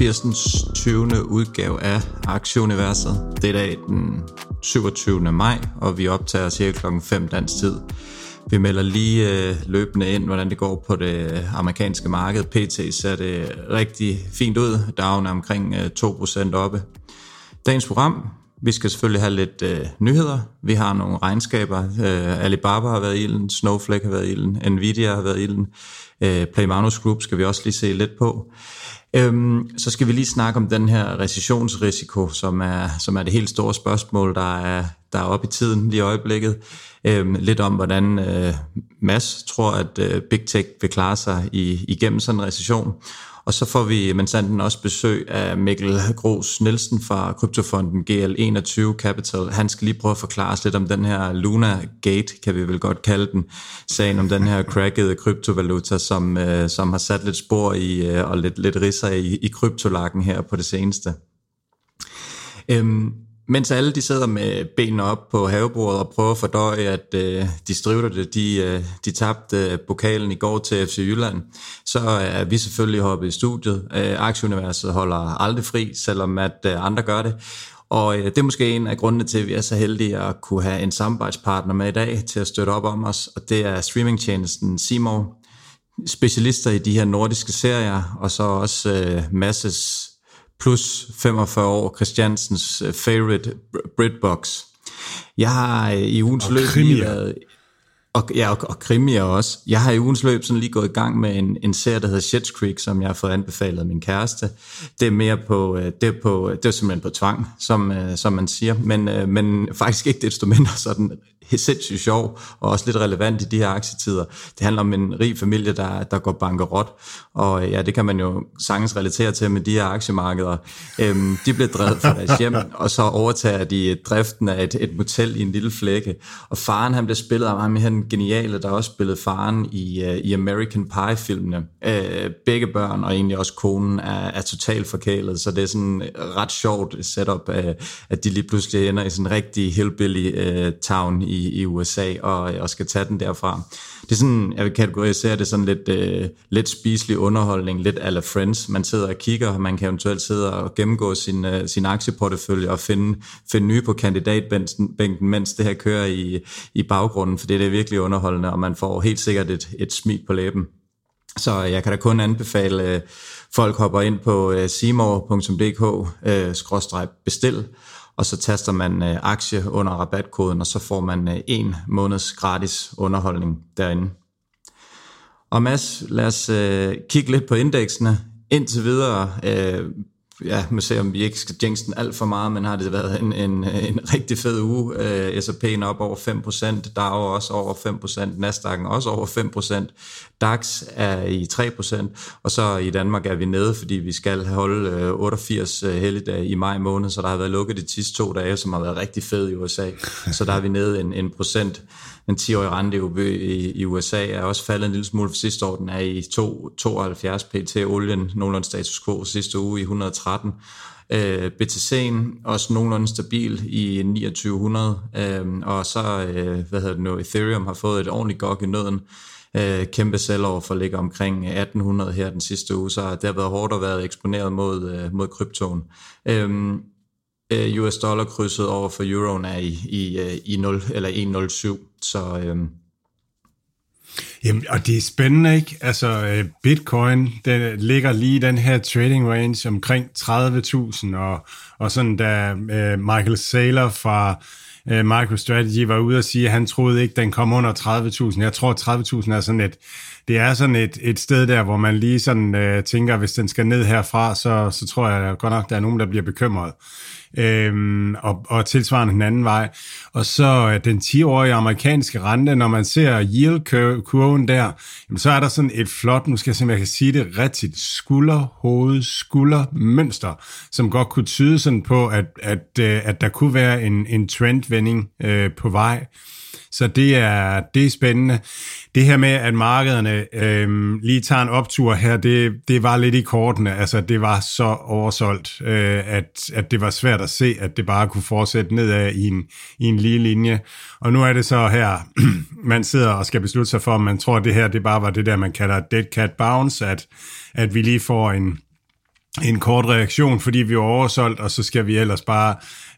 87. 20. udgave af Aktieuniverset. Det er i dag den 27. maj, og vi optager cirka klokken 5 dansk tid. Vi melder lige øh, løbende ind, hvordan det går på det amerikanske marked. PT ser det rigtig fint ud. Dagen er omkring øh, 2% oppe. Dagens program, vi skal selvfølgelig have lidt øh, nyheder. Vi har nogle regnskaber. Øh, Alibaba har været i ilden, Snowflake har været i ilden, Nvidia har været i ilden. Øh, Playmanus Group skal vi også lige se lidt på. Øhm, så skal vi lige snakke om den her recessionsrisiko, som er, som er det helt store spørgsmål, der er, der er oppe i tiden lige i øjeblikket. Øhm, lidt om, hvordan øh, Mass tror, at øh, Big Tech vil klare sig i, igennem sådan en recession. Og så får vi men sanden også besøg af Mikkel Gros Nielsen fra kryptofonden GL21 Capital. Han skal lige prøve at forklare os lidt om den her Luna Gate, kan vi vel godt kalde den. Sagen om den her crackede kryptovaluta, som, øh, som har sat lidt spor i øh, og lidt, lidt risser i, i kryptolakken her på det seneste. Øhm, mens alle de sidder med benene op på havebordet og prøver at fordøje, at øh, det de, øh, de tabte øh, pokalen i går til FC Jylland, så er vi selvfølgelig hoppet i studiet. Øh, Aktieuniverset holder aldrig fri, selvom at øh, andre gør det. Og øh, det er måske en af grundene til, at vi er så heldige at kunne have en samarbejdspartner med i dag til at støtte op om os, og det er streamingtjenesten Seymour. Specialister i de her nordiske serier, og så også øh, masses plus 45 år Christiansens øh, favorite Britbox. Jeg har øh, i ugens Og løb krimier. lige været, og, ja, og, og krimier også. Jeg har i ugens løb sådan lige gået i gang med en, en serie, der hedder Shit's Creek, som jeg har fået anbefalet af min kæreste. Det er mere på, øh, det er, på, det er simpelthen på tvang, som, som man siger, men, men faktisk ikke desto mindre sådan sindssygt sjov, og også lidt relevant i de her aktietider. Det handler om en rig familie, der, der går bankerot, og øh, ja, det kan man jo sagtens relatere til med de her aktiemarkeder. Øhm, de bliver drevet fra deres hjem, og så overtager de øh, driften af et, et motel i en lille flække. Og faren, han bliver spillet af ham, han geniale, der også spillede faren i, uh, i American Pie-filmene. Øh, begge børn, og egentlig også konen, er, er totalt forkælet, så det er sådan ret sjovt setup, uh, at de lige pludselig ender i sådan en rigtig hillbilly uh, town i, i USA, og, og skal tage den derfra. Det er sådan, jeg vil kategorisere det sådan lidt, øh, lidt spiselig underholdning, lidt ala Friends. Man sidder og kigger, og man kan eventuelt sidde og gennemgå sin, øh, sin aktieportefølje og finde, finde nye på kandidatbænken, mens det her kører i, i baggrunden, for det er virkelig underholdende, og man får helt sikkert et, et smil på læben. Så jeg kan da kun anbefale, at folk hopper ind på øh, seymour.dk-bestil, og så taster man øh, aktie under rabatkoden, og så får man øh, en måneds gratis underholdning derinde. Og Mads, lad os øh, kigge lidt på indeksene. Indtil videre, øh, ja, må se om vi ikke skal jinx den alt for meget, men har det været en, en, en rigtig fed uge. Øh, S&P'en op over 5%, DAO også over 5%, Nasdaq'en også over 5%, DAX er i 3%, og så i Danmark er vi nede, fordi vi skal holde øh, 88 øh, helligdage i maj måned, så der har været lukket de sidste to dage, som har været rigtig fed i USA. Så der er vi nede en, en procent. Den 10-årige rente i, i USA er også faldet en lille smule for sidste år. Den er i 2, 72 pt. Olien, nogenlunde status quo sidste uge i 113. Øh, BTC'en også nogenlunde stabil i 2900. Øh, og så, øh, hvad hedder det nu, Ethereum har fået et ordentligt gok i nøden. Øh, kæmpe sælger for ligger omkring 1800 her den sidste uge, så det har været hårdt at være eksponeret mod, øh, mod kryptoen. Øh, øh, US dollar krydset over for euroen er i, i, øh, i 0, eller 1,07, så øhm, Jamen, og det er spændende, ikke? Altså, øh, bitcoin, den øh, ligger lige i den her trading range omkring 30.000, og, og sådan da øh, Michael Saylor fra øh, MicroStrategy var ude og sige, at han troede ikke, den kom under 30.000. Jeg tror, 30.000 er sådan et, det er sådan et, et sted der, hvor man lige sådan øh, tænker, hvis den skal ned herfra, så, så tror jeg godt nok, der er nogen, der bliver bekymret øhm, og, og tilsvarende den anden vej. Og så øh, den 10-årige amerikanske rente, når man ser yield-kurven der, jamen, så er der sådan et flot, nu skal jeg se, om jeg kan sige det rigtigt, skulder, hoved, skulder, mønster, som godt kunne tyde sådan på, at, at, øh, at der kunne være en, en trendvending øh, på vej. Så det er, det er spændende. Det her med, at markederne øh, lige tager en optur her, det, det var lidt i kortene. Altså, det var så oversolgt, øh, at, at det var svært at se, at det bare kunne fortsætte nedad i en, i en lige linje. Og nu er det så her, man sidder og skal beslutte sig for, om man tror, at det her det bare var det der, man kalder dead cat bounce, at, at vi lige får en, en kort reaktion, fordi vi er oversolgt, og så skal vi ellers bare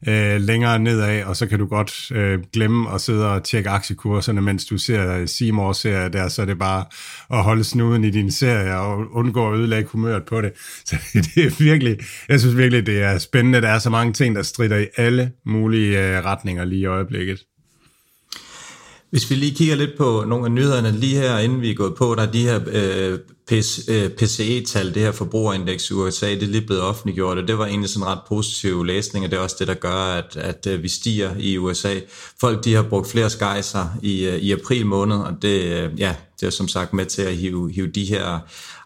øh, længere nedad, og så kan du godt øh, glemme at sidde og tjekke aktiekurserne, mens du ser øh, Seymour serier der, så er det bare at holde snuden i din serie og undgå at ødelægge humøret på det. Så det er virkelig, jeg synes virkelig, det er spændende. Der er så mange ting, der strider i alle mulige øh, retninger lige i øjeblikket. Hvis vi lige kigger lidt på nogle af nyhederne lige her, inden vi er gået på, der er de her øh, PCE-tal, øh, det her forbrugerindeks i USA, det er lige blevet offentliggjort, og det var egentlig sådan en ret positiv læsning, og det er også det, der gør, at, at øh, vi stiger i USA. Folk, de har brugt flere skejser i, øh, i april måned, og det, ja, det er som sagt med til at hive, hive de her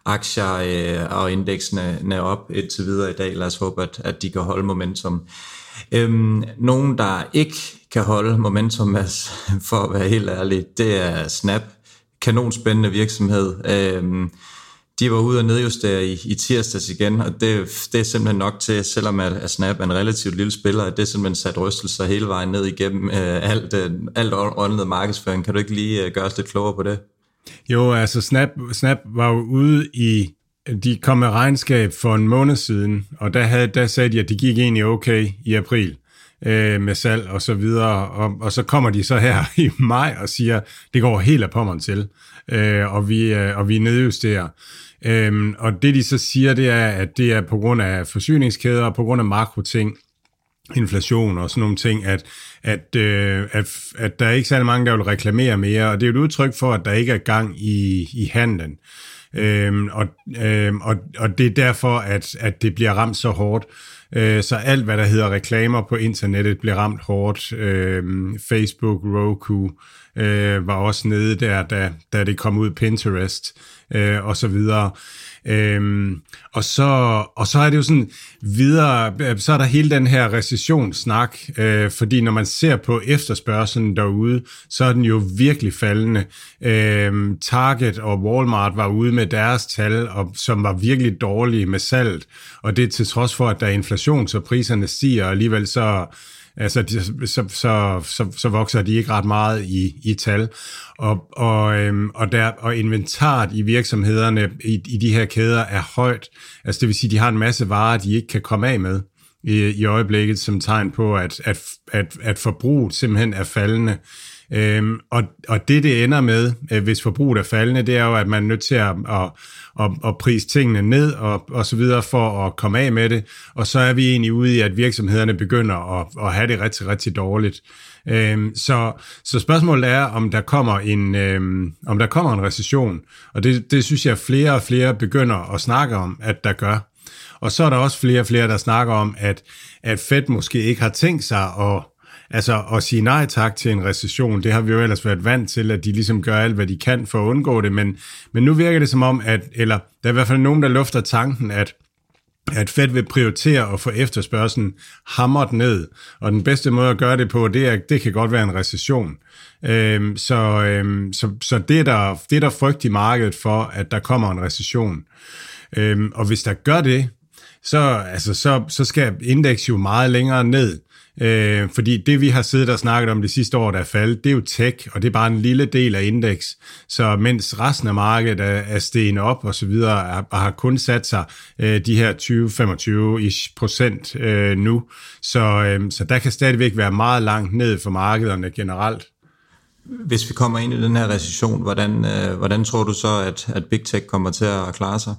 aktier øh, og indeksene op indtil videre i dag. Lad os håbe, at, at de kan holde momentum. Øhm, nogen, der ikke kan holde momentum, for at være helt ærlig, det er Snap. Kanonspændende virksomhed. Øhm, de var ude og nedjustere i, i tirsdags igen, og det, det er simpelthen nok til, selvom at, at Snap er en relativt lille spiller, at det er simpelthen sat rystelser hele vejen ned igennem øh, alt, øh, alt åndet markedsføring. Kan du ikke lige øh, gøre os lidt klogere på det? Jo, altså Snap, Snap var jo ude i, de kom med regnskab for en måned siden, og der, havde, der sagde de, at det gik egentlig okay i april øh, med salg og så videre, og, og så kommer de så her i maj og siger, det går helt af pommeren til, øh, og, vi, øh, og vi nedjusterer. Øhm, og det de så siger, det er, at det er på grund af forsyningskæder og på grund af makroting, inflation og sådan nogle ting, at, at, øh, at, at der er ikke særlig mange, der vil reklamere mere, og det er et udtryk for, at der ikke er gang i, i handlen. Øhm, og, øhm, og, og det er derfor, at, at det bliver ramt så hårdt. Øh, så alt, hvad der hedder reklamer på internettet, bliver ramt hårdt. Øh, Facebook, Roku øh, var også nede der, da, da det kom ud Pinterest øh, og så videre. Øhm, og, så, og så er det jo sådan videre, øh, så er der hele den her recessionssnak, øh, fordi når man ser på efterspørgselen derude, så er den jo virkelig faldende. Øhm, Target og Walmart var ude med deres tal, og, som var virkelig dårlige med salt, og det er til trods for, at der er inflation, så priserne stiger, og alligevel så altså, de, så, så, så, så vokser de ikke ret meget i, i tal. Og, og, øhm, og, der, og inventaret i virksomhederne i, i de her kæder er højt. Altså det vil sige, de har en masse varer, de ikke kan komme af med i, i øjeblikket, som tegn på, at, at, at, at forbruget simpelthen er faldende. Øhm, og, og det, det ender med, øh, hvis forbruget er faldende, det er jo, at man er nødt til at, at, at, at prise tingene ned og, og så videre for at komme af med det. Og så er vi egentlig ude i, at virksomhederne begynder at, at have det rigtig, rigtig dårligt. Øhm, så, så spørgsmålet er, om der kommer en, øhm, om der kommer en recession. Og det, det synes jeg, flere og flere begynder at snakke om, at der gør. Og så er der også flere og flere, der snakker om, at, at Fed måske ikke har tænkt sig at Altså at sige nej tak til en recession, det har vi jo ellers været vant til, at de ligesom gør alt, hvad de kan for at undgå det, men, men nu virker det som om, at, eller der er i hvert fald nogen, der lufter tanken, at at Fed vil prioritere at få efterspørgselen hamret ned, og den bedste måde at gøre det på, det, er, det kan godt være en recession. Øhm, så, øhm, så, så det, er der, det er der frygt i markedet for, at der kommer en recession. Øhm, og hvis der gør det, så, altså, så, så skal indeks jo meget længere ned. Øh, fordi det, vi har siddet og snakket om det sidste år, der er faldet, det er jo tech, og det er bare en lille del af indeks. Så mens resten af markedet er, er steget op og så videre, og har kun sat sig øh, de her 20-25 procent øh, nu. Så, øh, så der kan stadigvæk være meget langt ned for markederne generelt. Hvis vi kommer ind i den her recession, hvordan, øh, hvordan tror du så, at, at Big Tech kommer til at klare sig?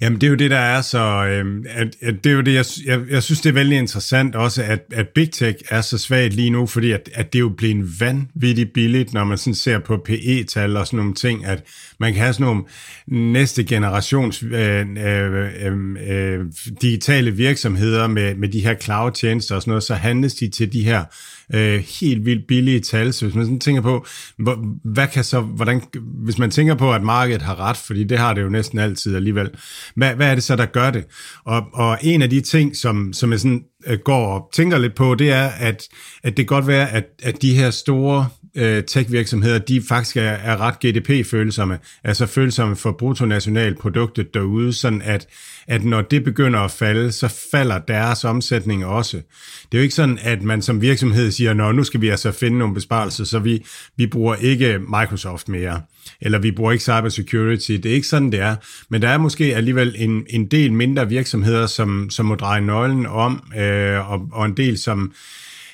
Jamen, det er jo det, der er så... Øh, at, at det er jo det, jeg, jeg, jeg synes, det er vældig interessant også, at, at Big Tech er så svagt lige nu, fordi at, at det er jo blevet vanvittigt billigt, når man sådan ser på PE-tal og sådan nogle ting, at man kan have sådan nogle næste generations øh, øh, øh, øh, digitale virksomheder med, med de her cloud-tjenester og sådan noget, så handles de til de her øh, helt vildt billige tal. Så hvis man sådan tænker på, hvor, hvad kan så, hvordan, hvis man tænker på, at markedet har ret, fordi det har det jo næsten altid alligevel, hvad, hvad er det så, der gør det? Og, og en af de ting, som, som jeg sådan øh, går og tænker lidt på, det er, at, at det kan godt være, at, at de her store øh, tech-virksomheder, de faktisk er, er ret GDP-følsomme, altså følsomme for bruttonationalproduktet derude, sådan at, at når det begynder at falde, så falder deres omsætning også. Det er jo ikke sådan, at man som virksomhed siger, nå, nu skal vi altså finde nogle besparelser, så vi, vi bruger ikke Microsoft mere, eller vi bruger ikke cybersecurity. Det er ikke sådan, det er. Men der er måske alligevel en, en del mindre virksomheder, som, som må dreje nøglen om, øh, og, og en del, som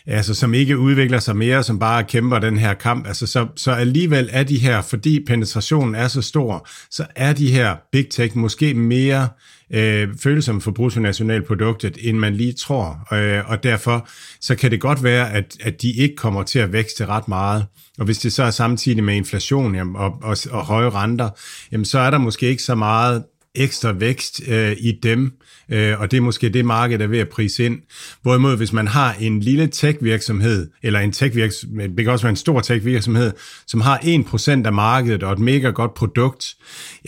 altså som ikke udvikler sig mere, som bare kæmper den her kamp. Altså, så, så alligevel er de her, fordi penetrationen er så stor, så er de her big tech måske mere øh, følsomme for bruttonationalproduktet, end man lige tror. Øh, og derfor så kan det godt være, at, at de ikke kommer til at vækste ret meget. Og hvis det så er samtidig med inflation jamen, og, og, og høje renter, jamen, så er der måske ikke så meget ekstra vækst øh, i dem, øh, og det er måske det, markedet er ved at prise ind. Hvorimod, hvis man har en lille tech-virksomhed, eller en tech-virksomhed, det kan også være en stor tech-virksomhed, som har 1% af markedet og et mega godt produkt,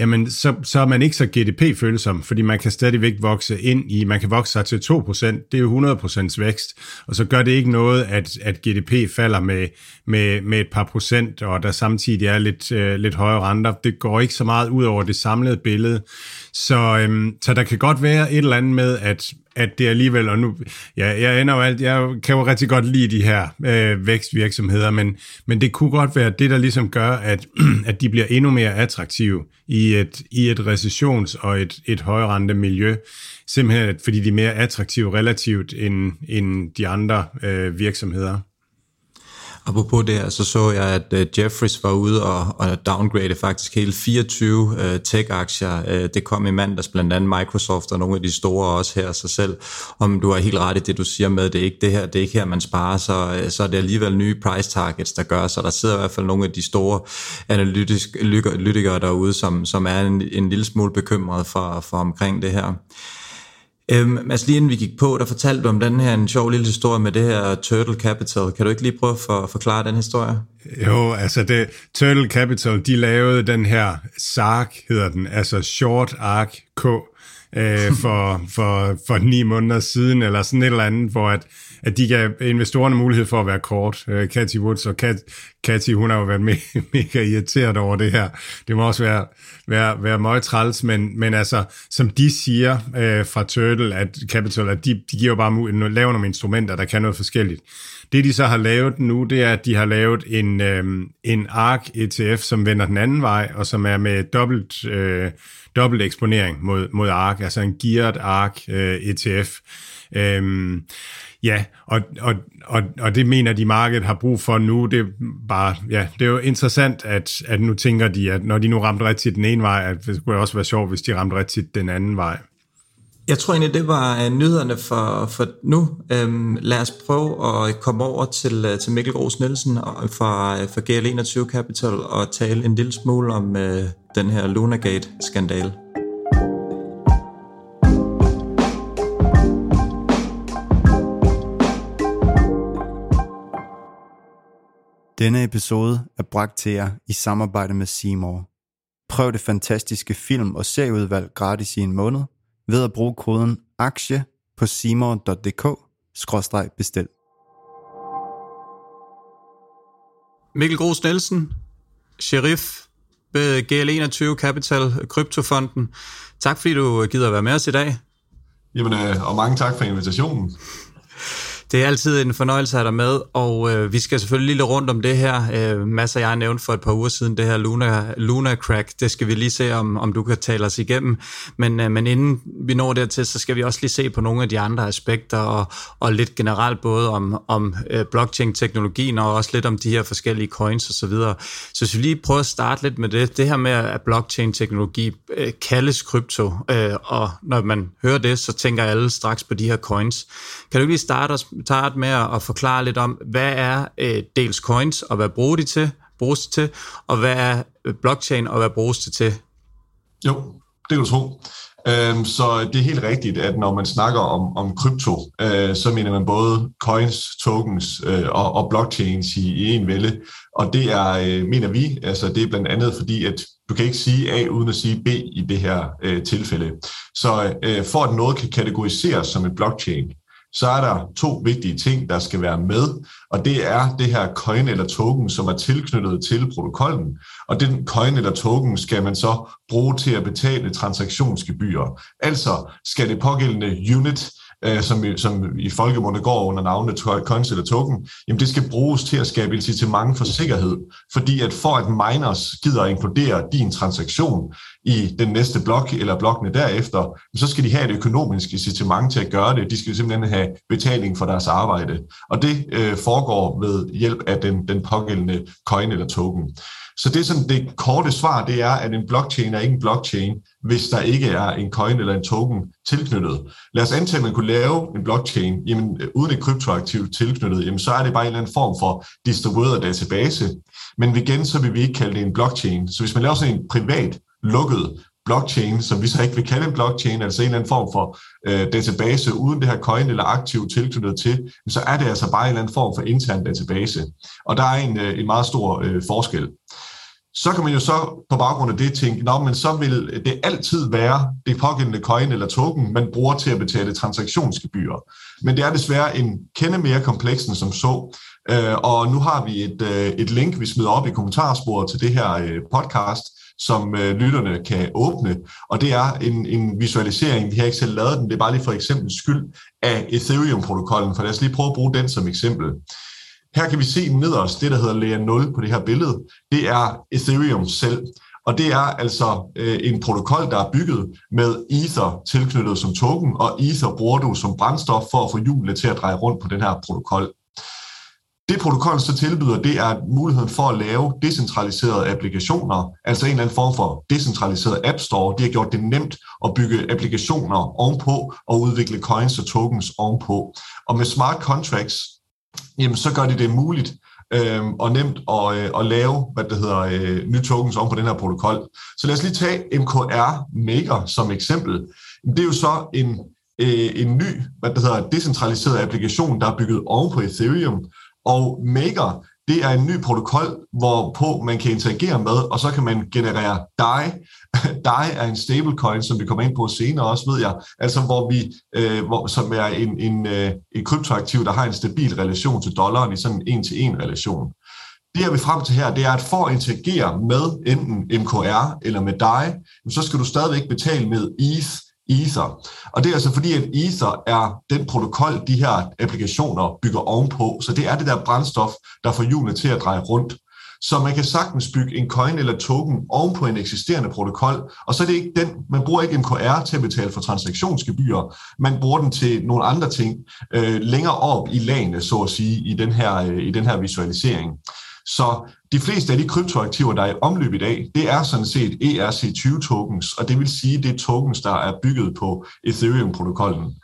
jamen så, så er man ikke så GDP-følsom, fordi man kan stadigvæk vokse ind i, man kan vokse sig til 2%, det er jo 100% vækst, og så gør det ikke noget, at, at GDP falder med, med, med et par procent, og der samtidig er lidt, øh, lidt højere renter. Det går ikke så meget ud over det samlede billede. Så, øhm, så der kan godt være et eller andet med, at, at det alligevel, og nu, ja, jeg ender jo alt, jeg kan jo rigtig godt lide de her øh, vækstvirksomheder, men, men det kunne godt være det, der ligesom gør, at, at de bliver endnu mere attraktive i et, i et recessions- og et, et højrente miljø, simpelthen fordi de er mere attraktive relativt end, end de andre øh, virksomheder. Apropos det her, så så jeg, at øh, Jeffries var ude og, og downgrade faktisk hele 24 øh, tech-aktier. Øh, det kom i mandags blandt andet Microsoft og nogle af de store også her sig selv. Om du har helt ret i det, du siger med, det er ikke det her, det er ikke her, man sparer, så, øh, så er det alligevel nye price targets, der gør, så der sidder i hvert fald nogle af de store analytikere derude, som, som er en, en lille smule bekymret for, for omkring det her. Øhm, Mads, lige inden vi gik på, der fortalte du om den her en sjov lille historie med det her Turtle Capital. Kan du ikke lige prøve at for, forklare den historie? Jo, altså det, Turtle Capital, de lavede den her SARK, hedder den, altså Short Arc K, øh, for, for, for ni måneder siden, eller sådan et eller andet, hvor at, at de gav investorerne mulighed for at være kort. Øh, Cathy Woods og Kat, Cathy, hun har jo været me- mega irriteret over det her. Det må også være, være, være meget træls, men, men altså, som de siger øh, fra Turtle, at Capital, at de, de giver jo bare mulighed, laver nogle instrumenter, der kan noget forskelligt. Det de så har lavet nu, det er, at de har lavet en, øh, en ARK ETF, som vender den anden vej, og som er med dobbelt, øh, dobbelt eksponering mod, mod ARK, altså en geared ARK øh, ETF. Øhm, ja, og, og, og, og det mener de, markedet har brug for nu. Det er, bare, ja, det er jo interessant, at, at nu tænker de, at når de nu ramte rigtigt den ene vej, at det skulle også være sjovt, hvis de ramte rigtigt den anden vej. Jeg tror egentlig, det var øh, nyhederne for, for nu. Øhm, lad os prøve at komme over til, øh, til Mikkel Ros Nielsen øh, fra, for fra GL21 Capital og tale en lille smule om øh, den her Lunagate-skandal. Denne episode er bragt til jer i samarbejde med Seymour. Prøv det fantastiske film- og serieudvalg gratis i en måned ved at bruge koden AKTIE på seymour.dk-bestil. Mikkel Gros Nielsen, sheriff ved GL21 Capital Kryptofonden. Tak fordi du gider at være med os i dag. Jamen, øh, og mange tak for invitationen. Det er altid en fornøjelse at have dig med, og øh, vi skal selvfølgelig lige rundt om det her. Øh, Mads og jeg nævnte for et par uger siden det her Luna, Luna Crack. Det skal vi lige se, om, om du kan tale os igennem. Men, øh, men inden vi når dertil, så skal vi også lige se på nogle af de andre aspekter, og, og lidt generelt både om, om øh, blockchain-teknologien, og også lidt om de her forskellige coins osv. Så, videre. så hvis vi lige prøver at starte lidt med det. Det her med, at blockchain-teknologi øh, kaldes krypto, øh, og når man hører det, så tænker alle straks på de her coins. Kan du lige starte, os, starte med at forklare lidt om, hvad er øh, dels coins, og hvad bruger de til, bruges til, og hvad er øh, blockchain, og hvad bruges det til? Jo, det kan du tro. Øhm, så det er helt rigtigt, at når man snakker om, om krypto, øh, så mener man både coins, tokens øh, og, og blockchains i, i en vælge. Og det er, øh, mener vi, altså det er blandt andet fordi, at du kan ikke sige A uden at sige B i det her øh, tilfælde. Så øh, for at noget kan kategoriseres som et blockchain, så er der to vigtige ting, der skal være med, og det er det her coin eller token, som er tilknyttet til protokollen. Og den coin eller token skal man så bruge til at betale transaktionsgebyrer. Altså skal det pågældende unit øh, som, som i folkemunde går under navnet coins eller token, jamen det skal bruges til at skabe incitament for sikkerhed. Fordi at for at miners gider at inkludere din transaktion i den næste blok eller blokkene derefter, så skal de have et økonomisk incitament til at gøre det. De skal simpelthen have betaling for deres arbejde. Og det øh, foregår ved hjælp af den, den pågældende coin eller token. Så det sådan, det korte svar, det er, at en blockchain er ikke en blockchain, hvis der ikke er en coin eller en token tilknyttet. Lad os antage, at man kunne lave en blockchain, jamen, øh, uden et kryptoaktiv tilknyttet, jamen, så er det bare en eller anden form for distribueret database. Men igen, så vil vi ikke kalde det en blockchain. Så hvis man laver sådan en privat, lukket blockchain, som vi så ikke vil kalde en blockchain, altså en eller anden form for øh, database uden det her coin eller aktiv tilknyttet til, så er det altså bare en eller anden form for intern database. Og der er en, øh, en meget stor øh, forskel. Så kan man jo så på baggrund af det tænke, Nå, men så vil det altid være det pågældende coin eller token, man bruger til at betale transaktionsgebyrer. Men det er desværre en kende mere kompleks end som så. Øh, og nu har vi et, øh, et link, vi smider op i kommentarsporet til det her øh, podcast, som øh, lytterne kan åbne, og det er en, en visualisering, vi har ikke selv lavet den, det er bare lige for eksempel skyld af Ethereum-protokollen, for lad os lige prøve at bruge den som eksempel. Her kan vi se nederst det, der hedder layer 0 på det her billede. Det er Ethereum selv. Og det er altså øh, en protokol, der er bygget med Ether tilknyttet som token, og Ether bruger du som brændstof for at få hjulene til at dreje rundt på den her protokol. Det protokollen så tilbyder, det er muligheden for at lave decentraliserede applikationer, altså en eller anden form for decentraliseret app store. De har gjort det nemt at bygge applikationer ovenpå og udvikle coins og tokens ovenpå. Og med smart contracts, jamen så gør det det muligt øh, og nemt at, øh, at lave, hvad det hedder, øh, nye tokens om på den her protokol. Så lad os lige tage MKR Maker som eksempel. Det er jo så en, øh, en ny, hvad det hedder, decentraliseret applikation, der er bygget oven på Ethereum, og Maker, det er en ny protokol, hvorpå man kan interagere med, og så kan man generere DAI. DAI er en stablecoin, som vi kommer ind på senere også, ved jeg. Altså hvor vi, øh, hvor, som er en, en, øh, en kryptoaktiv, der har en stabil relation til dollaren i sådan en en-til-en relation. Det, jeg vil frem til her, det er, at for at interagere med enten MKR eller med DAI, så skal du stadigvæk betale med ETH, Ether. Og det er altså fordi, at Ether er den protokol, de her applikationer bygger ovenpå. Så det er det der brændstof, der får hjulene til at dreje rundt. Så man kan sagtens bygge en coin eller token ovenpå en eksisterende protokol, og så er det ikke den, man bruger ikke MKR til at betale for transaktionsgebyrer, man bruger den til nogle andre ting øh, længere op i lagene, så at sige, i den her, øh, i den her visualisering. Så de fleste af de kryptoaktiver, der er i omløb i dag, det er sådan set ERC20 tokens, og det vil sige, det er tokens, der er bygget på Ethereum-protokollen.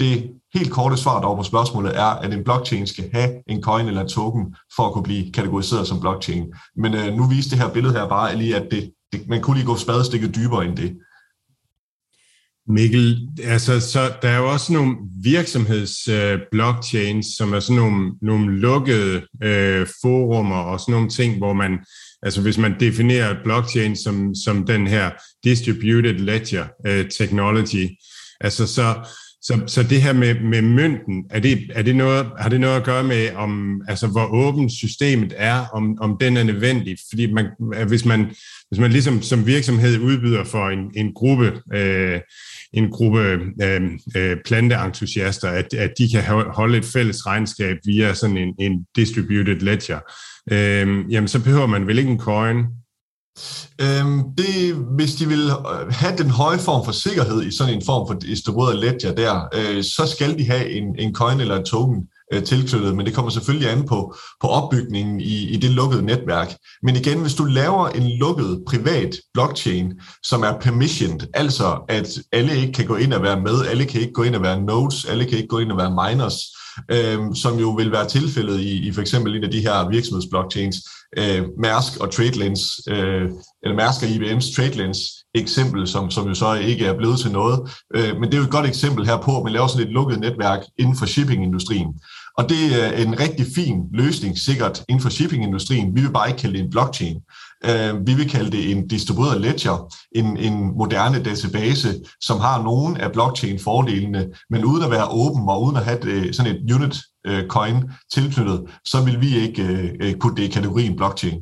Det helt korte svar dog på spørgsmålet er, at en blockchain skal have en coin eller en token for at kunne blive kategoriseret som blockchain. Men øh, nu viser det her billede her bare lige, at det, det, man kunne lige gå spadestikket dybere end det. Mikkel, altså, så der er jo også nogle virksomheds-blockchains, øh, som er sådan nogle, nogle lukkede øh, forumer og sådan nogle ting, hvor man, altså hvis man definerer blockchain som, som den her distributed ledger øh, technology, altså så, Så, så det her med, med mynten, er det, er det noget, har det noget at gøre med, om, altså, hvor åbent systemet er, om, om den er nødvendig? Fordi man, hvis, man, hvis man ligesom som virksomhed udbyder for en, en gruppe, øh, en gruppe øh, øh, planteentusiaster, at, at de kan holde et fælles regnskab via sådan en, en distributed ledger, øh, jamen så behøver man vel ikke en coin, Øhm, det, hvis de vil øh, have den høje form for sikkerhed i sådan en form for distribueret ledger der, øh, så skal de have en, en coin eller en token øh, tilknyttet, men det kommer selvfølgelig an på, på opbygningen i, i det lukkede netværk. Men igen, hvis du laver en lukket privat blockchain, som er permissioned, altså at alle ikke kan gå ind og være med, alle kan ikke gå ind og være nodes, alle kan ikke gå ind og være miners, øh, som jo vil være tilfældet i, i for eksempel en af de her virksomhedsblockchains, øh, Mærsk og TradeLens, øh, eller Mærsk og IBM's TradeLens eksempel, som, som jo så ikke er blevet til noget. Øh, men det er jo et godt eksempel her på, at man laver sådan et lukket netværk inden for shippingindustrien. Og det er en rigtig fin løsning, sikkert inden for shippingindustrien. Vi vil bare ikke kalde det en blockchain. Øh, vi vil kalde det en distribueret ledger, en, en moderne database, som har nogle af blockchain-fordelene, men uden at være åben og uden at have det, sådan et unit øh, coin tilknyttet, så vil vi ikke kunne putte det i kategorien blockchain.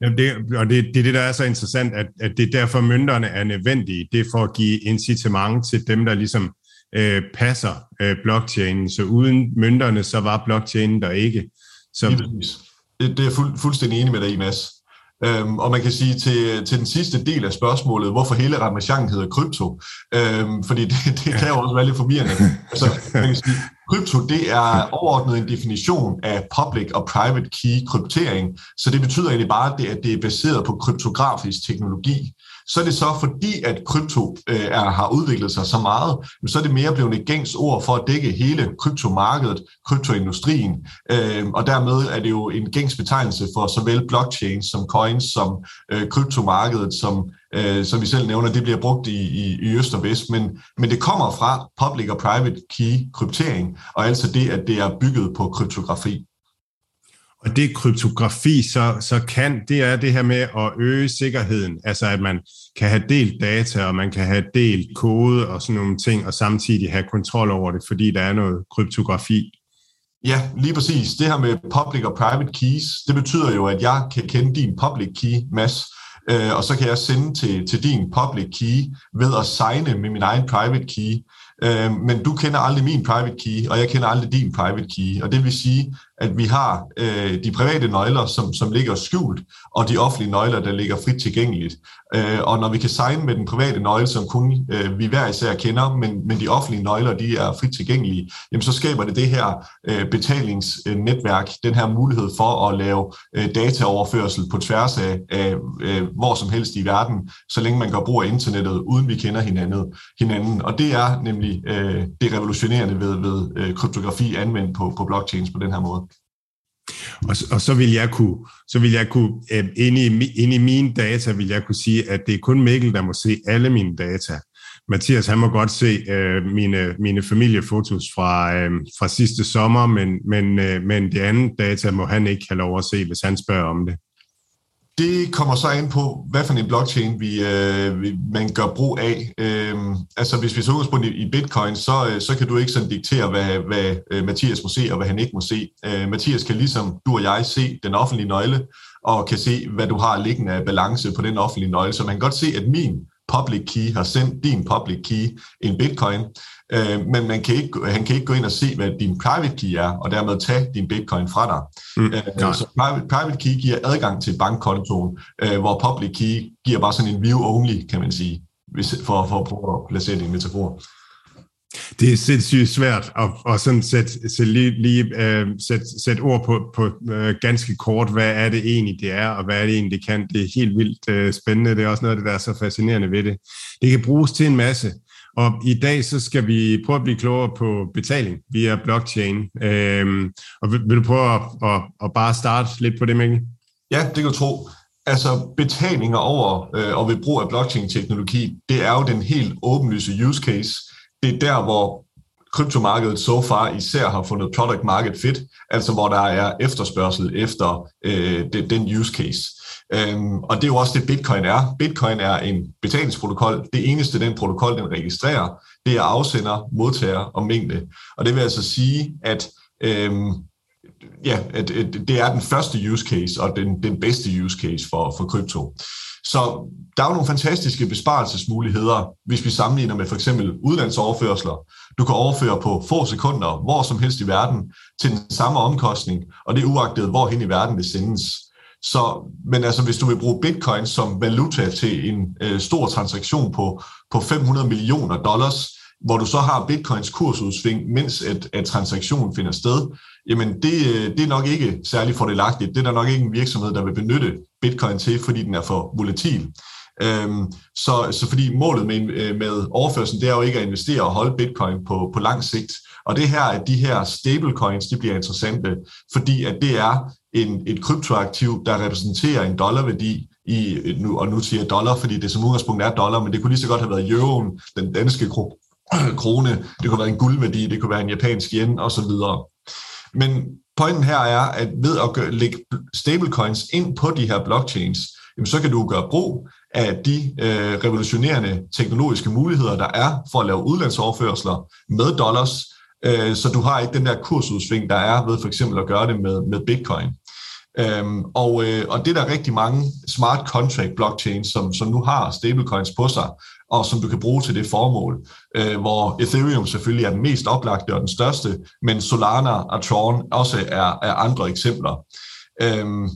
Jamen det, og det, det er det, der er så interessant, at, at det er derfor, mønterne er nødvendige. Det er for at give incitament til dem, der ligesom øh, passer øh, blockchainen. Så uden mønterne, så var blockchainen der ikke. Så... Det, det er jeg fuld, fuldstændig enig med dig i, Mads. Øhm, og man kan sige til, til den sidste del af spørgsmålet, hvorfor hele Ramachan hedder krypto, øhm, fordi det, det kan jo også være lidt forvirrende. Altså, man kan sige, krypto det er overordnet en definition af public og private key kryptering, så det betyder egentlig bare, at det, at det er baseret på kryptografisk teknologi så er det så fordi, at krypto øh, er, har udviklet sig så meget, så er det mere blevet et gængs ord for at dække hele kryptomarkedet, kryptoindustrien, øh, og dermed er det jo en gængs betegnelse for såvel blockchain som coins, som øh, kryptomarkedet, som, øh, som vi selv nævner, det bliver brugt i, i, i øst og vest, men, men det kommer fra public og private key kryptering, og altså det, at det er bygget på kryptografi. Og det kryptografi så, så kan, det er det her med at øge sikkerheden, altså at man kan have delt data, og man kan have delt kode og sådan nogle ting, og samtidig have kontrol over det, fordi der er noget kryptografi. Ja, lige præcis. Det her med public og private keys, det betyder jo, at jeg kan kende din public key, Mads, øh, og så kan jeg sende til, til din public key ved at signe med min egen private key. Øh, men du kender aldrig min private key, og jeg kender aldrig din private key. Og det vil sige, at vi har øh, de private nøgler, som, som ligger skjult, og de offentlige nøgler, der ligger frit tilgængeligt. Øh, og når vi kan signe med den private nøgle, som kun øh, vi hver især kender, men, men de offentlige nøgler, de er frit tilgængelige, jamen så skaber det det her øh, betalingsnetværk, den her mulighed for at lave øh, dataoverførsel på tværs af, af øh, hvor som helst i verden, så længe man går brug af internettet, uden vi kender hinanden. hinanden. Og det er nemlig øh, det revolutionerende ved, ved øh, kryptografi anvendt på, på blockchains på den her måde. Og, og så vil jeg kunne, så vil jeg kunne øh, inde, i, inde i mine data, vil jeg kunne sige, at det er kun Mikkel, der må se alle mine data. Mathias, han må godt se øh, mine, mine familiefotos fra, øh, fra sidste sommer, men, men, øh, men det andet data må han ikke have lov at se, hvis han spørger om det. Det kommer så ind på, hvad for en blockchain vi, øh, vi, man gør brug af. Øhm, altså hvis vi så på i, i bitcoin, så, øh, så kan du ikke sådan diktere, hvad, hvad øh, Mathias må se og hvad han ikke må se. Øh, Mathias kan ligesom du og jeg se den offentlige nøgle, og kan se, hvad du har liggende af balance på den offentlige nøgle. Så man kan godt se, at min public key har sendt din public key en bitcoin, øh, men man kan ikke, han kan ikke gå ind og se, hvad din private key er, og dermed tage din bitcoin fra dig. Mm, øh, så private, private key giver adgang til bankkontoen, øh, hvor public key giver bare sådan en view-only, kan man sige, hvis, for, for at prøve at placere din metafor. Det er sindssygt svært at, at sådan sætte, sætte, lige, lige, uh, sætte, sætte ord på, på uh, ganske kort, hvad er det egentlig, det er, og hvad er det egentlig, det kan. Det er helt vildt uh, spændende. Det er også noget af det, der er så fascinerende ved det. Det kan bruges til en masse. Og i dag så skal vi prøve at blive klogere på betaling via blockchain. Øhm, og vil, vil du prøve at, at, at bare starte lidt på det, Mikkel? Ja, det kan du tro. Altså betalinger over øh, og ved brug af blockchain-teknologi, det er jo den helt åbenlyse use case, det er der, hvor kryptomarkedet so far især har fundet product market fit, altså hvor der er efterspørgsel efter øh, den use case. Øhm, og det er jo også det, Bitcoin er. Bitcoin er en betalingsprotokol. Det eneste, den protokol, den registrerer, det er afsender, modtager og mængde. Og det vil altså sige, at øhm, ja, at, at det er den første use case og den, den bedste use case for, for krypto. Så der er jo nogle fantastiske besparelsesmuligheder, hvis vi sammenligner med for eksempel udlandsoverførsler. Du kan overføre på få sekunder, hvor som helst i verden, til den samme omkostning, og det er uagtet, hvorhen i verden det sendes. Så, men altså, hvis du vil bruge bitcoin som valuta til en øh, stor transaktion på, på 500 millioner dollars, hvor du så har bitcoins kursudsving, mens at, at transaktionen finder sted, jamen det, øh, det er nok ikke særlig fordelagtigt. Det er der nok ikke en virksomhed, der vil benytte bitcoin til, fordi den er for volatil. Øhm, så, så fordi målet med, øh, med overførselen, det er jo ikke at investere og holde bitcoin på, på lang sigt. Og det her, at de her stablecoins, de bliver interessante, fordi at det er en, et kryptoaktiv, der repræsenterer en dollarværdi i, nu, og nu siger jeg dollar, fordi det som udgangspunkt er dollar, men det kunne lige så godt have været euroen, den danske krone, det kunne være en guldværdi, det kunne være en japansk yen osv. Men pointen her er, at ved at lægge stablecoins ind på de her blockchains, jamen så kan du gøre brug af de øh, revolutionerende teknologiske muligheder, der er for at lave udlandsoverførsler med dollars, Øh, så du har ikke den der kursudsving, der er ved for eksempel at gøre det med, med bitcoin. Øhm, og, øh, og det er der rigtig mange smart contract blockchains, som, som nu har stablecoins på sig, og som du kan bruge til det formål, øh, hvor Ethereum selvfølgelig er den mest oplagte og den største, men Solana og Tron også er, er andre eksempler. Øhm,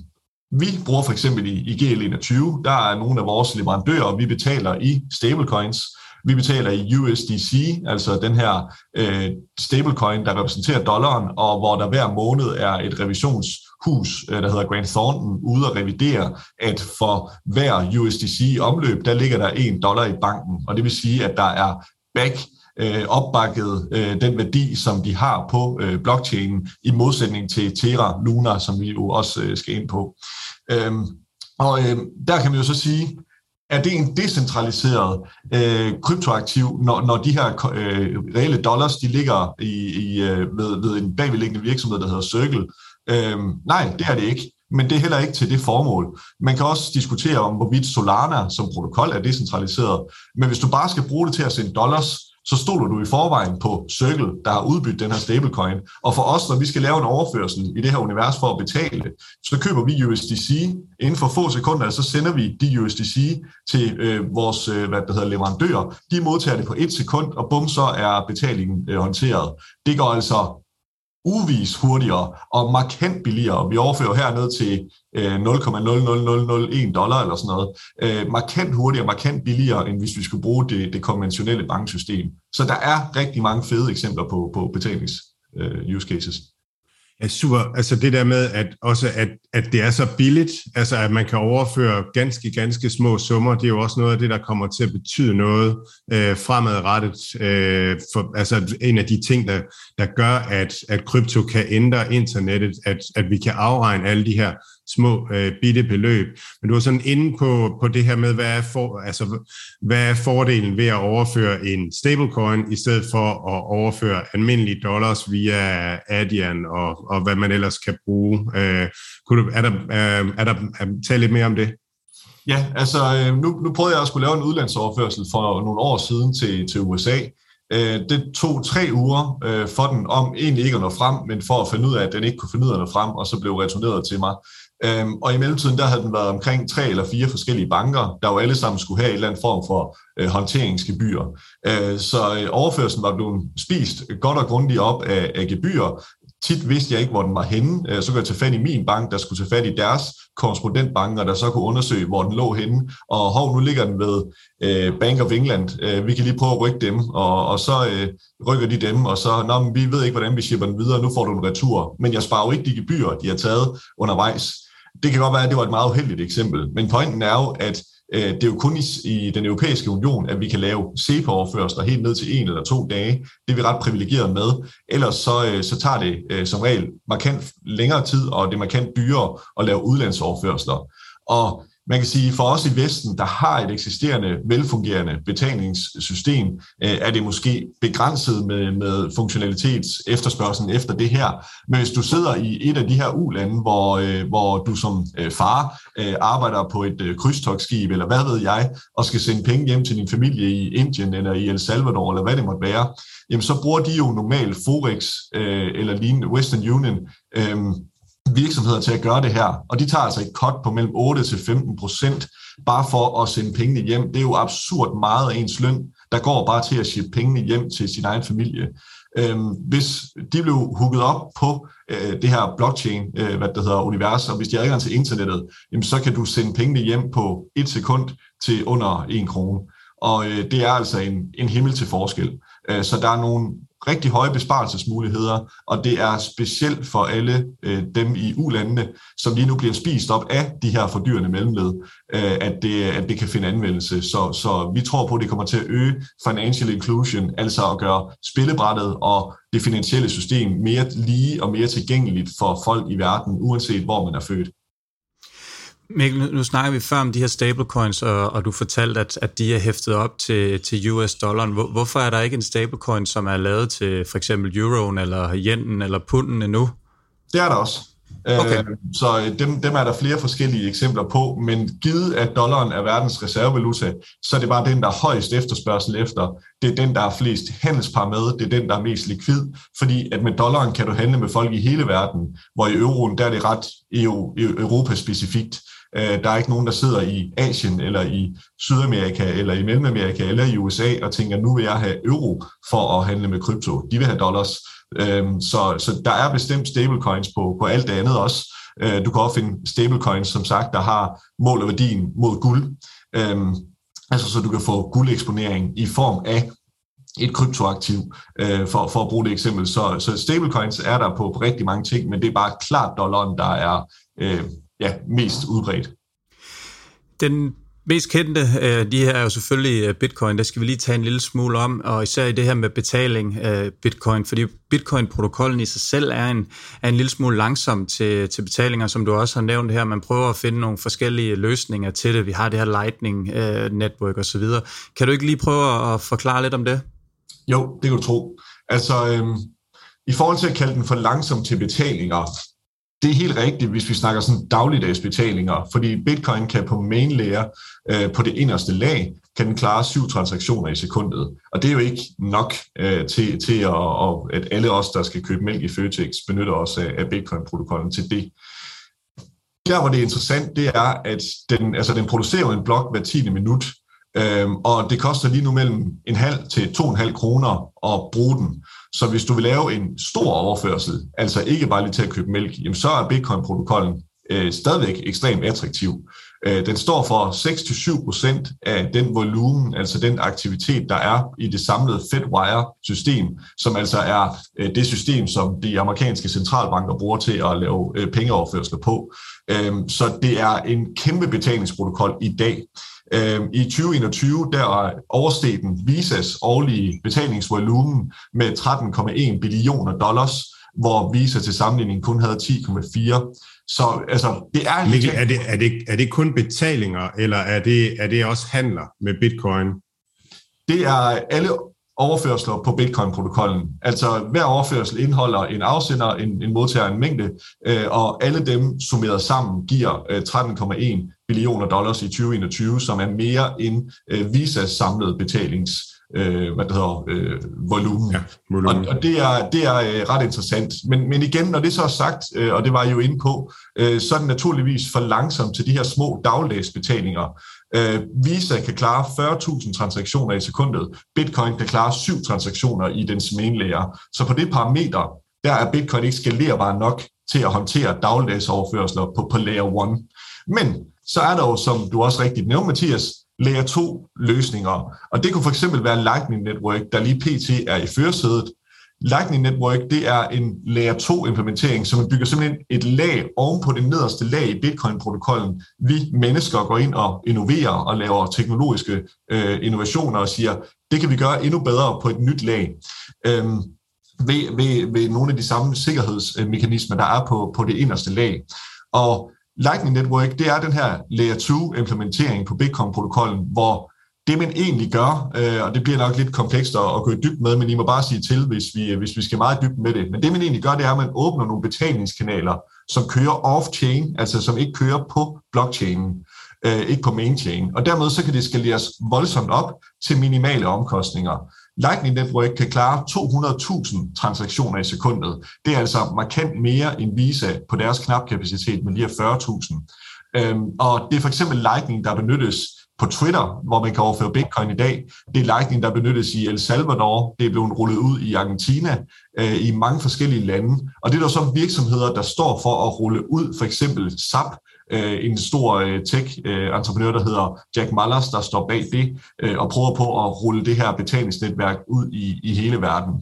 vi bruger for eksempel i, i GL21, der er nogle af vores leverandører, vi betaler i stablecoins, vi betaler i USDC, altså den her øh, stablecoin, der repræsenterer dollaren, og hvor der hver måned er et revisionshus, øh, der hedder Grant Thornton, ude at revidere, at for hver USDC omløb, der ligger der en dollar i banken, og det vil sige, at der er back øh, opbakket øh, den værdi, som de har på øh, blockchainen, i modsætning til Terra Luna, som vi jo også øh, skal ind på. Øhm, og øh, der kan man jo så sige, er det en decentraliseret øh, kryptoaktiv, når, når de her øh, reelle dollars, de ligger i, i, øh, ved, ved en bagvedliggende virksomhed, der hedder Circle? Øh, nej, det er det ikke. Men det er heller ikke til det formål. Man kan også diskutere om, hvorvidt Solana som protokol er decentraliseret. Men hvis du bare skal bruge det til at sende dollars, så stoler du i forvejen på Circle, der har udbyttet den her stablecoin. Og for os, når vi skal lave en overførsel i det her univers for at betale, så køber vi USDC. Inden for få sekunder, så sender vi de USDC til øh, vores øh, hvad det hedder, leverandører. De modtager det på et sekund, og bum, så er betalingen øh, håndteret. Det går altså uvis hurtigere og markant billigere. Vi overfører herned til øh, 0,00001 dollar eller sådan noget. Øh, markant hurtigere, markant billigere, end hvis vi skulle bruge det, det konventionelle banksystem. Så der er rigtig mange fede eksempler på, på betalings øh, use cases. Ja, super. Altså det der med, at også at, at det er så billigt, altså at man kan overføre ganske, ganske små summer, det er jo også noget af det, der kommer til at betyde noget øh, fremadrettet. Øh, for, altså en af de ting, der, der gør, at, at krypto kan ændre internettet, at, at vi kan afregne alle de her små øh, bitte beløb. Men du var sådan inde på, på det her med, hvad er, for, altså, hvad er fordelen ved at overføre en stablecoin, i stedet for at overføre almindelige dollars via Adyen og, og hvad man ellers kan bruge. Øh, kunne du, er der, øh, er der øh, er, tale lidt mere om det? Ja, altså øh, nu, nu prøvede jeg at skulle lave en udlandsoverførsel for nogle år siden til, til USA. Øh, det tog tre uger for den om egentlig ikke at nå frem, men for at finde ud af, at den ikke kunne finde ud af at nå frem, og så blev returneret til mig. Øhm, og i mellemtiden, der havde den været omkring tre eller fire forskellige banker, der jo alle sammen skulle have en eller anden form for øh, håndteringsgebyr. Øh, så øh, overførselen var blevet spist godt og grundigt op af, af gebyr. Tit vidste jeg ikke, hvor den var henne. Øh, så kunne jeg tage fat i min bank, der skulle tage fat i deres korrespondentbanker, der så kunne undersøge, hvor den lå henne. Og hov, nu ligger den ved øh, Bank of England. Øh, vi kan lige prøve at rykke dem, og, og så øh, rykker de dem, og så, nå, men vi ved ikke, hvordan vi shipper den videre, nu får du en retur. Men jeg sparer jo ikke de gebyrer, de har taget undervejs. Det kan godt være, at det var et meget uheldigt eksempel, men pointen er jo, at øh, det er jo kun i, i den europæiske union, at vi kan lave CEPA-overførsler helt ned til en eller to dage. Det er vi ret privilegeret med. Ellers så, øh, så tager det øh, som regel markant længere tid, og det er markant dyrere at lave udlandsoverførsler. Og man kan sige, for os i Vesten, der har et eksisterende, velfungerende betalingssystem, øh, er det måske begrænset med, med funktionalitets efterspørgselen efter det her. Men hvis du sidder i et af de her ulande, hvor, øh, hvor du som øh, far øh, arbejder på et øh, krydstogsskib, eller hvad ved jeg, og skal sende penge hjem til din familie i Indien eller i El Salvador, eller hvad det måtte være, jamen så bruger de jo normalt Forex øh, eller lignende Western Union virksomheder til at gøre det her, og de tager altså et cut på mellem 8 til 15 procent bare for at sende pengene hjem. Det er jo absurd meget af ens løn, der går bare til at shippe pengene hjem til sin egen familie. Øhm, hvis de blev hugget op på øh, det her blockchain, øh, hvad det hedder, univers, og hvis de har adgang til internettet, jamen, så kan du sende pengene hjem på et sekund til under en krone. Og øh, det er altså en, en himmel til forskel. Øh, så der er nogle rigtig høje besparelsesmuligheder, og det er specielt for alle øh, dem i ulandene, som lige nu bliver spist op af de her fordyrende mellemled, øh, at, det, at det kan finde anvendelse. Så, så vi tror på, at det kommer til at øge financial inclusion, altså at gøre spillebrættet og det finansielle system mere lige og mere tilgængeligt for folk i verden, uanset hvor man er født. Mikkel, nu, snakker vi før om de her stablecoins, og, og du fortalte, at, at de er hæftet op til, til US-dollaren. Hvor, hvorfor er der ikke en stablecoin, som er lavet til for eksempel euroen, eller yenen, eller punden endnu? Det er der også. Okay. Øh, så dem, dem er der flere forskellige eksempler på, men givet at dollaren er verdens reservevaluta, så er det bare den, der er højst efterspørgsel efter. Det er den, der er flest handelspar med, det er den, der er mest likvid, fordi at med dollaren kan du handle med folk i hele verden, hvor i euroen, der er det ret EU, Europa-specifikt. Øh, der er ikke nogen, der sidder i Asien, eller i Sydamerika, eller i Mellemamerika, eller i USA, og tænker, nu vil jeg have euro for at handle med krypto. De vil have dollars. Øhm, så, så der er bestemt stablecoins på, på alt det andet også. Øh, du kan også finde stablecoins, som sagt, der har mål og værdien mod guld. Øhm, altså så du kan få guldeksponering i form af et kryptoaktiv, øh, for, for at bruge det eksempel. Så, så stablecoins er der på, på rigtig mange ting, men det er bare klart dollaren, der er øh, ja, mest udbredt. Den mest kendte af de her er jo selvfølgelig øh, bitcoin. Der skal vi lige tage en lille smule om, og især i det her med betaling af bitcoin, fordi bitcoin-protokollen i sig selv er en, er en lille smule langsom til, til betalinger, som du også har nævnt her. Man prøver at finde nogle forskellige løsninger til det. Vi har det her Lightning uh, Network osv. Kan du ikke lige prøve at forklare lidt om det? Jo, det kan du tro. Altså, øhm, i forhold til at kalde den for langsom til betalinger, det er helt rigtigt, hvis vi snakker sådan dagligdags betalinger, fordi Bitcoin kan på main layer, øh, på det inderste lag, kan den klare syv transaktioner i sekundet. Og det er jo ikke nok øh, til, til at, og at alle os, der skal købe mælk i Føtex, benytter os af, af Bitcoin-protokollen til det. Der, hvor det er interessant, det er, at den, altså, den producerer en blok hver 10. minut, Øhm, og det koster lige nu mellem en halv til to en halv kroner at bruge den. Så hvis du vil lave en stor overførsel, altså ikke bare lige til at købe mælk, jamen så er Bitcoin-protokollen øh, stadigvæk ekstremt attraktiv. Øh, den står for 6-7% af den volumen, altså den aktivitet, der er i det samlede Fedwire-system, som altså er øh, det system, som de amerikanske centralbanker bruger til at lave øh, pengeoverførsler på. Øh, så det er en kæmpe betalingsprotokol i dag. Øh, I 2021 der oversteg den Visas årlige betalingsvolumen med 13,1 billioner dollars, hvor Visa til sammenligning kun havde 10,4. Så altså, det er... Mikkel, er det, er, det, er det kun betalinger, eller er det, er det også handler med bitcoin? Det er alle overførsler på Bitcoin-protokollen. Altså hver overførsel indeholder en afsender, en, en modtager, en mængde, øh, og alle dem summeret sammen giver øh, 13,1 billioner dollars i 2021, som er mere end øh, Visas samlede betalings øh, hvad det hedder, øh, volumen. Ja, volumen. Og, og det er, det er øh, ret interessant. Men, men igen, når det så er sagt, øh, og det var jeg jo inde på, øh, så er det naturligvis for langsomt til de her små dagligdagsbetalinger. Øh, Visa kan klare 40.000 transaktioner i sekundet. Bitcoin kan klare syv transaktioner i dens main layer. Så på det parameter, der er Bitcoin ikke skalerbar nok til at håndtere dagligdagsoverførsler på, på layer 1. Men så er der jo, som du også rigtigt nævnte, Mathias, layer 2 løsninger. Og det kunne for eksempel være Lightning Network, der lige pt. er i førersædet. Lightning Network, det er en layer 2 implementering, som bygger simpelthen et lag oven på det nederste lag i Bitcoin-protokollen. Vi mennesker går ind og innoverer og laver teknologiske øh, innovationer og siger, det kan vi gøre endnu bedre på et nyt lag. Øhm, ved, ved, ved nogle af de samme sikkerhedsmekanismer, der er på, på det inderste lag. Og Lightning Network, det er den her Layer 2 implementering på Bitcoin-protokollen, hvor det man egentlig gør, øh, og det bliver nok lidt komplekst at, at gå i dybt med, men I må bare sige til, hvis vi, hvis vi skal meget dybt med det. Men det man egentlig gør, det er, at man åbner nogle betalingskanaler, som kører off-chain, altså som ikke kører på blockchainen, øh, ikke på mainchain. Og dermed så kan det skaleres voldsomt op til minimale omkostninger. Lightning Network kan klare 200.000 transaktioner i sekundet. Det er altså markant mere end Visa på deres knapkapacitet med lige 40.000. Øhm, og det er for eksempel Lightning, der benyttes på Twitter, hvor man kan overføre bitcoin i dag. Det er Lightning, der benyttes i El Salvador. Det er blevet rullet ud i Argentina, øh, i mange forskellige lande. Og det er der så virksomheder, der står for at rulle ud, for eksempel SAP, øh, en stor øh, tech-entreprenør, der hedder Jack Mallers, der står bag det, øh, og prøver på at rulle det her betalingsnetværk ud i, i hele verden.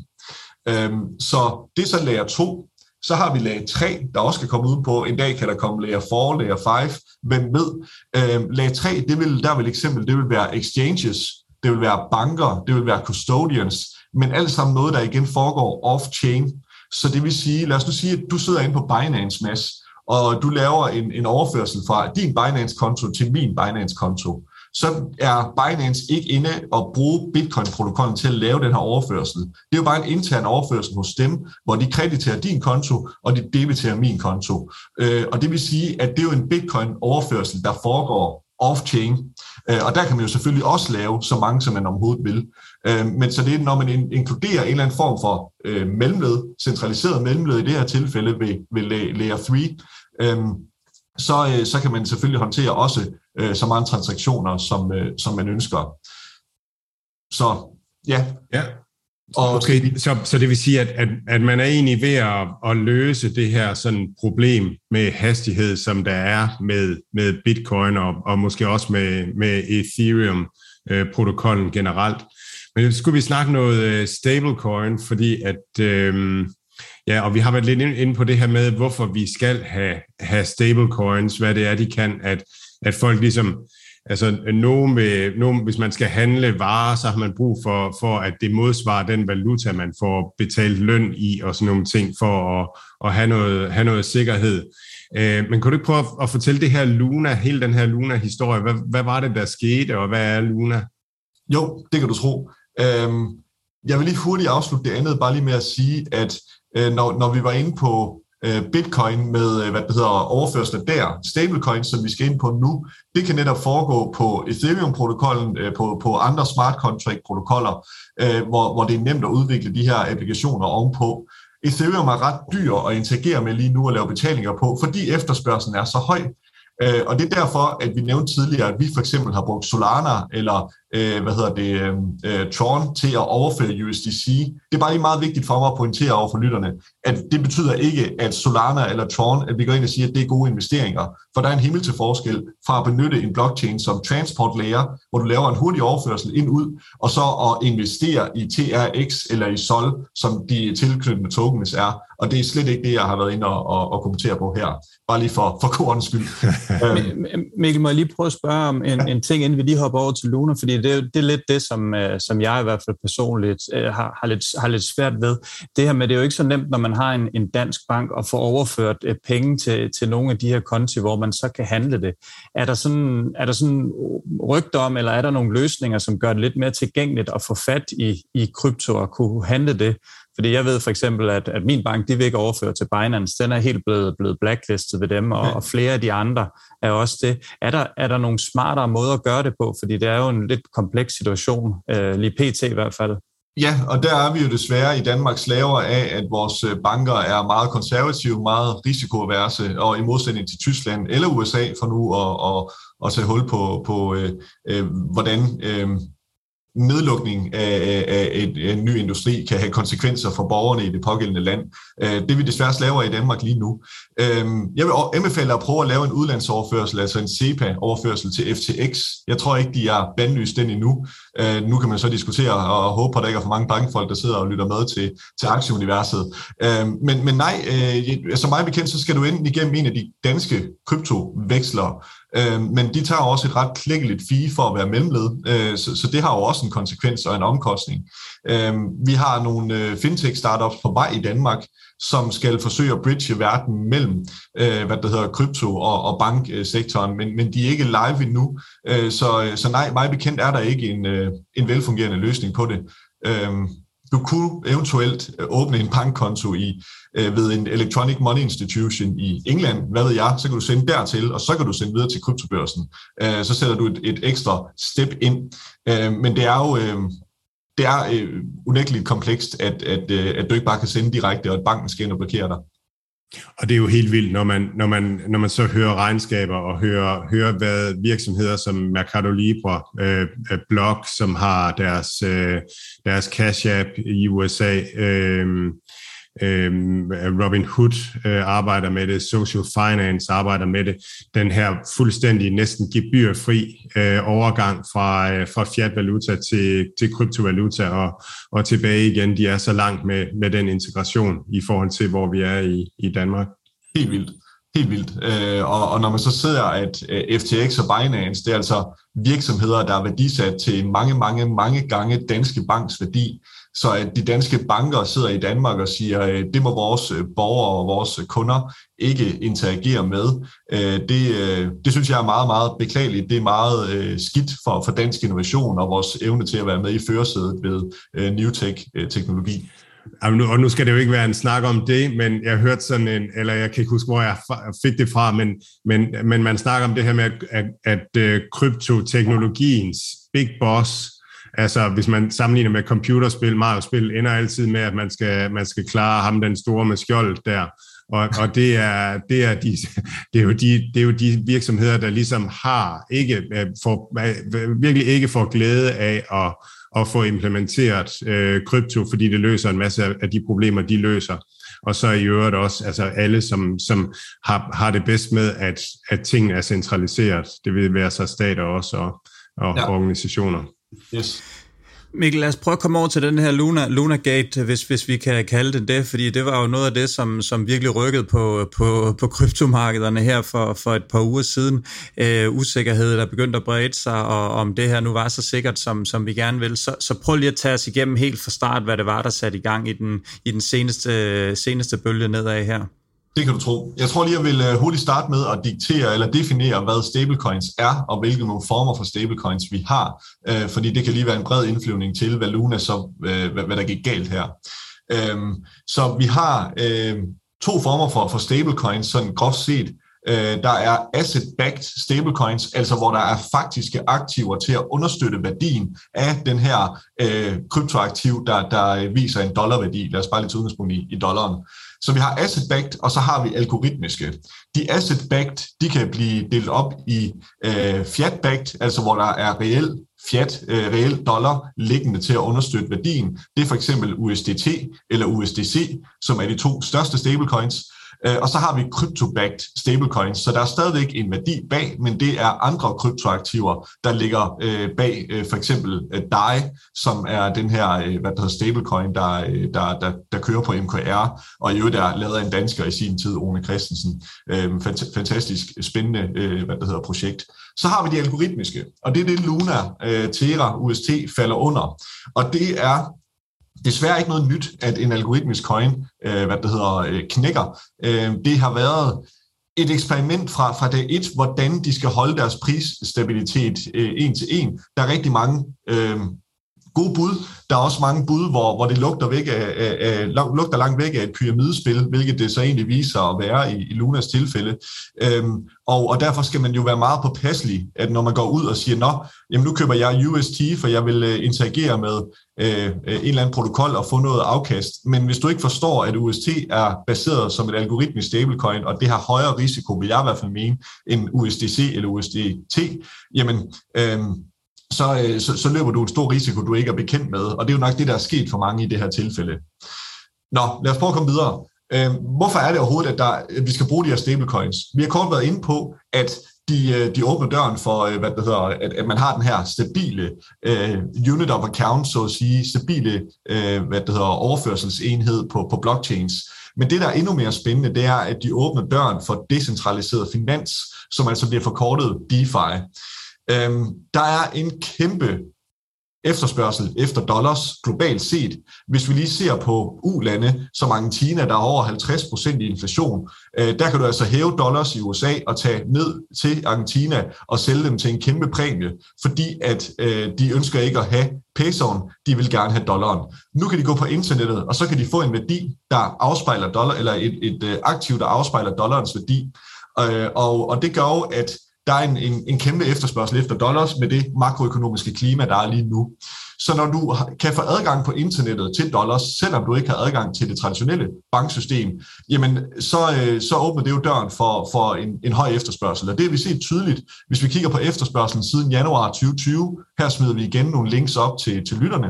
Øhm, så det er så lager 2. Så har vi lag 3, der også kan komme ud på. En dag kan der komme lag 4, lag 5. Hvem ved? Øhm, lag 3, det vil, der vil eksempel, det vil være exchanges, det vil være banker, det vil være custodians, men alt sammen noget, der igen foregår off-chain. Så det vil sige, lad os nu sige, at du sidder inde på Binance, Mads, og du laver en, en overførsel fra din Binance-konto til min Binance-konto, så er Binance ikke inde og bruge Bitcoin-protokollen til at lave den her overførsel. Det er jo bare en intern overførsel hos dem, hvor de krediterer din konto, og de debiterer min konto. Øh, og det vil sige, at det er jo en Bitcoin-overførsel, der foregår off-chain. Øh, og der kan man jo selvfølgelig også lave så mange, som man overhovedet vil. Øh, men så det er, når man inkluderer en eller anden form for øh, mellemled, centraliseret mellemled i det her tilfælde ved, ved layer 3, øhm, så, øh, så kan man selvfølgelig håndtere også øh, så mange transaktioner, som, øh, som man ønsker. Så ja. ja. Og, okay, så, så det vil sige, at, at, at man er egentlig ved at, at løse det her sådan problem med hastighed, som der er med, med Bitcoin og, og måske også med, med Ethereum-protokollen øh, generelt. Men skulle vi snakke noget stablecoin, fordi at øh, Ja, og vi har været lidt inde på det her med, hvorfor vi skal have, have stablecoins, hvad det er, de kan, at, at folk ligesom, altså nogen med, nogen, hvis man skal handle varer, så har man brug for, for, at det modsvarer den valuta, man får betalt løn i, og sådan nogle ting, for at, at have, noget, have noget sikkerhed. Øh, men kan du ikke prøve at, at fortælle det her Luna, hele den her Luna-historie, hvad, hvad var det, der skete, og hvad er Luna? Jo, det kan du tro. Øhm, jeg vil lige hurtigt afslutte det andet, bare lige med at sige, at øh, når, når vi var inde på øh, bitcoin med, øh, hvad det hedder, overførsler der, stablecoin, som vi skal ind på nu, det kan netop foregå på Ethereum-protokollen, øh, på, på andre smart contract-protokoller, øh, hvor, hvor det er nemt at udvikle de her applikationer ovenpå. Ethereum er ret dyr at interagere med lige nu og lave betalinger på, fordi efterspørgselen er så høj. Øh, og det er derfor, at vi nævnte tidligere, at vi for eksempel har brugt Solana eller øh, hvad hedder det, øh, øh Tron til at overføre USDC. Det er bare lige meget vigtigt for mig at pointere over for lytterne, at det betyder ikke, at Solana eller Tron, at vi går ind og siger, at det er gode investeringer. For der er en himmel til forskel fra at benytte en blockchain som transport layer, hvor du laver en hurtig overførsel ind ud, og så at investere i TRX eller i SOL, som de tilknyttede tokens er. Og det er slet ikke det, jeg har været inde og, og, og kommentere på her. Bare lige for, for korens skyld. Mikkel, må jeg lige prøve at spørge om en, en ting, inden vi lige hopper over til Luna, fordi det, det er lidt det, som, øh, som jeg i hvert fald personligt øh, har, har, lidt, har lidt svært ved. Det her med, det er jo ikke så nemt, når man har en, en dansk bank og få overført øh, penge til, til nogle af de her konti, hvor man så kan handle det. Er der sådan, er der sådan rygter om, eller er der nogle løsninger, som gør det lidt mere tilgængeligt at få fat i, i krypto og kunne handle det fordi jeg ved for eksempel, at, at min bank, de vil ikke overføre til Binance. Den er helt blevet, blevet blacklistet ved dem, og, og flere af de andre er også det. Er der, er der nogle smartere måder at gøre det på? Fordi det er jo en lidt kompleks situation, øh, lige pt. i hvert fald. Ja, og der er vi jo desværre i Danmark slaver af, at vores øh, banker er meget konservative, meget risikoaverse, og i modsætning til Tyskland eller USA for nu at, at, at tage hul på, på øh, øh, hvordan øh, nedlukning af, af, et, en ny industri kan have konsekvenser for borgerne i det pågældende land. Øh, det vi desværre laver i Danmark lige nu. Øhm, jeg vil anbefale at prøve at lave en udlandsoverførsel, altså en CEPA-overførsel til FTX. Jeg tror ikke, de er bandlyst den endnu. Øh, nu kan man så diskutere og håbe på, at der ikke er for mange bankfolk, der sidder og lytter med til, til aktieuniverset. Øhm, men, men nej, øh, som mig bekendt, så skal du ind igennem en af de danske kryptoveksler, øh, men de tager også et ret klækkeligt fee for at være mellemled, øh, så, så det har jo også en konsekvens og en omkostning. Øh, vi har nogle øh, fintech-startups på vej i Danmark, som skal forsøge at bridge verden mellem, øh, hvad det hedder, krypto og, og banksektoren, men, men de er ikke live endnu. Øh, så, så nej, mig bekendt er der ikke en, øh, en velfungerende løsning på det. Øh, du kunne eventuelt øh, åbne en bankkonto i, øh, ved en Electronic Money Institution i England, hvad ved jeg, så kan du sende dertil, og så kan du sende videre til kryptobørsen. Øh, så sætter du et, et ekstra step ind. Øh, men det er jo, øh, det er øh, unægteligt komplekst, at, at, øh, at du ikke bare kan sende direkte, og at banken skal ind og blokere dig. Og det er jo helt vildt, når man, når man, når man så hører regnskaber og hører, hører hvad virksomheder som Mercado Libre, øh, øh Block, som har deres, øh, deres Cash App i USA, øh, Øhm, Robin Hood øh, arbejder med det, Social Finance arbejder med det, den her fuldstændig næsten gebyrfri øh, overgang fra, øh, fra fiat-valuta til, til kryptovaluta og, og tilbage igen, de er så langt med, med den integration i forhold til, hvor vi er i, i Danmark. Helt vildt. Helt vildt. Øh, og, og når man så ser, at øh, FTX og Binance, det er altså virksomheder, der er værdisat til mange, mange, mange gange danske banks værdi, så at de danske banker sidder i Danmark og siger, at øh, det må vores øh, borgere og vores øh, kunder ikke interagere med, øh, det, det synes jeg er meget, meget beklageligt. Det er meget skidt for, for dansk innovation og vores evne til at være med i førersædet ved new tech-teknologi. Og nu skal det jo ikke være en snak om det, men jeg hørte sådan en, eller jeg kan ikke huske, hvor jeg fik det fra, men, men, men man snakker om det her med, at, at, at kryptoteknologiens big boss Altså, hvis man sammenligner med computerspil, Mario-spil, ender altid med, at man skal, man skal klare ham den store med skjold der. Og, og det, er, det, er de, det, er jo de, det er jo de virksomheder, der ligesom har ikke øh, for, virkelig ikke får glæde af at, at få implementeret øh, krypto, fordi det løser en masse af de problemer, de løser. Og så i øvrigt også altså alle, som, som har, har det bedst med, at, at tingene er centraliseret. Det vil være så stater også og, og ja. organisationer. Yes. Mikkel, lad os prøve at komme over til den her Luna, Luna Gate, hvis, hvis vi kan kalde det det, fordi det var jo noget af det, som, som virkelig rykkede på, på, på kryptomarkederne her for, for et par uger siden. Øh, usikkerhed, der begyndte at brede sig, og om det her nu var så sikkert, som, som vi gerne vil. Så, så prøv lige at tage os igennem helt fra start, hvad det var, der satte i gang i den, i den seneste, seneste bølge nedad her. Det kan du tro. Jeg tror lige, jeg vil øh, hurtigt starte med at diktere eller definere, hvad stablecoins er, og hvilke nogle former for stablecoins vi har, øh, fordi det kan lige være en bred indflyvning til, hvad Luna så, øh, hvad der gik galt her. Øhm, så vi har øh, to former for, for stablecoins, sådan groft set. Øh, der er asset-backed stablecoins, altså hvor der er faktiske aktiver til at understøtte værdien af den her øh, kryptoaktiv, der, der viser en dollarværdi. Lad os bare lige tage udgangspunkt i, i dollaren. Så vi har asset-backed, og så har vi algoritmiske. De asset-backed, de kan blive delt op i øh, fiat-backed, altså hvor der er reel fiat, øh, reel dollar liggende til at understøtte værdien. Det er for eksempel USDT eller USDC, som er de to største stablecoins. Øh, og så har vi crypto-backed stablecoins, så der er stadigvæk en værdi bag, men det er andre kryptoaktiver, der ligger øh, bag øh, for eksempel øh, DAI, som er den her hvad der hedder stablecoin, der, der, der, der kører på MKR, og i øvrigt er lavet af en dansker i sin tid, Rune Christensen. Fantastisk spændende hvad der hedder, projekt. Så har vi de algoritmiske, og det er det Luna, Terra, UST falder under. Og det er desværre ikke noget nyt, at en algoritmisk coin, øh, hvad det hedder, øh, knækker. Øh, det har været et eksperiment fra, fra dag et, hvordan de skal holde deres prisstabilitet øh, en til en. Der er rigtig mange øh, gode bud. Der er også mange bud, hvor, hvor det lugter, væk af, af, af, lugter langt væk af et pyramidespil, hvilket det så egentlig viser at være i, i Lunas tilfælde. Øhm, og, og derfor skal man jo være meget påpasselig, at når man går ud og siger, nå, jamen nu køber jeg UST, for jeg vil øh, interagere med øh, øh, en eller anden protokol og få noget afkast. Men hvis du ikke forstår, at UST er baseret som et algoritmisk stablecoin, og det har højere risiko, vil jeg i hvert fald mene, end USDC eller USDT, jamen Øh, så, øh, så, så løber du en stor risiko, du ikke er bekendt med. Og det er jo nok det, der er sket for mange i det her tilfælde. Nå, lad os prøve at komme videre. Øh, hvorfor er det overhovedet, at, der, at vi skal bruge de her stablecoins? Vi har kort været inde på, at de, øh, de åbner døren for, øh, hvad det hedder, at, at man har den her stabile øh, unit of account, så at sige, stabile øh, hvad det hedder, overførselsenhed på, på blockchains. Men det, der er endnu mere spændende, det er, at de åbner døren for decentraliseret finans, som altså bliver forkortet DeFi. Øhm, der er en kæmpe efterspørgsel efter dollars globalt set. Hvis vi lige ser på U-lande som Argentina, der er over 50% i inflation, øh, der kan du altså hæve dollars i USA og tage ned til Argentina og sælge dem til en kæmpe præmie, fordi at øh, de ønsker ikke at have pesoen, de vil gerne have dollaren. Nu kan de gå på internettet, og så kan de få en værdi, der afspejler dollar, eller et, et øh, aktiv, der afspejler dollarens værdi. Øh, og, og det gør jo, at der er en, en, en kæmpe efterspørgsel efter dollars med det makroøkonomiske klima, der er lige nu. Så når du kan få adgang på internettet til dollars, selvom du ikke har adgang til det traditionelle banksystem, jamen så, øh, så åbner det jo døren for, for en, en høj efterspørgsel. Og det har vi set tydeligt, hvis vi kigger på efterspørgselen siden januar 2020. Her smider vi igen nogle links op til, til lytterne.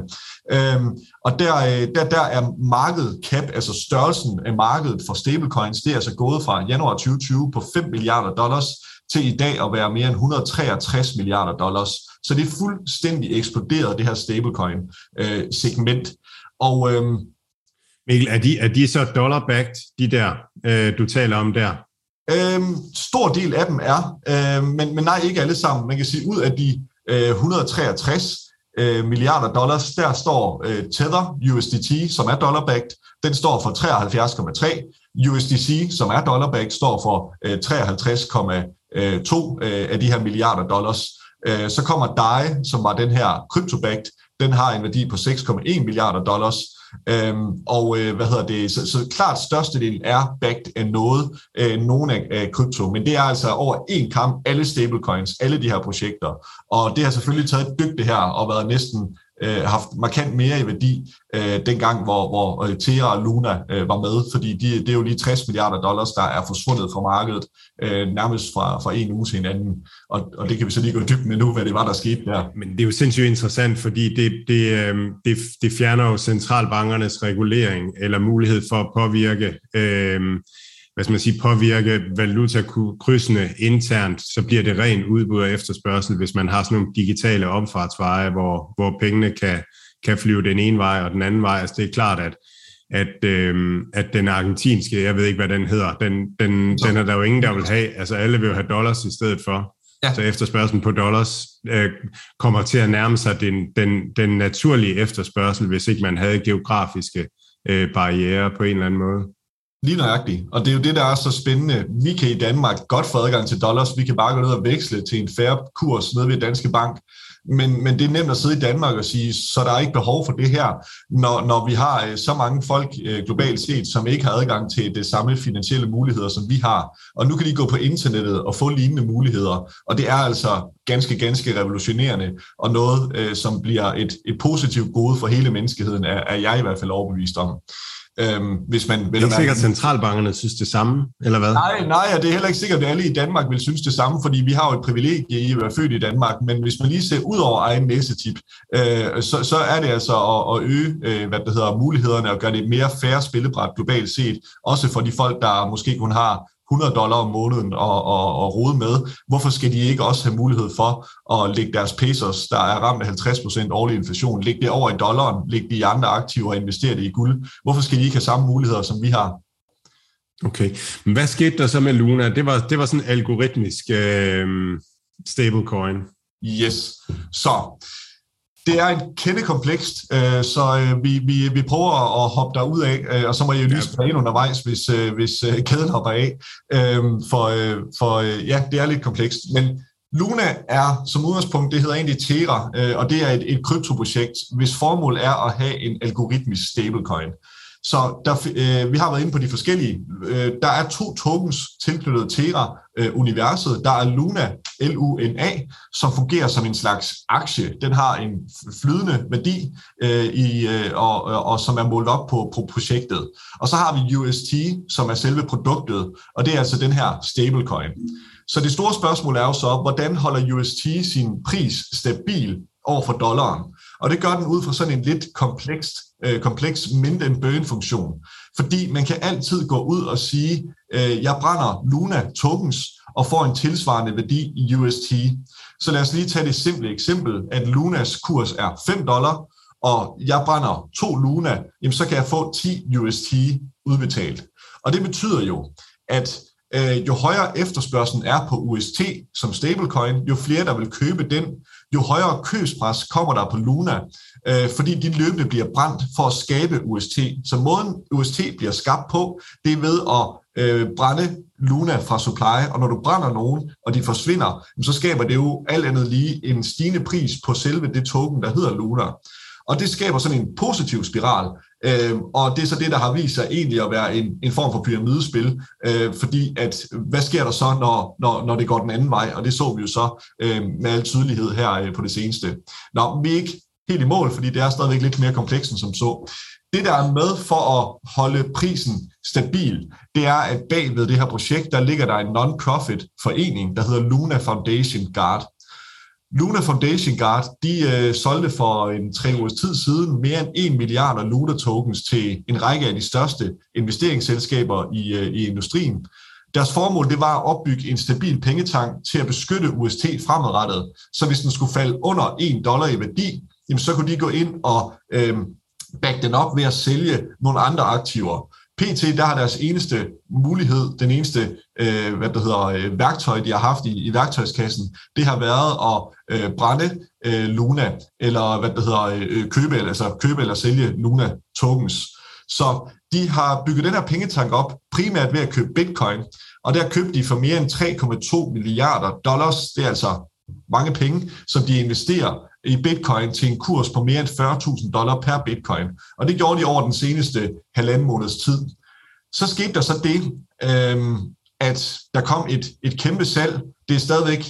Øhm, og der, øh, der, der er markedet cap, altså størrelsen af markedet for stablecoins, det er altså gået fra januar 2020 på 5 milliarder dollars til i dag at være mere end 163 milliarder dollars. Så det er fuldstændig eksploderet, det her stablecoin-segment. Og øhm, Mikkel, er de, er de så dollar-backed, de der, øh, du taler om der? Øhm, stor del af dem er, øh, men, men nej, ikke alle sammen. Man kan sige, ud af de øh, 163 øh, milliarder dollars, der står øh, Tether USDT, som er dollar-backed, den står for 73,3. USDC, som er dollar-backed, står for øh, Øh, 53,2 øh, af de her milliarder dollars. Øh, så kommer DAI, som var den her kryptobagt, den har en værdi på 6,1 milliarder dollars. Øhm, og øh, hvad hedder det? Så, så klart størstedelen er backed af noget, øh, nogen af, af krypto, men det er altså over en kamp alle stablecoins, alle de her projekter. Og det har selvfølgelig taget et dygt det her og været næsten øh, haft markant mere i værdi øh, dengang, hvor, hvor øh, Terra og Luna øh, var med, fordi de, det er jo lige 60 milliarder dollars, der er forsvundet fra markedet øh, nærmest fra, fra en uge til en anden. Og, og det kan vi så lige gå dybt med nu, hvad det var, der skete der. Men det er jo sindssygt interessant, fordi det, det, øh, det, det fjerner jo centralbankernes regulering eller mulighed for at påvirke øh, hvad skal man sige, påvirke valutakrydsene internt, så bliver det ren udbud og efterspørgsel, hvis man har sådan nogle digitale omfartsveje, hvor, hvor pengene kan, kan flyve den ene vej og den anden vej. Altså det er klart, at, at, øh, at den argentinske, jeg ved ikke, hvad den hedder, den, den, den er der jo ingen, der vil have. Altså alle vil jo have dollars i stedet for. Ja. Så efterspørgselen på dollars øh, kommer til at nærme sig den, den, den naturlige efterspørgsel, hvis ikke man havde geografiske øh, barriere på en eller anden måde. Lige nøjagtigt. Og det er jo det, der er så spændende. Vi kan i Danmark godt få adgang til dollars. Vi kan bare gå ned og veksle til en færre kurs nede ved Danske Bank. Men, men det er nemt at sidde i Danmark og sige, så der er ikke behov for det her, når, når vi har øh, så mange folk øh, globalt set, som ikke har adgang til det samme finansielle muligheder, som vi har. Og nu kan de gå på internettet og få lignende muligheder. Og det er altså ganske, ganske revolutionerende, og noget, øh, som bliver et, et positivt gode for hele menneskeheden, er, er jeg i hvert fald overbevist om. Øhm, hvis man, det er ikke sikkert, at centralbankerne synes det samme, eller hvad? Nej, nej, og det er heller ikke sikkert, at alle i Danmark vil synes det samme, fordi vi har jo et privilegie i at være født i Danmark, men hvis man lige ser ud over egen næsetip, øh, så, så er det altså at, at øge øh, hvad det hedder, mulighederne og gøre det mere færre spillebræt globalt set, også for de folk, der måske kun har 100 dollar om måneden og, og, og rode med. Hvorfor skal de ikke også have mulighed for at lægge deres pesos, der er ramt af 50% årlig inflation, lægge det over i dollaren, lægge det i andre aktiver og investere det i guld? Hvorfor skal de ikke have samme muligheder, som vi har? Okay, men hvad skete der så med Luna? Det var, det var sådan en algoritmisk øh, stablecoin. Yes, så det er en kende komplekst, øh, så øh, vi, vi, vi prøver at hoppe der ud af, øh, og så må jeg jo lige spørge ind undervejs, hvis, hvis kæden hopper af. For, for ja, det er lidt komplekst. Men Luna er som udgangspunkt, det hedder egentlig Terra, og det er et, et kryptoprojekt, hvis formål er at have en algoritmisk stablecoin. Så der, øh, vi har været inde på de forskellige. Øh, der er to tokens tilknyttet Terra-universet. Øh, der er Luna, L-U-N-A, som fungerer som en slags aktie. Den har en flydende værdi, øh, i, øh, og, og som er målt op på, på projektet. Og så har vi UST, som er selve produktet, og det er altså den her stablecoin. Så det store spørgsmål er jo så, hvordan holder UST sin pris stabil over for dollaren? Og det gør den ud fra sådan en lidt komplekst, øh, kompleks mindre end bøn-funktion. Fordi man kan altid gå ud og sige, øh, jeg brænder Luna tokens og får en tilsvarende værdi i UST. Så lad os lige tage det simple eksempel, at Lunas kurs er 5 dollar, og jeg brænder to Luna, jamen så kan jeg få 10 UST udbetalt. Og det betyder jo, at øh, jo højere efterspørgselen er på UST som stablecoin, jo flere der vil købe den, jo højere købspres kommer der på Luna, øh, fordi de løbende bliver brændt for at skabe UST. Så måden UST bliver skabt på, det er ved at øh, brænde Luna fra supply, og når du brænder nogen, og de forsvinder, så skaber det jo alt andet lige en stigende pris på selve det token, der hedder Luna. Og det skaber sådan en positiv spiral, øh, og det er så det, der har vist sig egentlig at være en, en form for pyramidespil, øh, fordi at, hvad sker der så, når, når, når det går den anden vej, og det så vi jo så øh, med al tydelighed her øh, på det seneste. Nå, vi er ikke helt i mål, fordi det er stadigvæk lidt mere komplekst end som så. Det, der er med for at holde prisen stabil, det er, at bagved det her projekt, der ligger der en non-profit forening, der hedder Luna Foundation Guard. Luna Foundation Guard, de øh, solgte for en tre ugers tid siden mere end 1 milliard Luna tokens til en række af de største investeringsselskaber i, øh, i industrien. Deres formål det var at opbygge en stabil pengetank til at beskytte UST fremadrettet. Så hvis den skulle falde under 1 dollar i værdi, jamen så kunne de gå ind og øh, back den op ved at sælge nogle andre aktiver. PT, der har deres eneste mulighed, den eneste øh, hvad det hedder, øh, værktøj, de har haft i, i værktøjskassen, det har været at øh, brænde øh, Luna, eller hvad det hedder, øh, købe, altså købe eller sælge Luna tokens. Så de har bygget den her pengetank op, primært ved at købe bitcoin, og der købte de for mere end 3,2 milliarder dollars, det er altså mange penge, som de investerer i bitcoin til en kurs på mere end 40.000 dollar per bitcoin. Og det gjorde de over den seneste halvanden måneds tid. Så skete der så det, øh, at der kom et, et kæmpe salg. Det er stadigvæk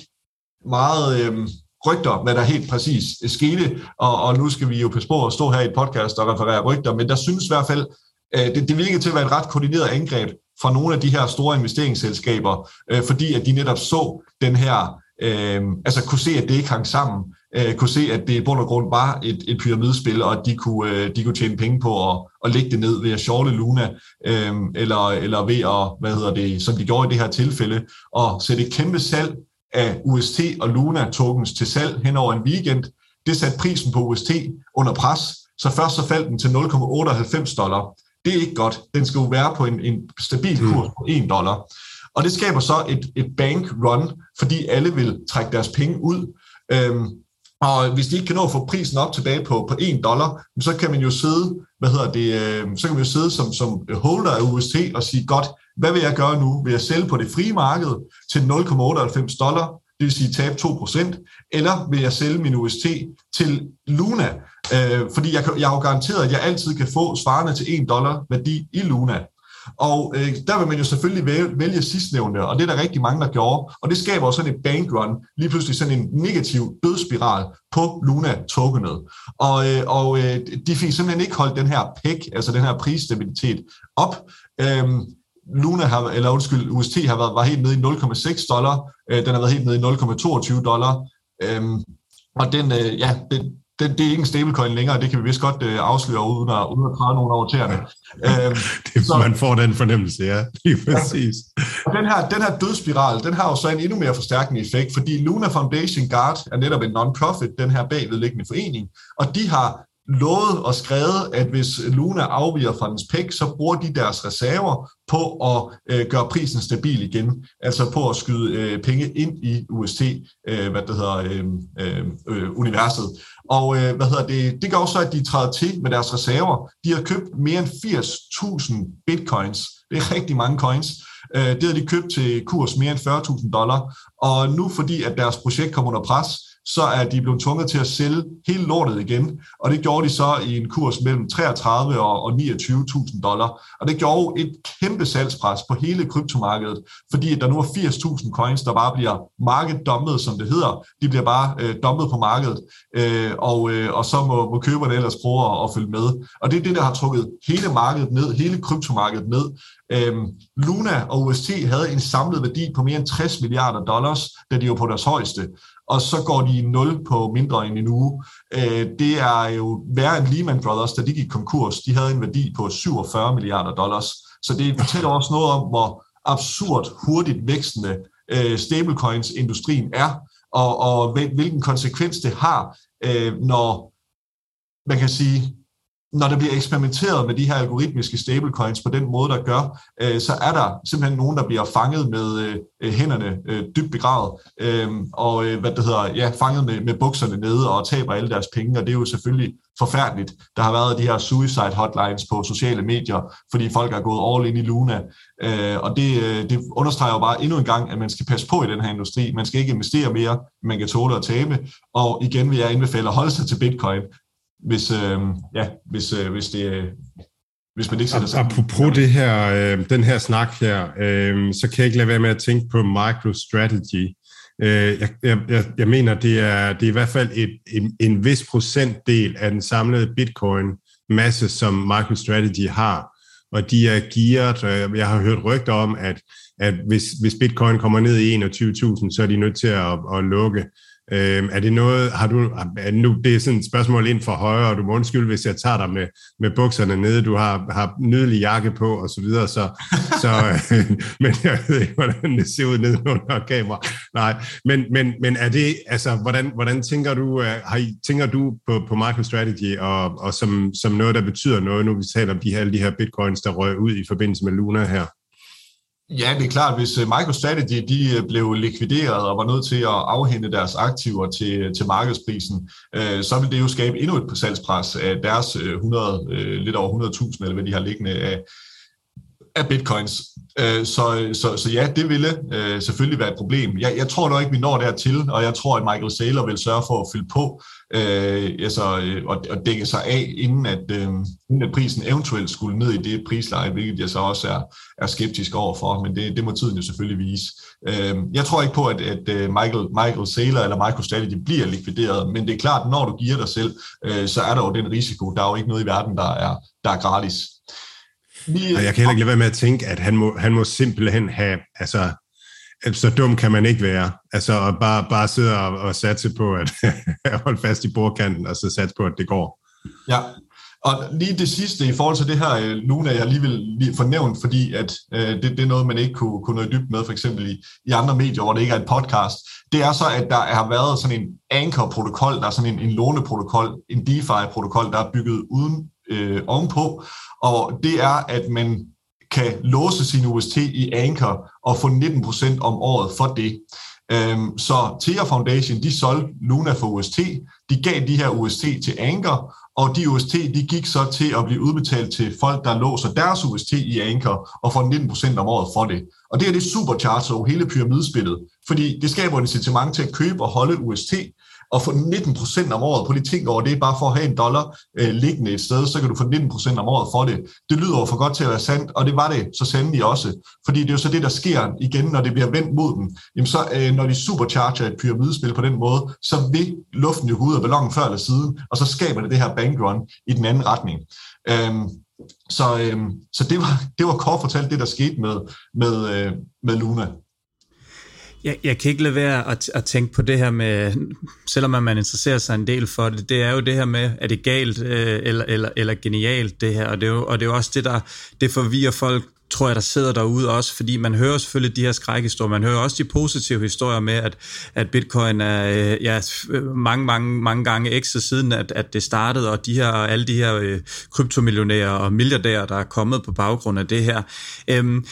meget øh, rygter, hvad der helt præcis skete, og, og nu skal vi jo passe på at stå her i et podcast og referere rygter, men der synes i hvert fald, øh, det, det virkede til at være et ret koordineret angreb fra nogle af de her store investeringsselskaber, øh, fordi at de netop så den her, øh, altså kunne se, at det ikke hang sammen, øh, kunne se, at det i bund og grund var et, et pyramidespil, og at de kunne, øh, de kunne tjene penge på at, at lægge det ned ved at shorte Luna, øh, eller, eller ved at, hvad hedder det, som de gjorde i det her tilfælde, og sætte et kæmpe salg af UST og Luna tokens til salg hen over en weekend. Det satte prisen på UST under pres, så først så faldt den til 0,98 dollar. Det er ikke godt. Den skal jo være på en, en stabil kurs på 1 dollar. Og det skaber så et, et bank run, fordi alle vil trække deres penge ud. Øhm, og hvis de ikke kan nå at få prisen op tilbage på, på 1 dollar, så kan man jo sidde, hvad hedder det, øh, så kan man jo sidde som, som holder af UST og sige, godt, hvad vil jeg gøre nu? Vil jeg sælge på det frie marked til 0,98 dollar, det vil sige tabe 2%, eller vil jeg sælge min UST til Luna? Øh, fordi jeg, jeg har jo garanteret, at jeg altid kan få svarende til 1 dollar værdi i Luna. Og øh, der vil man jo selvfølgelig vælge, vælge sidstnævnte, og det er der rigtig mange, der gjorde. Og det skaber også sådan et bankrun, lige pludselig sådan en negativ dødsspiral på Luna-tokenet. Og, øh, og øh, de fik simpelthen ikke holdt den her PEG, altså den her prisstabilitet, op. Øhm, Luna har, eller undskyld, UST har været, var helt nede i 0,6 dollar, øh, den har været helt nede i 0,22 dollar, øhm, og den, øh, ja, den, det, det er ikke en stablecoin længere, det kan vi vist godt øh, afsløre uden at, uden at træde nogen over tæerne. Øhm, det, så, man får den fornemmelse, ja, lige præcis. Ja, den, her, den her dødsspiral, den har jo så en endnu mere forstærkende effekt, fordi Luna Foundation Guard er netop en non-profit, den her bagvedliggende forening, og de har lovet og skrevet, at hvis Luna afviger fra dens pæk, så bruger de deres reserver på at øh, gøre prisen stabil igen, altså på at skyde øh, penge ind i UST, øh, hvad det hedder, øh, øh, øh, universet. Og øh, hvad hedder det, det gør også, at de træder til med deres reserver. De har købt mere end 80.000 bitcoins. Det er rigtig mange coins. Øh, det har de købt til kurs mere end 40.000 dollar. Og nu fordi at deres projekt kommer under pres, så er de blevet tvunget til at sælge hele lortet igen, og det gjorde de så i en kurs mellem 33 og 29.000 dollar, og det gjorde et kæmpe salgspres på hele kryptomarkedet, fordi der nu er 80.000 coins, der bare bliver markeddummet, som det hedder, de bliver bare øh, dumpet på markedet, øh, og, øh, og så må, må køberne ellers prøve at, at følge med. Og det er det, der har trukket hele markedet ned, hele kryptomarkedet ned. Øhm, Luna og UST havde en samlet værdi på mere end 60 milliarder dollars, da de var på deres højeste og så går de i nul på mindre end en uge. Øh, det er jo værre end Lehman Brothers, da de gik konkurs. De havde en værdi på 47 milliarder dollars. Så det fortæller også noget om, hvor absurd hurtigt vækstende øh, stablecoins-industrien er, og, og hvilken konsekvens det har, øh, når man kan sige, når der bliver eksperimenteret med de her algoritmiske stablecoins på den måde, der gør, øh, så er der simpelthen nogen, der bliver fanget med øh, hænderne øh, dybt begravet, øh, og øh, hvad det hedder, ja, fanget med, med bukserne nede og taber alle deres penge, og det er jo selvfølgelig forfærdeligt. Der har været de her suicide hotlines på sociale medier, fordi folk er gået all in i Luna, øh, og det, øh, det understreger jo bare endnu en gang, at man skal passe på i den her industri. Man skal ikke investere mere, man kan tåle at tabe, og igen vil jeg anbefale at holde sig til Bitcoin hvis, øh, ja, hvis, øh, hvis, det, hvis man ikke sætter sig... Apropos det her, øh, den her snak her, øh, så kan jeg ikke lade være med at tænke på MicroStrategy. Øh, jeg, jeg, jeg mener, det er, det er i hvert fald et, en, en vis procentdel af den samlede bitcoin-masse, som MicroStrategy har. Og de er gearet, og jeg har hørt rygter om, at, at hvis, hvis bitcoin kommer ned i 21.000, så er de nødt til at, at lukke. Øh, er det noget, har du, er nu, det er sådan et spørgsmål ind for højre, og du må undskylde, hvis jeg tager dig med, med bukserne nede, du har, har nydelig jakke på, og så videre, så, så øh, men jeg ved ikke, hvordan det ser ud nede under kamera. Nej, men, men, men er det, altså, hvordan, hvordan tænker du, uh, har I, tænker du på, på MicroStrategy, og, og som, som noget, der betyder noget, nu vi taler om de her, alle de her bitcoins, der røg ud i forbindelse med Luna her? Ja, det er klart, hvis øh, MicroStrategy de øh, blev likvideret og var nødt til at afhente deres aktiver til, øh, til markedsprisen, øh, så vil det jo skabe endnu et salgspres af deres 100, lidt over 100.000, eller hvad de har liggende af, af bitcoins. Øh, så, så, så ja, det ville øh, selvfølgelig være et problem. Jeg, jeg tror nok ikke, vi når dertil, og jeg tror, at Michael Saylor vil sørge for at fylde på øh, altså, øh, og, og dække sig af, inden at, øh, inden at prisen eventuelt skulle ned i det prisleje, hvilket jeg så også er, er skeptisk overfor, men det, det må tiden jo selvfølgelig vise. Øh, jeg tror ikke på, at, at Michael, Michael Saylor eller MicroStrategy bliver likvideret, men det er klart, når du giver dig selv, øh, så er der jo den risiko. Der er jo ikke noget i verden, der er, der er gratis. Lige, jeg kan heller ikke lade være med at tænke, at han må, han må simpelthen have, altså så dum kan man ikke være. Altså at bare, bare sidde og, og satse på at holde fast i bordkanten, og så satse på, at det går. Ja, og lige det sidste i forhold til det her, øh, Luna, jeg lige vil lige fornævnt, fordi at øh, det, det er noget, man ikke kunne, kunne nå dybt med, for eksempel i, i andre medier, hvor det ikke er en podcast. Det er så, at der har været sådan en anchor-protokol, der er sådan en, en låneprotokol, en DeFi-protokol, der er bygget uden øh, ovenpå, og det er, at man kan låse sin UST i Anchor og få 19% om året for det. Øhm, så TIA Foundation, de solgte Luna for UST, de gav de her UST til Anker, og de UST, de gik så til at blive udbetalt til folk, der låser deres UST i Anker og får 19% om året for det. Og det er det supercharger hele pyramidespillet, fordi det skaber et incitament til at købe og holde UST, og få 19% om året på lige tænk over det, bare for at have en dollar øh, liggende et sted, så kan du få 19% om året for det. Det lyder jo for godt til at være sandt, og det var det så sandelig også. Fordi det er jo så det, der sker igen, når det bliver vendt mod dem. Jamen så, øh, når de supercharger et pyramidespil på den måde, så vil luften jo gå ud af ballonen før eller siden, og så skaber det det her bankrun i den anden retning. Øhm, så, øhm, så det var, det var kort fortalt det, der skete med, med, øh, med Luna. Jeg, jeg kan ikke lade være at, at tænke på det her med, selvom man interesserer sig en del for det, det er jo det her med, er det galt øh, eller, eller, eller genialt det her, og det, er jo, og det er jo også det, der det forvirrer folk tror jeg, der sidder derude også, fordi man hører selvfølgelig de her skrækhistorier, man hører også de positive historier med, at, at bitcoin er øh, ja, mange, mange, mange gange ekstra siden, at, at det startede, og de her, alle de her øh, kryptomillionærer og milliardærer, der er kommet på baggrund af det her. Øhm,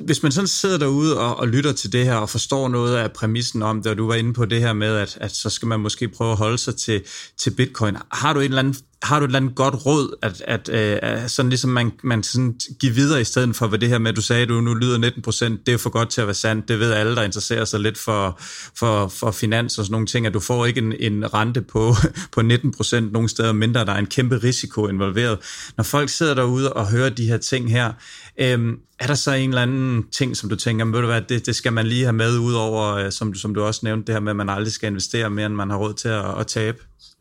hvis man sådan sidder derude og, og lytter til det her og forstår noget af præmissen om det, og du var inde på det her med, at, at så skal man måske prøve at holde sig til, til bitcoin. Har du en eller anden har du et eller andet godt råd, at, at, at, at sådan ligesom man, man sådan give videre i stedet for, hvad det her med, at du sagde, at du nu lyder 19 procent, det er for godt til at være sandt, det ved alle, der interesserer sig lidt for, for, for finans og sådan nogle ting, at du får ikke en, en rente på, på 19 procent nogle steder, mindre der er en kæmpe risiko involveret. Når folk sidder derude og hører de her ting her, øhm, er der så en eller anden ting, som du tænker, ved du hvad, det, det skal man lige have med ud over, øh, som, som du også nævnte, det her med, at man aldrig skal investere mere, end man har råd til at, at tabe?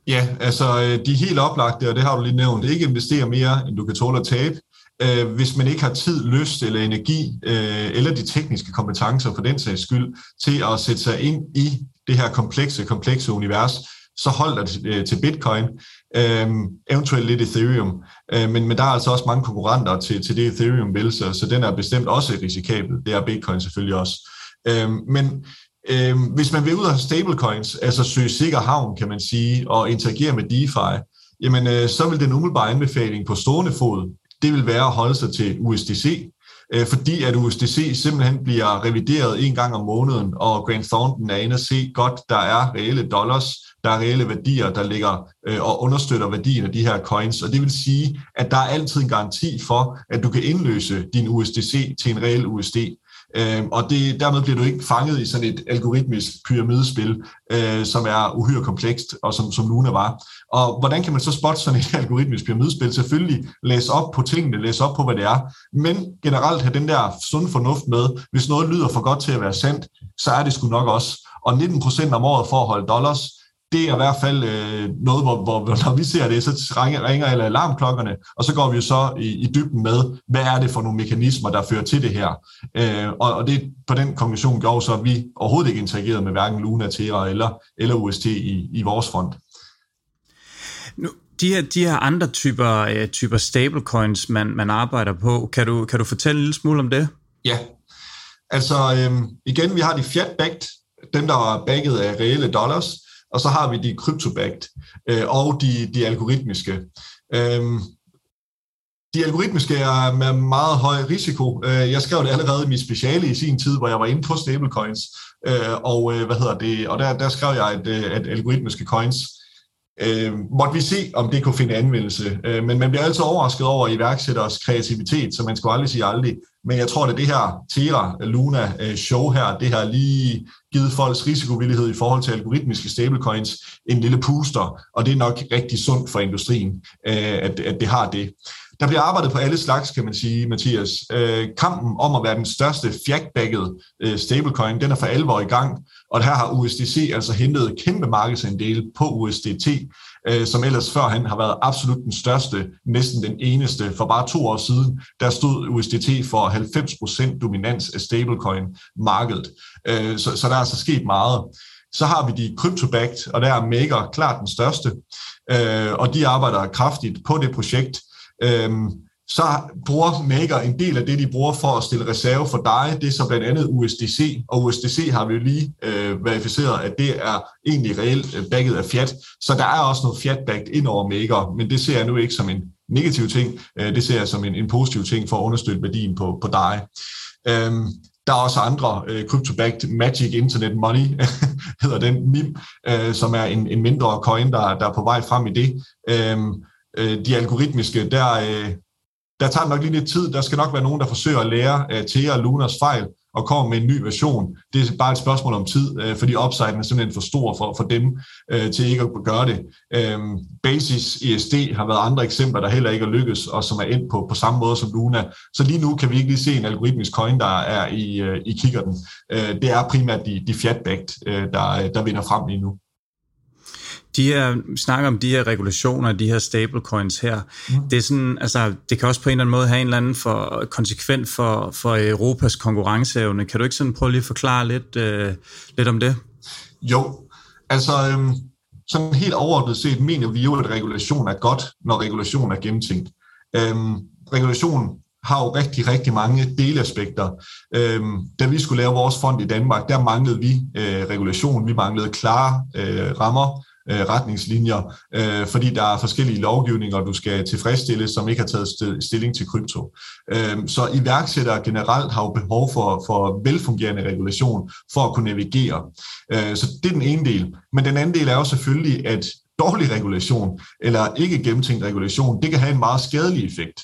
Ja, altså øh, de er helt oplagte, og det har du lige nævnt. Ikke investere mere, end du kan tåle at tabe. Øh, hvis man ikke har tid, lyst eller energi, øh, eller de tekniske kompetencer for den sags skyld, til at sætte sig ind i det her komplekse, komplekse univers, så hold dig til, til Bitcoin, øh, eventuelt lidt Ethereum, øh, men, men der er altså også mange konkurrenter til, til det Ethereum vil, så, så den er bestemt også risikabel. Det er Bitcoin selvfølgelig også. Øh, men øh, hvis man vil ud af stablecoins, altså søge sikker havn, kan man sige, og interagere med DeFi, jamen øh, så vil den umiddelbare anbefaling på stående fod, det vil være at holde sig til USDC, øh, fordi at USDC simpelthen bliver revideret en gang om måneden, og Grant Thornton er inde og se godt, der er reelle dollars, der er reelle værdier, der ligger øh, og understøtter værdien af de her coins. Og det vil sige, at der er altid en garanti for, at du kan indløse din USDC til en reel USD. Øh, og det, dermed bliver du ikke fanget i sådan et algoritmisk pyramidespil, øh, som er uhyre komplekst, og som, som Luna var. Og hvordan kan man så spotte sådan et algoritmisk pyramidespil? Selvfølgelig læse op på tingene, læse op på, hvad det er, men generelt have den der sund fornuft med, hvis noget lyder for godt til at være sandt, så er det sgu nok også. Og 19% om året for at holde dollars, det er i hvert fald øh, noget, hvor, hvor når vi ser det, så ringer, ringer alle alarmklokkerne, og så går vi jo så i, i dybden med, hvad er det for nogle mekanismer, der fører til det her. Øh, og, og det på den konklusion gjorde så, at vi overhovedet ikke interagerede med hverken Luna, Terra eller, eller UST i, i vores fond. Nu, de her, de her andre typer, øh, typer stablecoins, man, man arbejder på, kan du, kan du fortælle en lille smule om det? Ja, altså øh, igen, vi har de fiat-backed, dem der er bagget af reelle dollars, og så har vi de kryptobagt øh, og de, de algoritmiske. Øhm, de algoritmiske er med meget høj risiko. Øh, jeg skrev det allerede i mit speciale i sin tid, hvor jeg var inde på stablecoins, øh, og øh, hvad hedder det, og der, der skrev jeg, at, at algoritmiske coins øh, måtte vi se, om det kunne finde anvendelse. Øh, men man bliver altid overrasket over iværksætteres kreativitet, så man skulle aldrig sige aldrig. Men jeg tror, at det her Terra Luna øh, show her, det har lige givet folks risikovillighed i forhold til algoritmiske stablecoins en lille puster, og det er nok rigtig sundt for industrien, øh, at, at det har det. Der bliver arbejdet på alle slags, kan man sige, Mathias. Øh, kampen om at være den største fjagtbækket øh, stablecoin, den er for alvor i gang, og her har USDC altså hentet kæmpe markedsandel på USDT, øh, som ellers førhen har været absolut den største, næsten den eneste. For bare to år siden, der stod USDT for 90% dominans af stablecoin-markedet. Øh, så, så der er altså sket meget. Så har vi de CryptoBacked, og der er Maker klart den største, øh, og de arbejder kraftigt på det projekt. Øhm, så bruger Maker en del af det, de bruger for at stille reserve for dig. Det er så blandt andet USDC, og USDC har vi jo lige øh, verificeret, at det er egentlig reelt øh, backet af fiat. Så der er også noget fiat-backed ind over Maker, men det ser jeg nu ikke som en negativ ting. Øh, det ser jeg som en, en positiv ting for at understøtte værdien på, på dig. Øhm, der er også andre øh, crypto-backed Magic Internet Money, hedder den MIM, øh, som er en, en mindre coin, der, der er på vej frem i det. Øhm, øh, de algoritmiske, der, øh, der tager det nok lige lidt tid. Der skal nok være nogen, der forsøger at lære øh, Thea og Lunas fejl og kommer med en ny version. Det er bare et spørgsmål om tid, øh, fordi upsiden er simpelthen for stor for, for dem øh, til ikke at gøre det. Øh, Basis ESD har været andre eksempler, der heller ikke er lykkes, og som er endt på, på samme måde som Luna. Så lige nu kan vi ikke lige se en algoritmisk coin, der er i, øh, i kikkerten. Øh, det er primært de, de fiat øh, der, øh, der vinder frem lige nu de her, snakker om de her regulationer, de her stablecoins her, mm. det er sådan, altså, det kan også på en eller anden måde have en eller anden for, konsekvent for, for Europas konkurrenceevne. Kan du ikke sådan prøve lige at forklare lidt, øh, lidt om det? Jo, altså øhm, sådan helt overordnet set mener vi jo, at regulation er godt, når regulation er gennemtænkt. Øhm, regulation har jo rigtig, rigtig mange delaspekter. Øhm, da vi skulle lave vores fond i Danmark, der manglede vi øh, regulation, vi manglede klare øh, rammer, øh, retningslinjer, øh, fordi der er forskellige lovgivninger, du skal tilfredsstille, som ikke har taget stilling til krypto. Øh, så iværksættere generelt har jo behov for, for velfungerende regulation for at kunne navigere. Øh, så det er den ene del. Men den anden del er jo selvfølgelig, at dårlig regulation eller ikke gennemtænkt regulation, det kan have en meget skadelig effekt.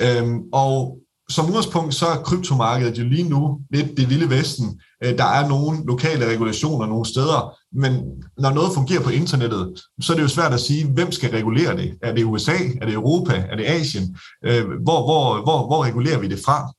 Øhm, og som udgangspunkt, så er kryptomarkedet jo lige nu lidt det vilde vesten. Øh, der er nogle lokale regulationer nogle steder, men når noget fungerer på internettet, så er det jo svært at sige, hvem skal regulere det? Er det USA? Er det Europa? Er det Asien? Øh, hvor, hvor, hvor, hvor regulerer vi det fra?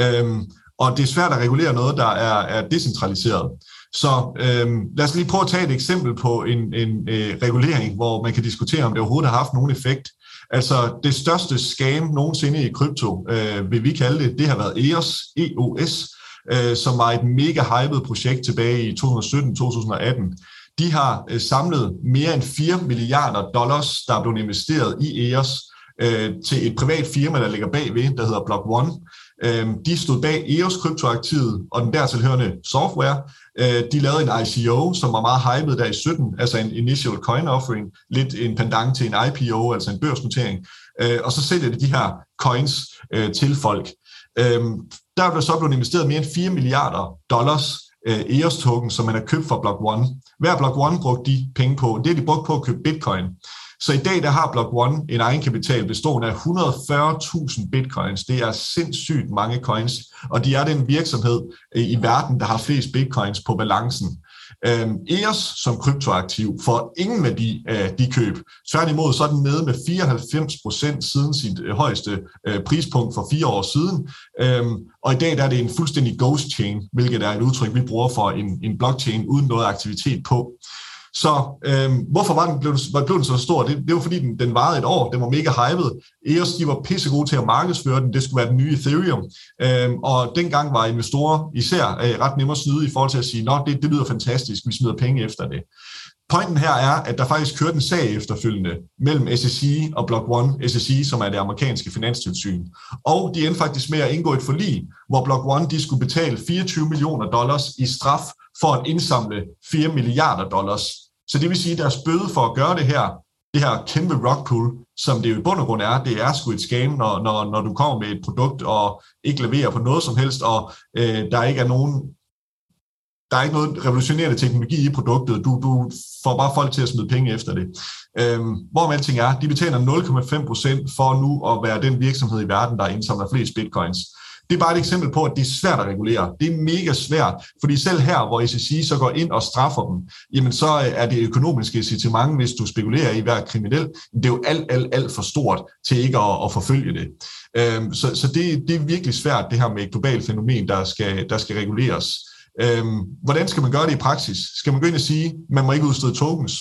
Øhm, og det er svært at regulere noget, der er, er decentraliseret. Så øhm, lad os lige prøve at tage et eksempel på en, en øh, regulering, hvor man kan diskutere, om det overhovedet har haft nogen effekt. Altså det største scam nogensinde i krypto, øh, vil vi kalde det, det har været EOS, EOS øh, som var et mega hyped projekt tilbage i 2017-2018. De har øh, samlet mere end 4 milliarder dollars, der er blevet investeret i EOS, øh, til et privat firma, der ligger bagved, der hedder Block One. Øh, de stod bag EOS kryptoaktivet og den dertilhørende software. Øh, de lavede en ICO, som var meget hyped der i 17, altså en initial coin offering, lidt en pendant til en IPO, altså en børsnotering. Øh, og så sælger de de her coins øh, til folk. Øh, der blev så blevet investeret mere end 4 milliarder dollars øh, EOS token, som man har købt fra Block One. Hver Block One brugte de penge på. Det er de brugt på at købe bitcoin. Så i dag der har Block One en egenkapital bestående af 140.000 bitcoins. Det er sindssygt mange coins, og de er den virksomhed i verden, der har flest bitcoins på balancen. Øhm, EOS som kryptoaktiv får ingen værdi af de køb. Tværtimod så er den nede med 94 procent siden sit øh, højeste øh, prispunkt for fire år siden. Øhm, og i dag der er det en fuldstændig ghost chain, hvilket er et udtryk, vi bruger for en, en blockchain uden noget aktivitet på. Så øh, hvorfor var den, blev, var, blev den så stor? Det, det var fordi, den, den varede et år. Den var mega hyped. EOS de var pissegode til at markedsføre den. Det skulle være den nye Ethereum. Øh, og dengang var investorer især øh, ret nemme at snyde i forhold til at sige, nå, det, det lyder fantastisk, vi smider penge efter det. Pointen her er, at der faktisk kørte en sag efterfølgende mellem SEC og Block One, SEC, som er det amerikanske finanstilsyn. Og de endte faktisk med at indgå et forlig, hvor Block One de skulle betale 24 millioner dollars i straf for at indsamle 4 milliarder dollars. Så det vil sige, at deres bøde for at gøre det her, det her kæmpe rock pool, som det jo i bund og grund er, det er sgu et scam, når, når, når du kommer med et produkt og ikke leverer på noget som helst, og øh, der ikke er nogen der er ikke noget revolutionerende teknologi i produktet. Du, du får bare folk til at smide penge efter det. Øhm, hvor alting er, de betaler 0,5% for nu at være den virksomhed i verden, der indsamler flest bitcoins. Det er bare et eksempel på, at det er svært at regulere. Det er mega svært, fordi selv her, hvor SEC så går ind og straffer dem, jamen så øh, er det økonomiske incitament, hvis du spekulerer i hver kriminel, det er jo alt, alt, alt for stort til ikke at, at forfølge det. Øhm, så så det, det er virkelig svært, det her med et globalt fænomen, der skal, der skal reguleres. Øhm, hvordan skal man gøre det i praksis? Skal man gå ind og sige, man må ikke udstede tokens?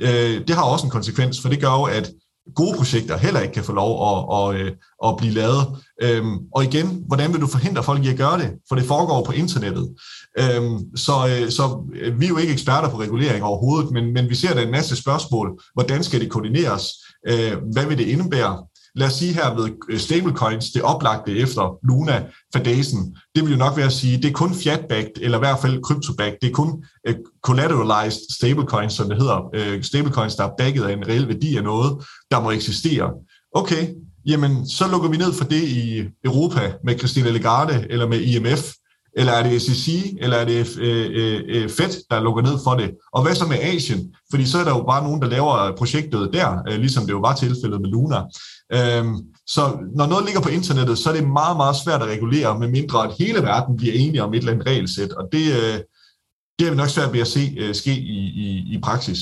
Øh, det har også en konsekvens, for det gør jo, at gode projekter heller ikke kan få lov at, at, at, at blive lavet. Øhm, og igen, hvordan vil du forhindre folk i at gøre det? For det foregår på internettet. Øhm, så, øh, så øh, vi er jo ikke eksperter på regulering overhovedet, men, men vi ser der en masse spørgsmål. Hvordan skal det koordineres? Øh, hvad vil det indebære? Lad os sige her ved øh, stablecoins, det oplagte efter Luna fasen det vil jo nok være at sige, det er kun fiat-backed, eller i hvert fald crypto-backed, det er kun uh, collateralized stablecoins, som det hedder, uh, stablecoins, der er backet af en reel værdi af noget, der må eksistere. Okay, jamen så lukker vi ned for det i Europa med Christine Lagarde eller med IMF, eller er det SEC, eller er det øh, øh, Fed, der lukker ned for det? Og hvad så med Asien? Fordi så er der jo bare nogen, der laver projektet der, øh, ligesom det jo var tilfældet med Luna. Øhm, så når noget ligger på internettet, så er det meget, meget svært at regulere, med mindre at hele verden bliver enige om et eller andet regelsæt, og det, øh, det er vi nok svært ved at se øh, ske i, i, i praksis.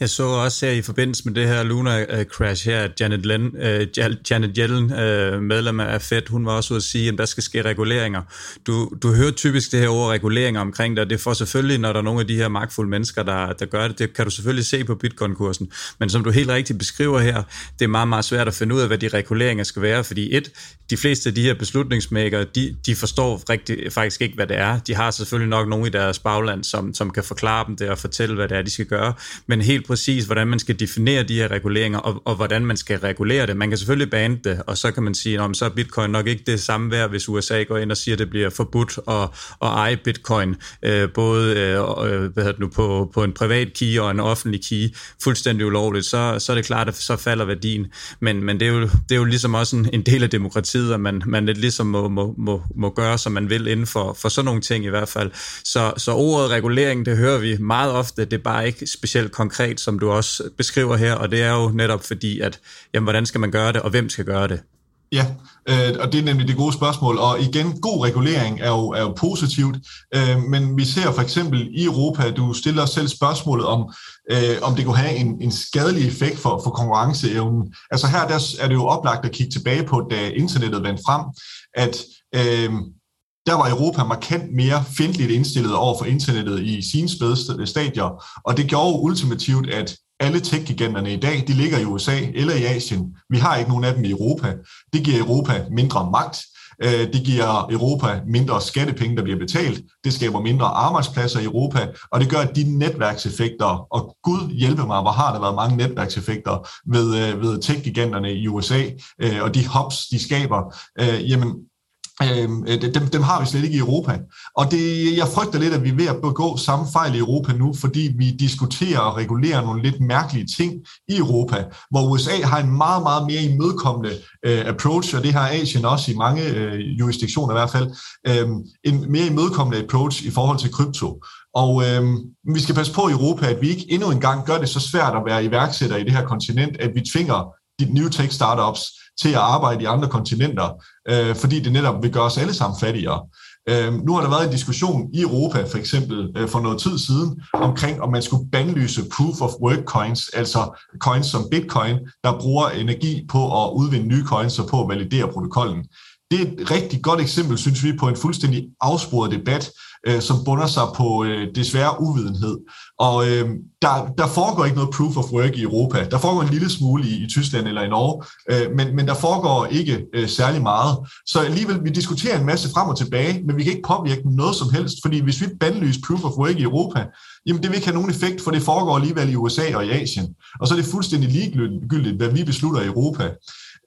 Jeg så også her i forbindelse med det her Luna-crash øh, her, at Janet, Len, uh, Janet Yellen, uh, medlem af Fed, hun var også ude at sige, at der skal ske reguleringer. Du, du hører typisk det her ord reguleringer omkring det, og det får selvfølgelig, når der er nogle af de her magtfulde mennesker, der, der gør det, det kan du selvfølgelig se på bitcoin-kursen. Men som du helt rigtigt beskriver her, det er meget, meget svært at finde ud af, hvad de reguleringer skal være, fordi et, de fleste af de her beslutningsmakere, de, de forstår rigtig, faktisk ikke, hvad det er. De har selvfølgelig nok nogen i deres bagland, som, som kan forklare dem det og fortælle, hvad det er, de skal gøre. Men helt præcis, hvordan man skal definere de her reguleringer, og, og hvordan man skal regulere det. Man kan selvfølgelig bande det, og så kan man sige, at så er bitcoin nok ikke det samme værd, hvis USA går ind og siger, at det bliver forbudt at, at eje bitcoin, øh, både øh, øh hvad det nu, på, på en privat key og en offentlig key, fuldstændig ulovligt, så, så er det klart, at så falder værdien. Men, men det, er jo, det er jo ligesom også en, en del af demokratiet, at man, man lidt ligesom må, må, må, må gøre, som man vil inden for, for sådan nogle ting i hvert fald. Så, så ordet regulering, det hører vi meget ofte, det er bare ikke specielt konkret konkret, som du også beskriver her, og det er jo netop fordi, at jamen, hvordan skal man gøre det, og hvem skal gøre det? Ja, øh, og det er nemlig det gode spørgsmål. Og igen, god regulering er jo, er jo positivt, øh, men vi ser for eksempel i Europa, du stiller selv spørgsmålet om, øh, om det kunne have en, en skadelig effekt for, for konkurrenceevnen. Altså her der er det jo oplagt at kigge tilbage på, da internettet vandt frem, at øh, der var Europa markant mere fjendtligt indstillet over for internettet i sine spæde øh, stadier, og det gjorde ultimativt, at alle tech-giganterne i dag, de ligger i USA eller i Asien. Vi har ikke nogen af dem i Europa. Det giver Europa mindre magt. Øh, det giver Europa mindre skattepenge, der bliver betalt. Det skaber mindre arbejdspladser i Europa, og det gør, at de netværkseffekter, og Gud hjælpe mig, hvor har der været mange netværkseffekter ved, øh, ved tech-giganterne i USA, og de hops, de skaber, jamen Øhm, øh, dem, dem har vi slet ikke i Europa. Og det, jeg frygter lidt, at vi er ved at begå samme fejl i Europa nu, fordi vi diskuterer og regulerer nogle lidt mærkelige ting i Europa, hvor USA har en meget, meget mere imødekommende øh, approach, og det har Asien også i mange øh, jurisdiktioner i hvert fald, øh, en mere imødekommende approach i forhold til krypto. Og øh, vi skal passe på i Europa, at vi ikke endnu engang gør det så svært at være iværksætter i det her kontinent, at vi tvinger de new tech startups til at arbejde i andre kontinenter, øh, fordi det netop vil gøre os alle sammen fattigere. Øh, nu har der været en diskussion i Europa, for eksempel øh, for noget tid siden, omkring om man skulle bandlyse proof of work coins, altså coins som bitcoin, der bruger energi på at udvinde nye coins og på at validere protokollen. Det er et rigtig godt eksempel, synes vi, på en fuldstændig afsporet debat, øh, som bunder sig på øh, desværre uvidenhed. Og øh, der, der foregår ikke noget proof of work i Europa. Der foregår en lille smule i, i Tyskland eller i Norge, øh, men, men der foregår ikke øh, særlig meget. Så alligevel, vi diskuterer en masse frem og tilbage, men vi kan ikke påvirke noget som helst, fordi hvis vi bandlyser proof of work i Europa, jamen det vil ikke have nogen effekt, for det foregår alligevel i USA og i Asien. Og så er det fuldstændig ligegyldigt, hvad vi beslutter i Europa.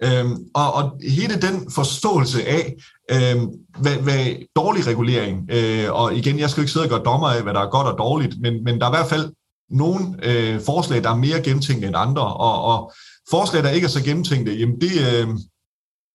Øhm, og, og hele den forståelse af, øhm, hvad, hvad dårlig regulering, øh, og igen, jeg skal ikke sidde og gøre dommer af, hvad der er godt og dårligt, men, men der er i hvert fald nogle øh, forslag, der er mere gennemtænkte end andre, og, og forslag, der ikke er så gennemtænkte, jamen det, øh,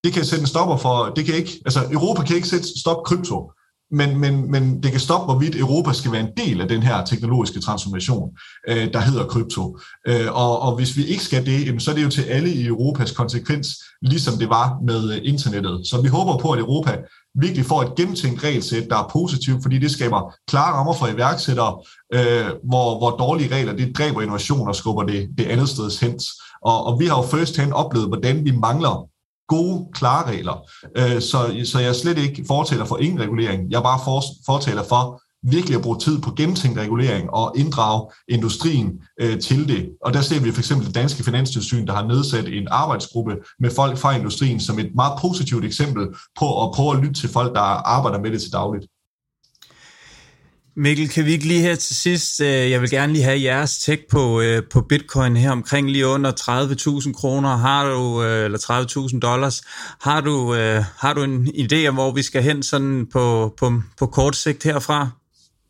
det kan sætte en stopper for, det kan ikke, altså Europa kan ikke sætte stop krypto, men, men, men det kan stoppe, hvorvidt Europa skal være en del af den her teknologiske transformation, øh, der hedder krypto. Øh, og, og hvis vi ikke skal det, så er det jo til alle i Europas konsekvens, ligesom det var med øh, internettet. Så vi håber på, at Europa virkelig får et gennemtænkt regelsæt, der er positivt, fordi det skaber klare rammer for iværksættere, øh, hvor, hvor dårlige regler, det dræber innovation og skubber det, det andet sted hen. Og, og vi har jo first hand oplevet, hvordan vi mangler gode, klare regler. Øh, så, så jeg er slet ikke fortaler for ingen regulering. Jeg er bare for, fortaler for virkelig at bruge tid på gennemtænkt regulering og inddrage industrien øh, til det. Og der ser vi for eksempel det danske finanstilsyn, der har nedsat en arbejdsgruppe med folk fra industrien som et meget positivt eksempel på at prøve at lytte til folk, der arbejder med det til dagligt. Mikkel, kan vi ikke lige her til sidst, øh, jeg vil gerne lige have jeres tæk på, øh, på bitcoin her omkring lige under 30.000 kroner, har du, øh, eller 30.000 dollars. Har du, øh, har du en idé om, hvor vi skal hen sådan på, på, på kort sigt herfra?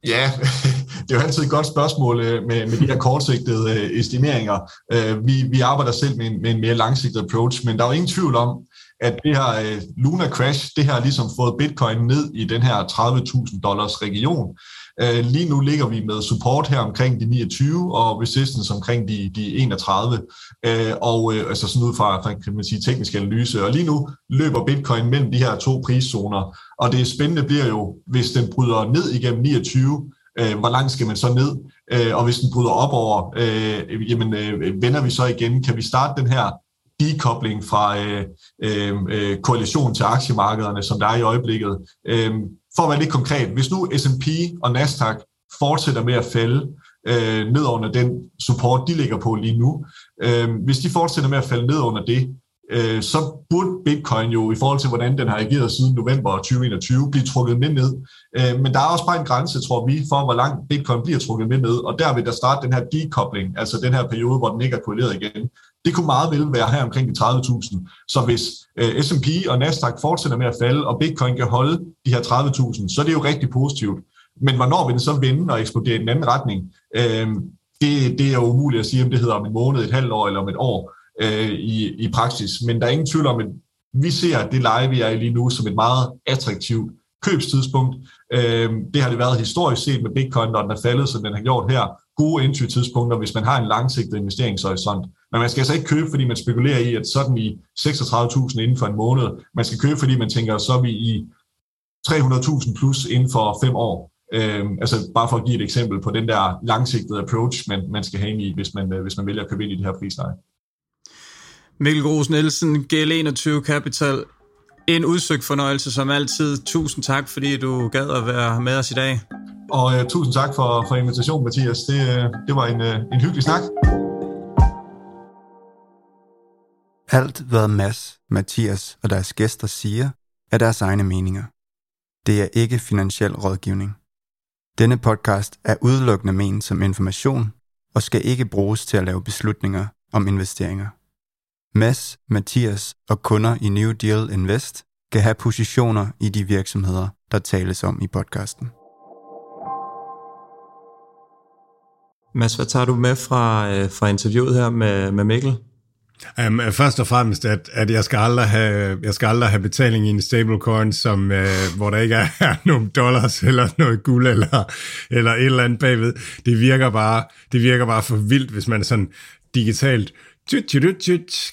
Ja, det er jo altid et godt spørgsmål øh, med, med de her kortsigtede øh, estimeringer. Vi, vi arbejder selv med en, med en mere langsigtet approach, men der er jo ingen tvivl om, at det her Luna Crash, det har ligesom fået bitcoin ned i den her 30.000 dollars region. Øh, lige nu ligger vi med support her omkring de 29 og resistance omkring de, de 31, øh, og øh, altså sådan ud fra, fra kan man sige, teknisk analyse. Og lige nu løber bitcoin mellem de her to priszoner, og det spændende bliver jo, hvis den bryder ned igennem 29, øh, hvor langt skal man så ned? Øh, og hvis den bryder op over, øh, jamen øh, vender vi så igen? Kan vi starte den her dekobling fra øh, øh, øh koalition til aktiemarkederne, som der er i øjeblikket? Øh, for at være lidt konkret, hvis nu S&P og Nasdaq fortsætter med at falde øh, ned under den support, de ligger på lige nu, øh, hvis de fortsætter med at falde ned under det, øh, så burde Bitcoin jo i forhold til, hvordan den har ageret siden november 2021, blive trukket med ned. Øh, men der er også bare en grænse, tror vi, for hvor langt Bitcoin bliver trukket med ned, og der vil der starte den her decoupling, altså den her periode, hvor den ikke er korreleret igen. Det kunne meget vel være her omkring de 30.000. Så hvis øh, S&P og Nasdaq fortsætter med at falde, og Bitcoin kan holde de her 30.000, så er det jo rigtig positivt. Men hvornår vil den så vende og eksplodere i den anden retning? Øh, det, det er jo umuligt at sige, om det hedder om en måned, et halvt år eller om et år øh, i, i praksis. Men der er ingen tvivl om, at vi ser det leje, vi er i lige nu, som et meget attraktivt købstidspunkt. Øh, det har det været historisk set med Bitcoin, når den er faldet, som den har gjort her. Gode entry-tidspunkter, hvis man har en langsigtet investeringshorisont. Men man skal altså ikke købe, fordi man spekulerer i, at sådan i 36.000 inden for en måned. Man skal købe, fordi man tænker, så er vi i 300.000 plus inden for fem år. Øhm, altså bare for at give et eksempel på den der langsigtede approach, man, man skal have ind i, hvis man, øh, hvis man vælger at købe ind i det her prisleje. Mikkel Gros Nielsen, GL21 Capital. En udsøgt fornøjelse som altid. Tusind tak, fordi du gad at være med os i dag. Og uh, tusind tak for, for invitationen, Mathias. Det, uh, det var en, uh, en hyggelig snak. Alt, hvad Mads, Mathias og deres gæster siger, er deres egne meninger. Det er ikke finansiel rådgivning. Denne podcast er udelukkende ment som information og skal ikke bruges til at lave beslutninger om investeringer. Mads, Mathias og kunder i New Deal Invest kan have positioner i de virksomheder, der tales om i podcasten. Mads, hvad tager du med fra, øh, fra interviewet her med, med Mikkel? Um, først og fremmest, at, at jeg, skal aldrig have, jeg skal aldrig have betaling i en stablecoin, som, uh, hvor der ikke er, er nogen dollars eller noget guld eller, eller et eller andet bagved. Det virker bare, det virker bare for vildt, hvis man sådan digitalt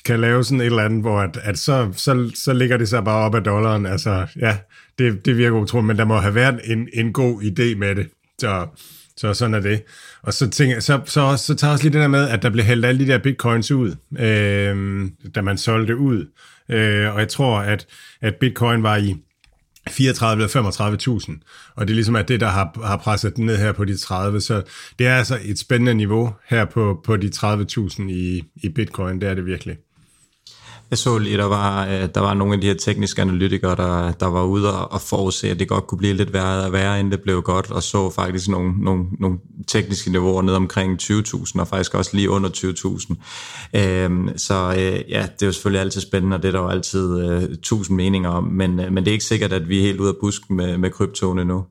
kan lave sådan et eller andet, hvor at, at så, så, så ligger det sig bare op af dollaren. Altså, ja, det, det virker utroligt, men der må have været en, en god idé med det. Så, så sådan er det. Og så, tænker, så, så, så tager også lige det der med, at der blev hældt alle de der bitcoins ud, øh, da man solgte ud. Øh, og jeg tror, at, at bitcoin var i 34 eller 35.000, og det er ligesom at det, der har, har presset den ned her på de 30, så det er altså et spændende niveau her på, på de 30.000 i, i bitcoin, det er det virkelig. Jeg så lige, der var, øh, der var nogle af de her tekniske analytikere, der, der var ude og forudse, at det godt kunne blive lidt værre og værre, end det blev godt, og så faktisk nogle, nogle, nogle tekniske niveauer ned omkring 20.000, og faktisk også lige under 20.000. Øhm, så øh, ja, det er jo selvfølgelig altid spændende, og det er der jo altid øh, tusind meninger om, men, øh, men det er ikke sikkert, at vi er helt ude af busken med, med kryptoen nu.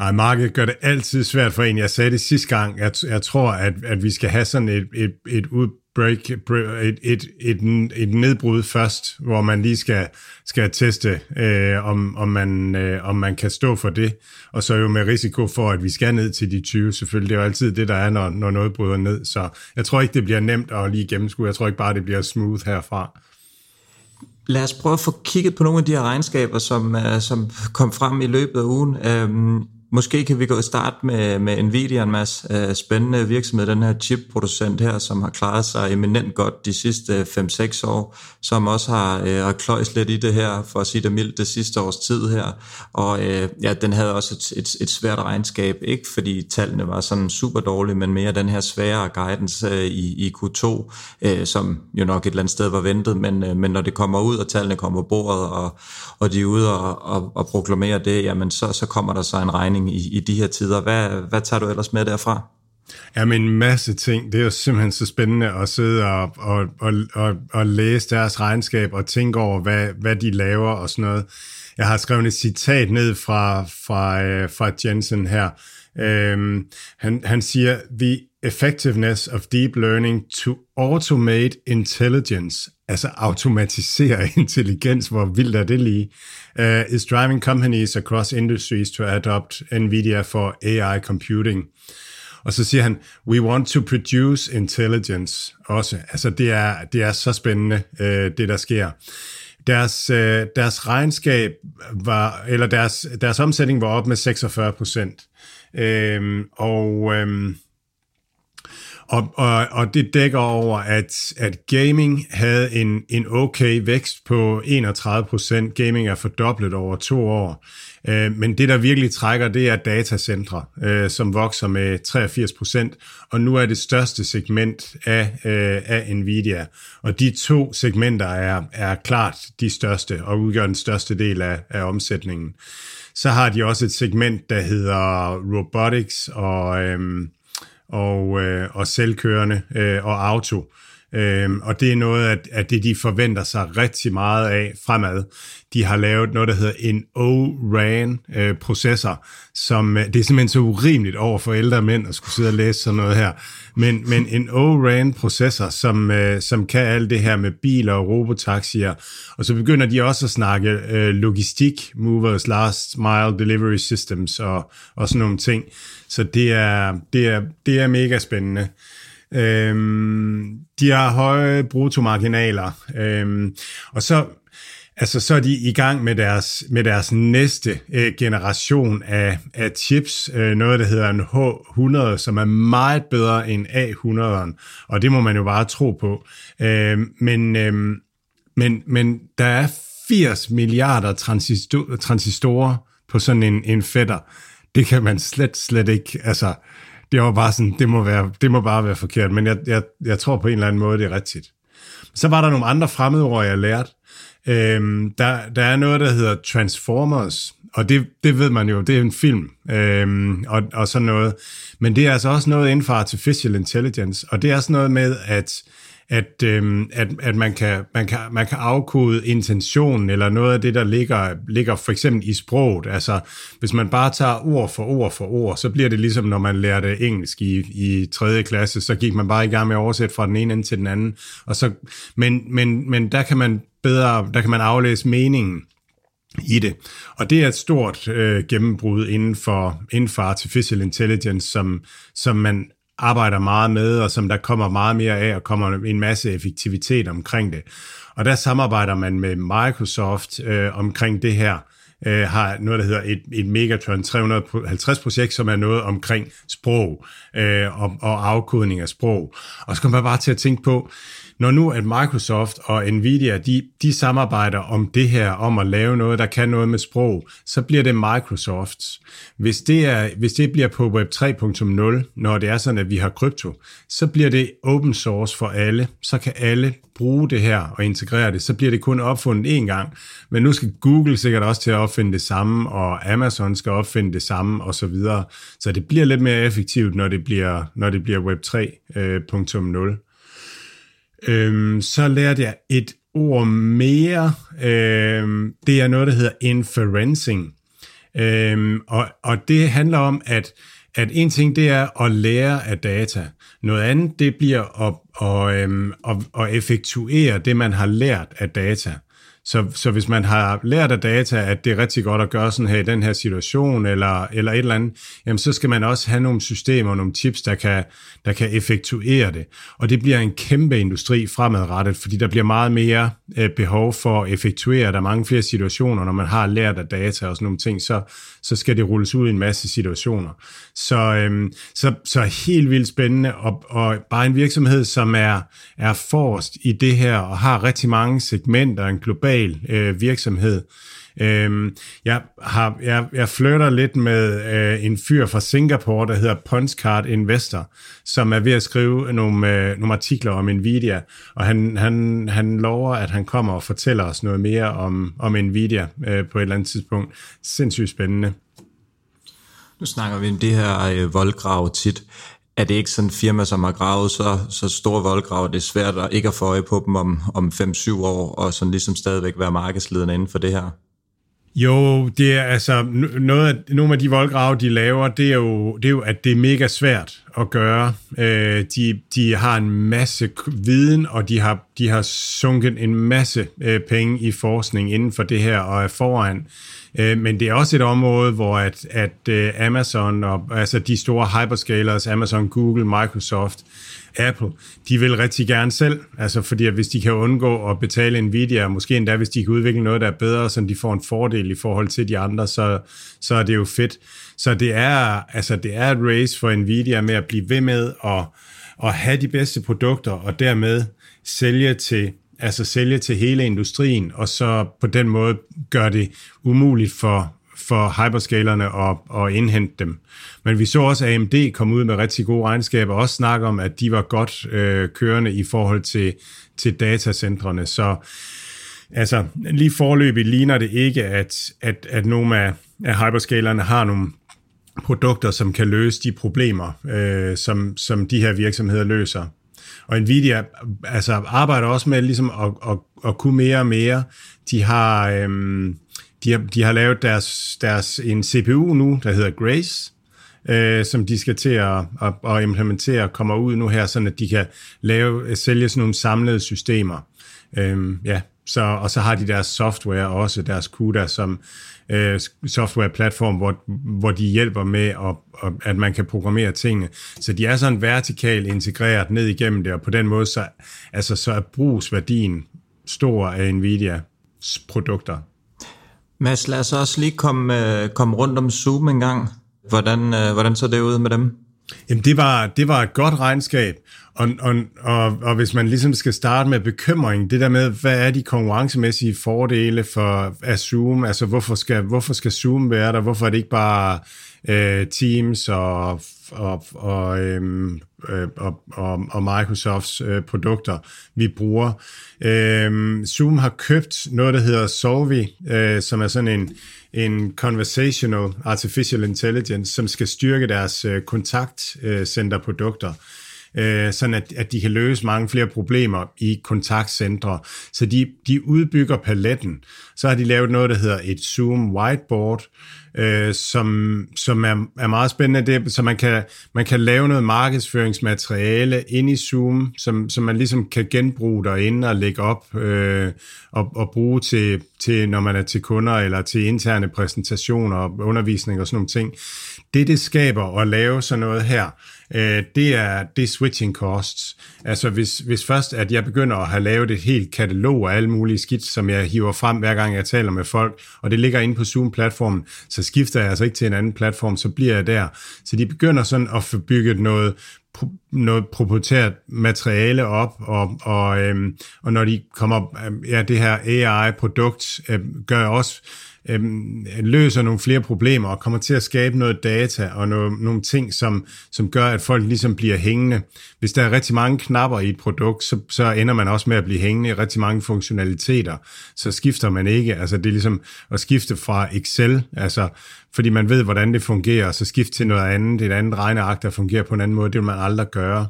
Ej, markedet gør det altid svært for en. Jeg sagde det sidste gang. at jeg tror, at, at vi skal have sådan et, et, et ud, break, et, et, et, et nedbrud først, hvor man lige skal, skal teste, øh, om, om, man, øh, om man kan stå for det, og så jo med risiko for, at vi skal ned til de 20, selvfølgelig. Det er jo altid det, der er, når, når noget bryder ned, så jeg tror ikke, det bliver nemt at lige gennemskue. Jeg tror ikke bare, det bliver smooth herfra. Lad os prøve at få kigget på nogle af de her regnskaber, som, øh, som kom frem i løbet af ugen. Um, Måske kan vi gå og starte med, med Nvidia, en masse øh, spændende virksomhed, den her chipproducent her, som har klaret sig eminent godt de sidste øh, 5-6 år, som også har øh, uh, kløjs lidt i det her, for at sige det mildt, det sidste års tid her. Og øh, ja, den havde også et, et, et svært regnskab, ikke? Fordi tallene var sådan super dårlige, men mere den her svære guidance øh, i, i Q2, øh, som jo nok et eller andet sted var ventet, men, øh, men når det kommer ud, og tallene kommer på bordet, og, og de er ude og, og, og proklamerer det, jamen så, så kommer der så en regning i, i de her tider. Hvad, hvad tager du ellers med derfra? Ja, men en masse ting. Det er jo simpelthen så spændende at sidde og, og, og, og, og læse deres regnskab og tænke over, hvad, hvad de laver og sådan noget. Jeg har skrevet et citat ned fra, fra, øh, fra Jensen her. Øhm, han, han siger, The effectiveness of deep learning to automate intelligence, altså automatisere intelligens, hvor vildt er det lige, uh, is driving companies across industries to adopt NVIDIA for AI computing. Og så siger han, we want to produce intelligence også. Altså det er, det er så spændende, uh, det der sker. Deres, uh, deres regnskab var, eller deres, deres omsætning var op med 46 procent. Uh, og Uh, og, og, og det dækker over, at, at gaming havde en, en okay vækst på 31 procent. Gaming er fordoblet over to år. Øh, men det, der virkelig trækker, det er datacentre, øh, som vokser med 83 procent, og nu er det største segment af, øh, af Nvidia. Og de to segmenter er, er klart de største, og udgør den største del af, af omsætningen. Så har de også et segment, der hedder robotics og... Øh, og, øh, og selvkørende øh, og auto. Øhm, og det er noget af, af det, de forventer sig rigtig meget af fremad. De har lavet noget, der hedder en O-RAN-processor, øh, som øh, det er simpelthen så urimeligt over for ældre mænd at skulle sidde og læse sådan noget her. Men, men en O-RAN-processor, som, øh, som kan alt det her med biler og robotaxier. Og så begynder de også at snakke øh, logistik, movers, last mile delivery systems og, og sådan nogle ting. Så det er, det er, det er mega spændende. Øhm, de har høje bruttomarginaler, øhm, og så, altså, så er de i gang med deres, med deres næste øh, generation af, af chips, øh, noget der hedder en H100, som er meget bedre end A100'eren, og det må man jo bare tro på. Øhm, men, øhm, men, men der er 80 milliarder transistor, transistorer på sådan en, en fætter. Det kan man slet, slet ikke, altså det var bare sådan, det må, være, det må bare være forkert, men jeg, jeg, jeg tror på en eller anden måde, det er rigtigt. Så var der nogle andre fremmedord, jeg lærte. Øhm, der, der er noget, der hedder Transformers, og det, det ved man jo, det er en film, øhm, og, og sådan noget. Men det er altså også noget inden for artificial intelligence, og det er sådan noget med, at at, øhm, at, at man, kan, man, kan, man kan afkode intentionen eller noget af det, der ligger, ligger for eksempel i sproget. Altså, hvis man bare tager ord for ord for ord, så bliver det ligesom, når man lærte engelsk i, i 3. klasse, så gik man bare i gang med at oversætte fra den ene ende til den anden. Og så, men, men, men der kan man bedre, der kan man aflæse meningen i det. Og det er et stort øh, gennembrud inden for, inden for artificial intelligence, som, som man arbejder meget med, og som der kommer meget mere af, og kommer en masse effektivitet omkring det. Og der samarbejder man med Microsoft øh, omkring det her, øh, har noget, der hedder et, et Megatron 350-projekt, som er noget omkring sprog øh, og, og afkodning af sprog. Og så kommer man bare til at tænke på, når nu at Microsoft og Nvidia, de, de samarbejder om det her, om at lave noget, der kan noget med sprog, så bliver det Microsofts. Hvis det, er, hvis det bliver på Web 3.0, når det er sådan, at vi har krypto, så bliver det open source for alle. Så kan alle bruge det her og integrere det. Så bliver det kun opfundet én gang. Men nu skal Google sikkert også til at opfinde det samme, og Amazon skal opfinde det samme, og så videre. Så det bliver lidt mere effektivt, når det bliver, når det bliver Web 3.0. Øhm, så lærte jeg et ord mere. Øhm, det er noget, der hedder inferencing. Øhm, og, og det handler om, at, at en ting det er at lære af data. Noget andet det bliver at, at, øhm, at, at effektuere det, man har lært af data. Så, så hvis man har lært af data, at det er rigtig godt at gøre sådan her i den her situation, eller, eller et eller andet, jamen så skal man også have nogle systemer, nogle chips, der kan, der kan effektuere det. Og det bliver en kæmpe industri fremadrettet, fordi der bliver meget mere øh, behov for at effektuere. Der er mange flere situationer, når man har lært af data og sådan nogle ting, så, så skal det rulles ud i en masse situationer. Så, øhm, så, så helt vildt spændende, og, og bare en virksomhed, som er, er forrest i det her, og har rigtig mange segmenter, en global øh, virksomhed. Øh, jeg, har, jeg, jeg flytter lidt med øh, en fyr fra Singapore, der hedder Punchcard Investor, som er ved at skrive nogle, øh, nogle artikler om Nvidia, og han, han, han lover, at han kommer og fortæller os noget mere om, om Nvidia øh, på et eller andet tidspunkt. Sindssygt spændende. Nu snakker vi om det her øh, voldgrav tit. Er det ikke sådan en firma, som har gravet så, så store voldgrav, det er svært at ikke at få øje på dem om, om 5-7 år, og sådan ligesom stadigvæk være markedsledende inden for det her? Jo, det er altså noget af, nogle af de voldgrave, de laver, det er, jo, det er jo, at det er mega svært at gøre. Øh, de, de har en masse viden, og de har, de har sunket en masse øh, penge i forskning inden for det her, og er foran. Øh, men det er også et område, hvor at, at øh, Amazon, og altså de store hyperscalers, Amazon, Google, Microsoft, Apple, de vil rigtig gerne selv, altså fordi at hvis de kan undgå at betale Nvidia, og måske endda hvis de kan udvikle noget, der er bedre, så de får en fordel i forhold til de andre, så, så er det jo fedt. Så det er, altså det er et race for Nvidia med at blive ved med at, at have de bedste produkter, og dermed sælge til altså sælge til hele industrien, og så på den måde gør det umuligt for, for hyperscalerne og, og indhente dem. Men vi så også, AMD komme ud med rigtig gode regnskaber, og også snakke om, at de var godt øh, kørende i forhold til, til datacentrene. Så altså, lige forløbig ligner det ikke, at, at, at nogle af, af hyperscalerne har nogle produkter, som kan løse de problemer, øh, som, som de her virksomheder løser. Og Nvidia altså, arbejder også med ligesom at, at, at kunne mere og mere. De har, Øh, de har, de har lavet deres, deres, en CPU nu, der hedder Grace, øh, som de skal til at, at, at implementere, kommer ud nu her, sådan at de kan lave, sælge sådan nogle samlede systemer. Øh, ja, så, og så har de deres software også, deres CUDA, som øh, software-platform, hvor, hvor de hjælper med, at, at man kan programmere tingene. Så de er sådan vertikalt integreret ned igennem det, og på den måde, så, altså, så er brugsværdien stor af Nvidias produkter. Mads, lad os også lige komme, øh, komme rundt om Zoom en gang. Hvordan, øh, hvordan så det ud med dem? Jamen, det var, det var et godt regnskab, og, og, og, og hvis man ligesom skal starte med bekymring, det der med, hvad er de konkurrencemæssige fordele for af Zoom, altså hvorfor skal, hvorfor skal Zoom være der, hvorfor er det ikke bare øh, Teams og, og, og, øhm, øh, og, og, og Microsofts øh, produkter, vi bruger. Øh, Zoom har købt noget, der hedder Solvi, øh, som er sådan en, en conversational artificial intelligence, som skal styrke deres øh, kontaktcenterprodukter. Øh, øh, sådan at, at de kan løse mange flere problemer i kontaktcentre. Så de, de udbygger paletten. Så har de lavet noget, der hedder et Zoom Whiteboard, øh, som, som er, er meget spændende. Det, så man kan, man kan lave noget markedsføringsmateriale ind i Zoom, som, som man ligesom kan genbruge derinde og lægge op øh, og, og bruge til, til, når man er til kunder eller til interne præsentationer og undervisning og sådan nogle ting. Det, det skaber at lave sådan noget her, øh, det, er, det er switching costs. Altså hvis, hvis først, at jeg begynder at have lavet et helt katalog af alle mulige skidt, som jeg hiver frem hver gang jeg taler med folk, og det ligger inde på Zoom-platformen, så skifter jeg altså ikke til en anden platform, så bliver jeg der. Så de begynder sådan at få bygget noget noget proprietært materiale op, og, og, øhm, og når de kommer, øhm, ja, det her AI-produkt øhm, gør også øh, løser nogle flere problemer og kommer til at skabe noget data og noget, nogle ting, som, som gør, at folk ligesom bliver hængende. Hvis der er rigtig mange knapper i et produkt, så, så ender man også med at blive hængende i rigtig mange funktionaliteter. Så skifter man ikke. Altså det er ligesom at skifte fra Excel, altså fordi man ved, hvordan det fungerer, så skift til noget andet, et andet regneark, der fungerer på en anden måde, det vil man aldrig gøre.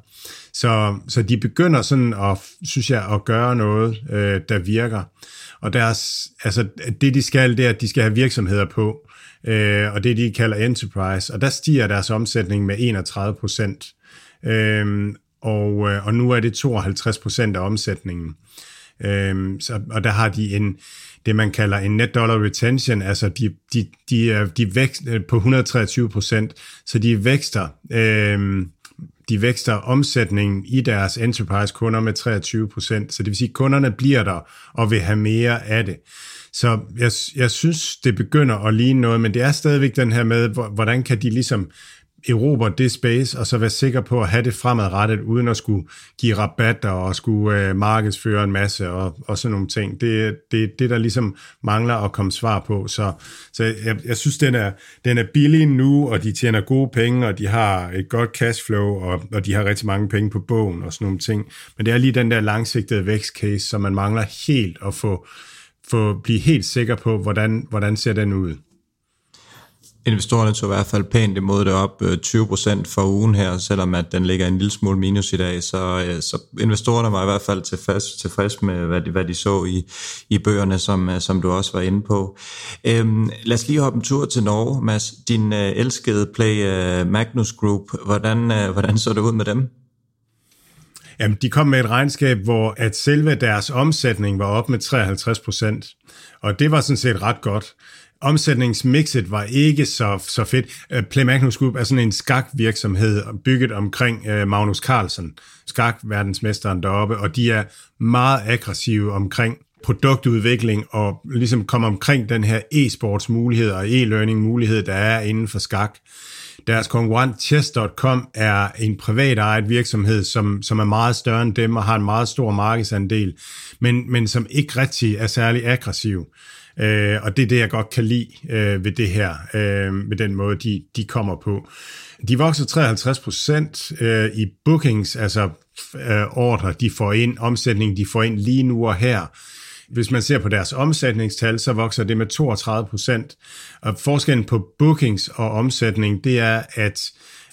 Så, så de begynder sådan at, synes jeg, at gøre noget, øh, der virker. Og deres, altså, det de skal, det er, at de skal have virksomheder på, øh, og det de kalder enterprise, og der stiger deres omsætning med 31 procent. Øhm, øh, og, og nu er det 52 procent af omsætningen. Øhm, så, og der har de en, det man kalder en net dollar retention, altså de, de, de, er, de vækst øh, på 123 procent, så de vækster øhm, de vækster omsætningen i deres enterprise-kunder med 23 procent. Så det vil sige, at kunderne bliver der og vil have mere af det. Så jeg, jeg synes, det begynder at ligne noget, men det er stadigvæk den her med, hvordan kan de ligesom erobre det space, og så være sikker på at have det fremadrettet, uden at skulle give rabatter og skulle øh, markedsføre en masse og, og sådan nogle ting. Det er det, det, der ligesom mangler at komme svar på. Så, så jeg, jeg synes, den er, den er billig nu, og de tjener gode penge, og de har et godt cashflow, og, og de har rigtig mange penge på bogen og sådan nogle ting. Men det er lige den der langsigtede vækstcase, som man mangler helt at få, få blive helt sikker på, hvordan, hvordan ser den ud. Investorerne tog i hvert fald pænt imod det op øh, 20% for ugen her, selvom at den ligger en lille smule minus i dag. Så, øh, så investorerne var i hvert fald tilfreds, tilfreds med, hvad de, hvad de så i, i bøgerne, som, øh, som du også var inde på. Øhm, lad os lige hoppe en tur til Norge, Mads. Din øh, elskede Play øh, Magnus Group, hvordan, øh, hvordan så det ud med dem? Jamen, de kom med et regnskab, hvor at selve deres omsætning var op med 53 procent. Og det var sådan set ret godt omsætningsmixet var ikke så, så fedt. Øh, Play Magnus Group er sådan en skakvirksomhed bygget omkring uh, Magnus Carlsen, skakverdensmesteren deroppe, og de er meget aggressive omkring produktudvikling og ligesom komme omkring den her e-sports mulighed og e-learning mulighed, der er inden for skak. Deres konkurrent Chess.com er en privat ejet virksomhed, som, som er meget større end dem og har en meget stor markedsandel, men, men som ikke rigtig er særlig aggressiv. Øh, og det er det, jeg godt kan lide øh, ved det her, øh, med den måde, de, de kommer på. De vokser 53 procent øh, i bookings, altså øh, ordre, de får ind, omsætning, de får ind lige nu og her. Hvis man ser på deres omsætningstal, så vokser det med 32 procent. Og forskellen på bookings og omsætning, det er, at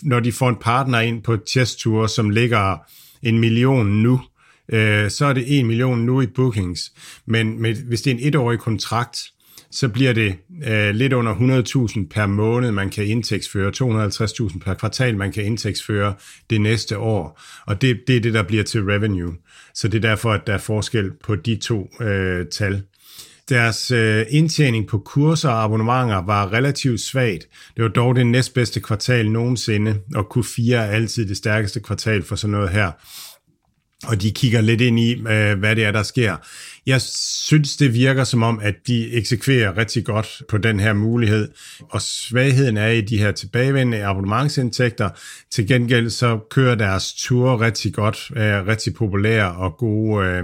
når de får en partner ind på Chess Tour, som ligger en million nu, øh, så er det 1 million nu i bookings. Men med, hvis det er en etårig kontrakt, så bliver det øh, lidt under 100.000 per måned, man kan indtægtsføre, 250.000 per kvartal, man kan indtægtsføre det næste år. Og det, det er det, der bliver til revenue. Så det er derfor, at der er forskel på de to øh, tal. Deres øh, indtjening på kurser og abonnementer var relativt svagt. Det var dog det næstbedste kvartal nogensinde, og Q4 er altid det stærkeste kvartal for sådan noget her og de kigger lidt ind i, øh, hvad det er, der sker. Jeg synes, det virker som om, at de eksekverer rigtig godt på den her mulighed, og svagheden er i de her tilbagevendende abonnementsindtægter. Til gengæld så kører deres ture rigtig godt, er rigtig populære og gode, øh,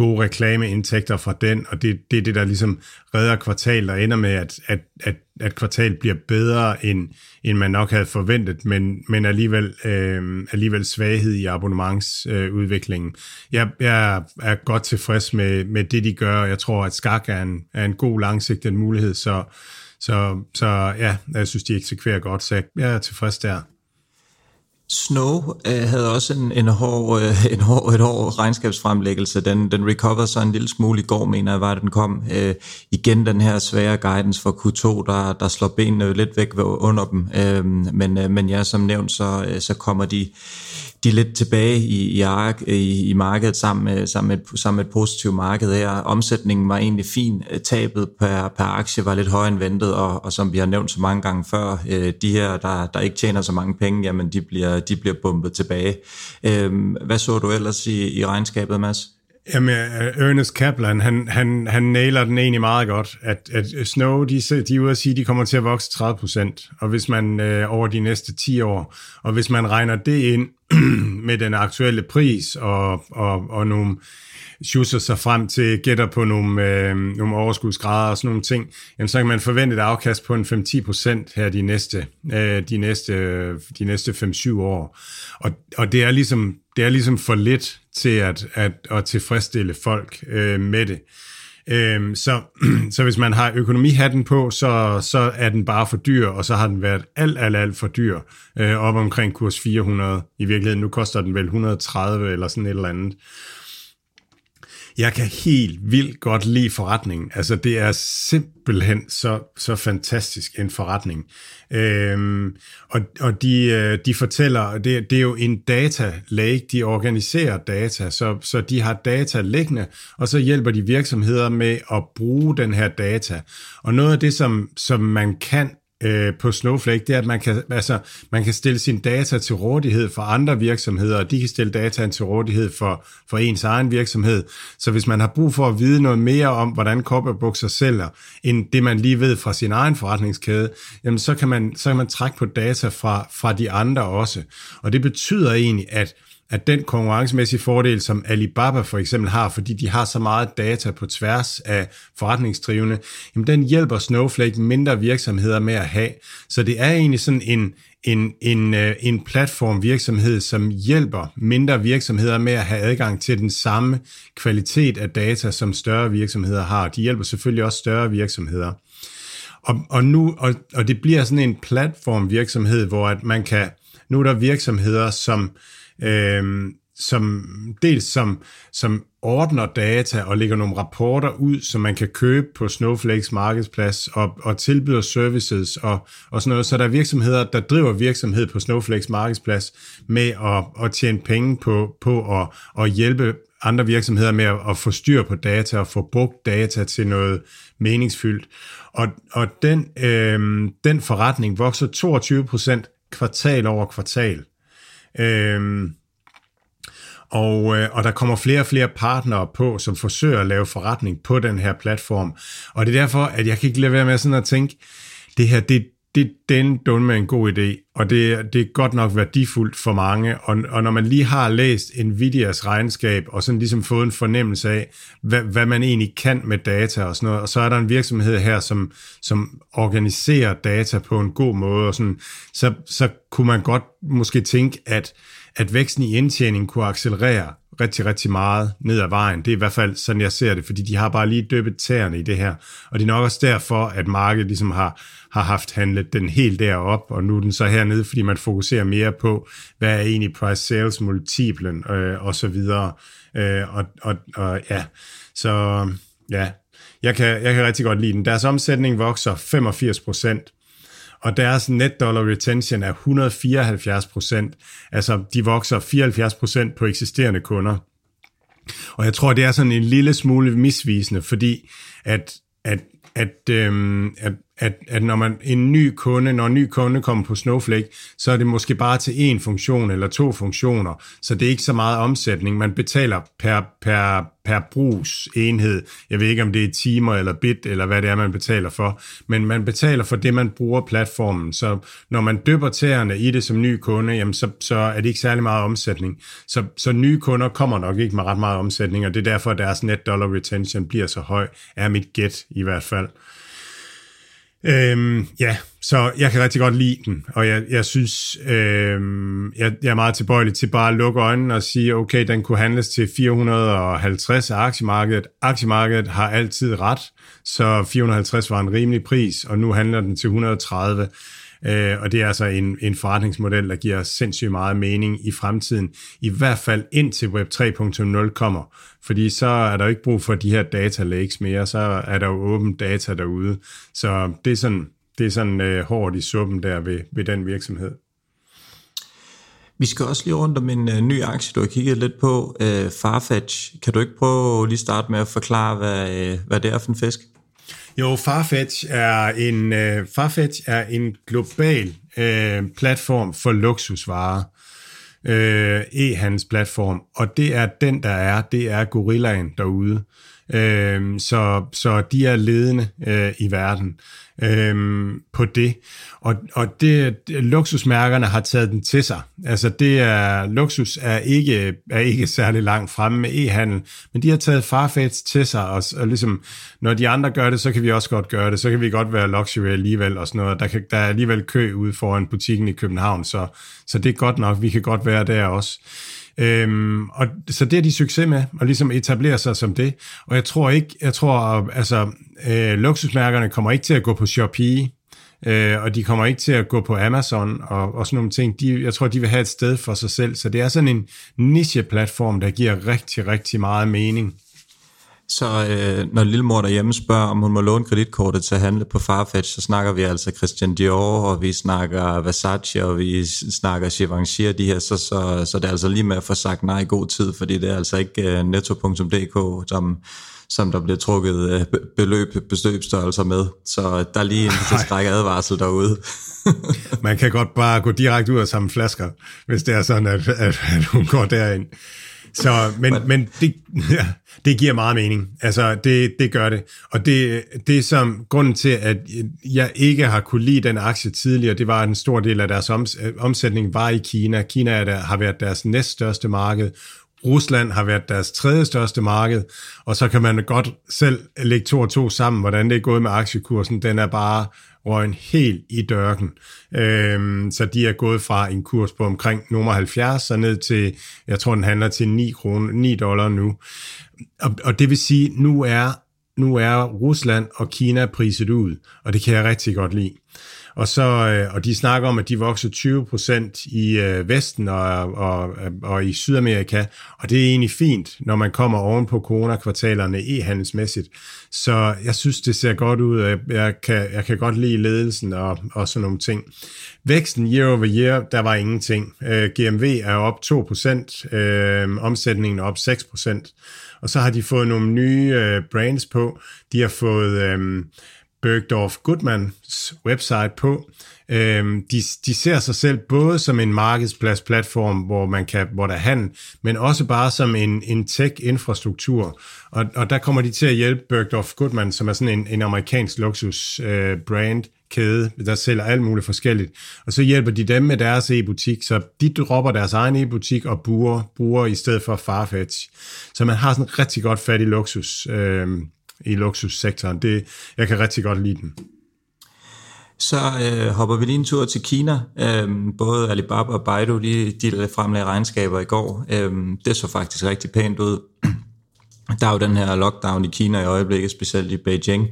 gode reklameindtægter fra den, og det, det er det, der ligesom redder kvartalet og ender med, at, at, at, at kvartalet bliver bedre, end, end man nok havde forventet, men, men alligevel, øh, alligevel svaghed i abonnementsudviklingen. Øh, jeg, jeg er godt tilfreds med, med det, de gør, og jeg tror, at Skak er en, er en god langsigtet mulighed, så, så, så ja, jeg synes, de eksekverer godt, så jeg er tilfreds der. Snow øh, havde også en, en, hård, øh, en hård, et hård regnskabsfremlæggelse. Den, den recover så en lille smule i går, mener jeg, var den kom. Øh, igen den her svære guidance for Q2, der, der slår benene lidt væk under dem. Øh, men, øh, men ja, som nævnt, så, øh, så kommer de de er lidt tilbage i, i, ark, i, i markedet sammen med, sammen, med, sammen med et positivt marked her. Omsætningen var egentlig fin. Tabet per, per aktie var lidt højere end ventet, og, og som vi har nævnt så mange gange før, øh, de her, der, der ikke tjener så mange penge, jamen de bliver, de bliver bumpet tilbage. Øh, hvad så du ellers i, i regnskabet, Mads? Jamen, øh, Ernest Kaplan, han, han, han nailer den egentlig meget godt, at, at Snow, de, de er ude at sige, de kommer til at vokse 30 procent, og hvis man øh, over de næste 10 år, og hvis man regner det ind med den aktuelle pris og, og, og nogle schusser sig frem til, gætter på nogle, øh, nogle overskudsgrader og sådan nogle ting, jamen så kan man forvente et afkast på en 5-10 procent her de næste, øh, de næste, de næste 5-7 år. Og, og det, er ligesom, det er ligesom for lidt til at, at, at tilfredsstille folk øh, med det. Øhm, så, så hvis man har økonomihatten på, så, så er den bare for dyr, og så har den været alt, alt, alt for dyr, øh, op omkring kurs 400. I virkeligheden, nu koster den vel 130 eller sådan et eller andet. Jeg kan helt vildt godt lide forretningen. Altså, det er simpelthen så, så fantastisk en forretning. Øhm, og og de, øh, de fortæller, det, det er jo en data lake, de organiserer data, så, så de har data liggende, og så hjælper de virksomheder med at bruge den her data. Og noget af det, som, som man kan øh, på Snowflake, det er, at man kan, altså, man kan stille sin data til rådighed for andre virksomheder, og de kan stille dataen til rådighed for, for ens egen virksomhed. Så hvis man har brug for at vide noget mere om, hvordan kopperbukser sælger, end det man lige ved fra sin egen forretningskæde, jamen så kan man, så kan man trække på data fra, fra de andre også. Og det betyder egentlig, at at den konkurrencemæssige fordel, som Alibaba for eksempel har, fordi de har så meget data på tværs af forretningsdrivende, jamen den hjælper Snowflake mindre virksomheder med at have. Så det er egentlig sådan en, en, en, øh, en platform virksomhed, som hjælper mindre virksomheder med at have adgang til den samme kvalitet af data, som større virksomheder har. De hjælper selvfølgelig også større virksomheder. Og, og, nu, og, og det bliver sådan en platform virksomhed, hvor at man kan, nu er der virksomheder, som øh, som dels som, som ordner data og lægger nogle rapporter ud, som man kan købe på Snowflakes markedsplads og, og tilbyder services og, og sådan noget. Så der er virksomheder, der driver virksomhed på Snowflakes markedsplads med at, at tjene penge på, på at, at hjælpe andre virksomheder med at, at få styr på data og få brugt data til noget meningsfyldt. Og, og den, øh, den forretning vokser 22% kvartal over kvartal. Øhm, og, øh, og der kommer flere og flere partnere på, som forsøger at lave forretning på den her platform. Og det er derfor, at jeg kan ikke lade være med sådan at tænke, det her, det, det den dumme med en god idé, og det, det er godt nok værdifuldt for mange, og, og når man lige har læst Nvidias regnskab, og sådan ligesom fået en fornemmelse af, hvad, hvad man egentlig kan med data og sådan noget, og så er der en virksomhed her, som, som organiserer data på en god måde, og sådan, så, så kunne man godt måske tænke, at at væksten i indtjening kunne accelerere rigtig, rigtig meget ned ad vejen. Det er i hvert fald sådan, jeg ser det, fordi de har bare lige døbet tæerne i det her. Og det er nok også derfor, at markedet ligesom har, har haft handlet den helt derop, og nu er den så hernede, fordi man fokuserer mere på, hvad er egentlig price sales multiplen øh, og så videre. Øh, og, og, og ja, så ja, jeg kan, jeg kan rigtig godt lide den. Deres omsætning vokser 85 procent og deres net dollar retention er 174 procent. Altså, de vokser 74 procent på eksisterende kunder. Og jeg tror, det er sådan en lille smule misvisende, fordi at, at, at, øhm, at, at, at når man en ny kunde, når en ny kunde kommer på Snowflake, så er det måske bare til én funktion eller to funktioner, så det er ikke så meget omsætning. Man betaler per, per, per brugsenhed. Jeg ved ikke, om det er timer eller bit, eller hvad det er, man betaler for, men man betaler for det, man bruger platformen. Så når man dypper tæerne i det som ny kunde, jamen så, så er det ikke særlig meget omsætning. Så, så nye kunder kommer nok ikke med ret meget omsætning, og det er derfor, at deres net dollar retention bliver så høj, er mit gæt i hvert fald. Øhm, ja, så jeg kan rigtig godt lide den, og jeg, jeg synes, øhm, jeg, jeg er meget tilbøjelig til bare at lukke øjnene og sige, okay, den kunne handles til 450 af aktiemarkedet. Aktiemarkedet har altid ret, så 450 var en rimelig pris, og nu handler den til 130. Øh, og det er altså en, en forretningsmodel, der giver sindssygt meget mening i fremtiden, i hvert fald indtil Web 3.0 kommer, fordi så er der ikke brug for de her data lakes mere, så er der jo åben data derude. Så det er sådan, det er sådan øh, hårdt i suppen der ved, ved den virksomhed. Vi skal også lige rundt om en uh, ny aktie, du har kigget lidt på, uh, Farfetch. Kan du ikke prøve lige starte med at forklare, hvad, uh, hvad det er for en fisk? Jo, Farfetch er en, øh, Farfetch er en global øh, platform for luksusvarer. Øh, e-handelsplatform, og det er den, der er, det er gorillaen derude. Øh, så, så de er ledende øh, i verden øhm, på det. Og, og det, luksusmærkerne har taget den til sig. Altså det er, luksus er ikke, er ikke særlig langt fremme med e-handel, men de har taget Farfetch til sig, og, og ligesom, når de andre gør det, så kan vi også godt gøre det, så kan vi godt være luxury alligevel og sådan noget. Der, kan, der er alligevel kø ude foran butikken i København, så, så det er godt nok, vi kan godt være der også. Øhm, og så det er de succes med, at ligesom etablere sig som det. Og jeg tror ikke, jeg tror, altså, øh, luksusmærkerne kommer ikke til at gå på Shopee, øh, og de kommer ikke til at gå på Amazon og, og sådan nogle ting. De, jeg tror, de vil have et sted for sig selv. Så det er sådan en niche-platform, der giver rigtig, rigtig meget mening. Så øh, når lillemor derhjemme spørger, om hun må låne kreditkortet til at handle på Farfetch, så snakker vi altså Christian Dior, og vi snakker Versace, og vi snakker Givenchy, de her, så, så, så det er altså lige med at få sagt nej i god tid, fordi det er altså ikke uh, netto.dk, som, som der bliver trukket uh, beløb, bestøbstørrelser med. Så der er lige en skræk advarsel derude. Man kan godt bare gå direkte ud og samle flasker, hvis det er sådan, at, at, at hun går derind. Så, men, men det, ja, det giver meget mening. Altså, det, det gør det. Og det, det som grunden til, at jeg ikke har kunne lide den aktie tidligere, det var, at en stor del af deres omsætning var i Kina. Kina er der, har været deres næststørste marked. Rusland har været deres tredje største marked, og så kan man godt selv lægge to og to sammen, hvordan det er gået med aktiekursen. Den er bare røgen helt i dørken. Øhm, så de er gået fra en kurs på omkring nummer 70 og ned til, jeg tror den handler til 9, kroner, 9 dollar nu. Og, og det vil sige, nu er, nu er Rusland og Kina priset ud, og det kan jeg rigtig godt lide. Og, så, øh, og de snakker om, at de vokser 20 procent i øh, Vesten og, og, og i Sydamerika, og det er egentlig fint, når man kommer oven på coronakvartalerne e-handelsmæssigt. Så jeg synes, det ser godt ud, og jeg kan, jeg kan godt lide ledelsen og, og sådan nogle ting. Væksten year over year, der var ingenting. Øh, GMV er op 2 procent, øh, omsætningen er op 6 procent, og så har de fået nogle nye øh, brands på. De har fået... Øh, Bergdorf Goodmans website på. Øhm, de, de ser sig selv både som en markedspladsplatform, hvor man kan, hvor der er handel, men også bare som en, en tech-infrastruktur. Og, og der kommer de til at hjælpe Bergdorf Goodman, som er sådan en, en amerikansk luksus øh, brand, kæde, der sælger alt muligt forskelligt. Og så hjælper de dem med deres e-butik, så de dropper deres egen e-butik og bruger, bruger i stedet for Farfetch. Så man har sådan rigtig godt fat i luksus. Øh, i luksussektoren. Det, jeg kan rigtig godt lide den. Så øh, hopper vi lige en tur til Kina. Øhm, både Alibaba og Baidu, de, de fremlagde regnskaber i går. Øhm, det så faktisk rigtig pænt ud. Der er jo den her lockdown i Kina i øjeblikket, specielt i Beijing.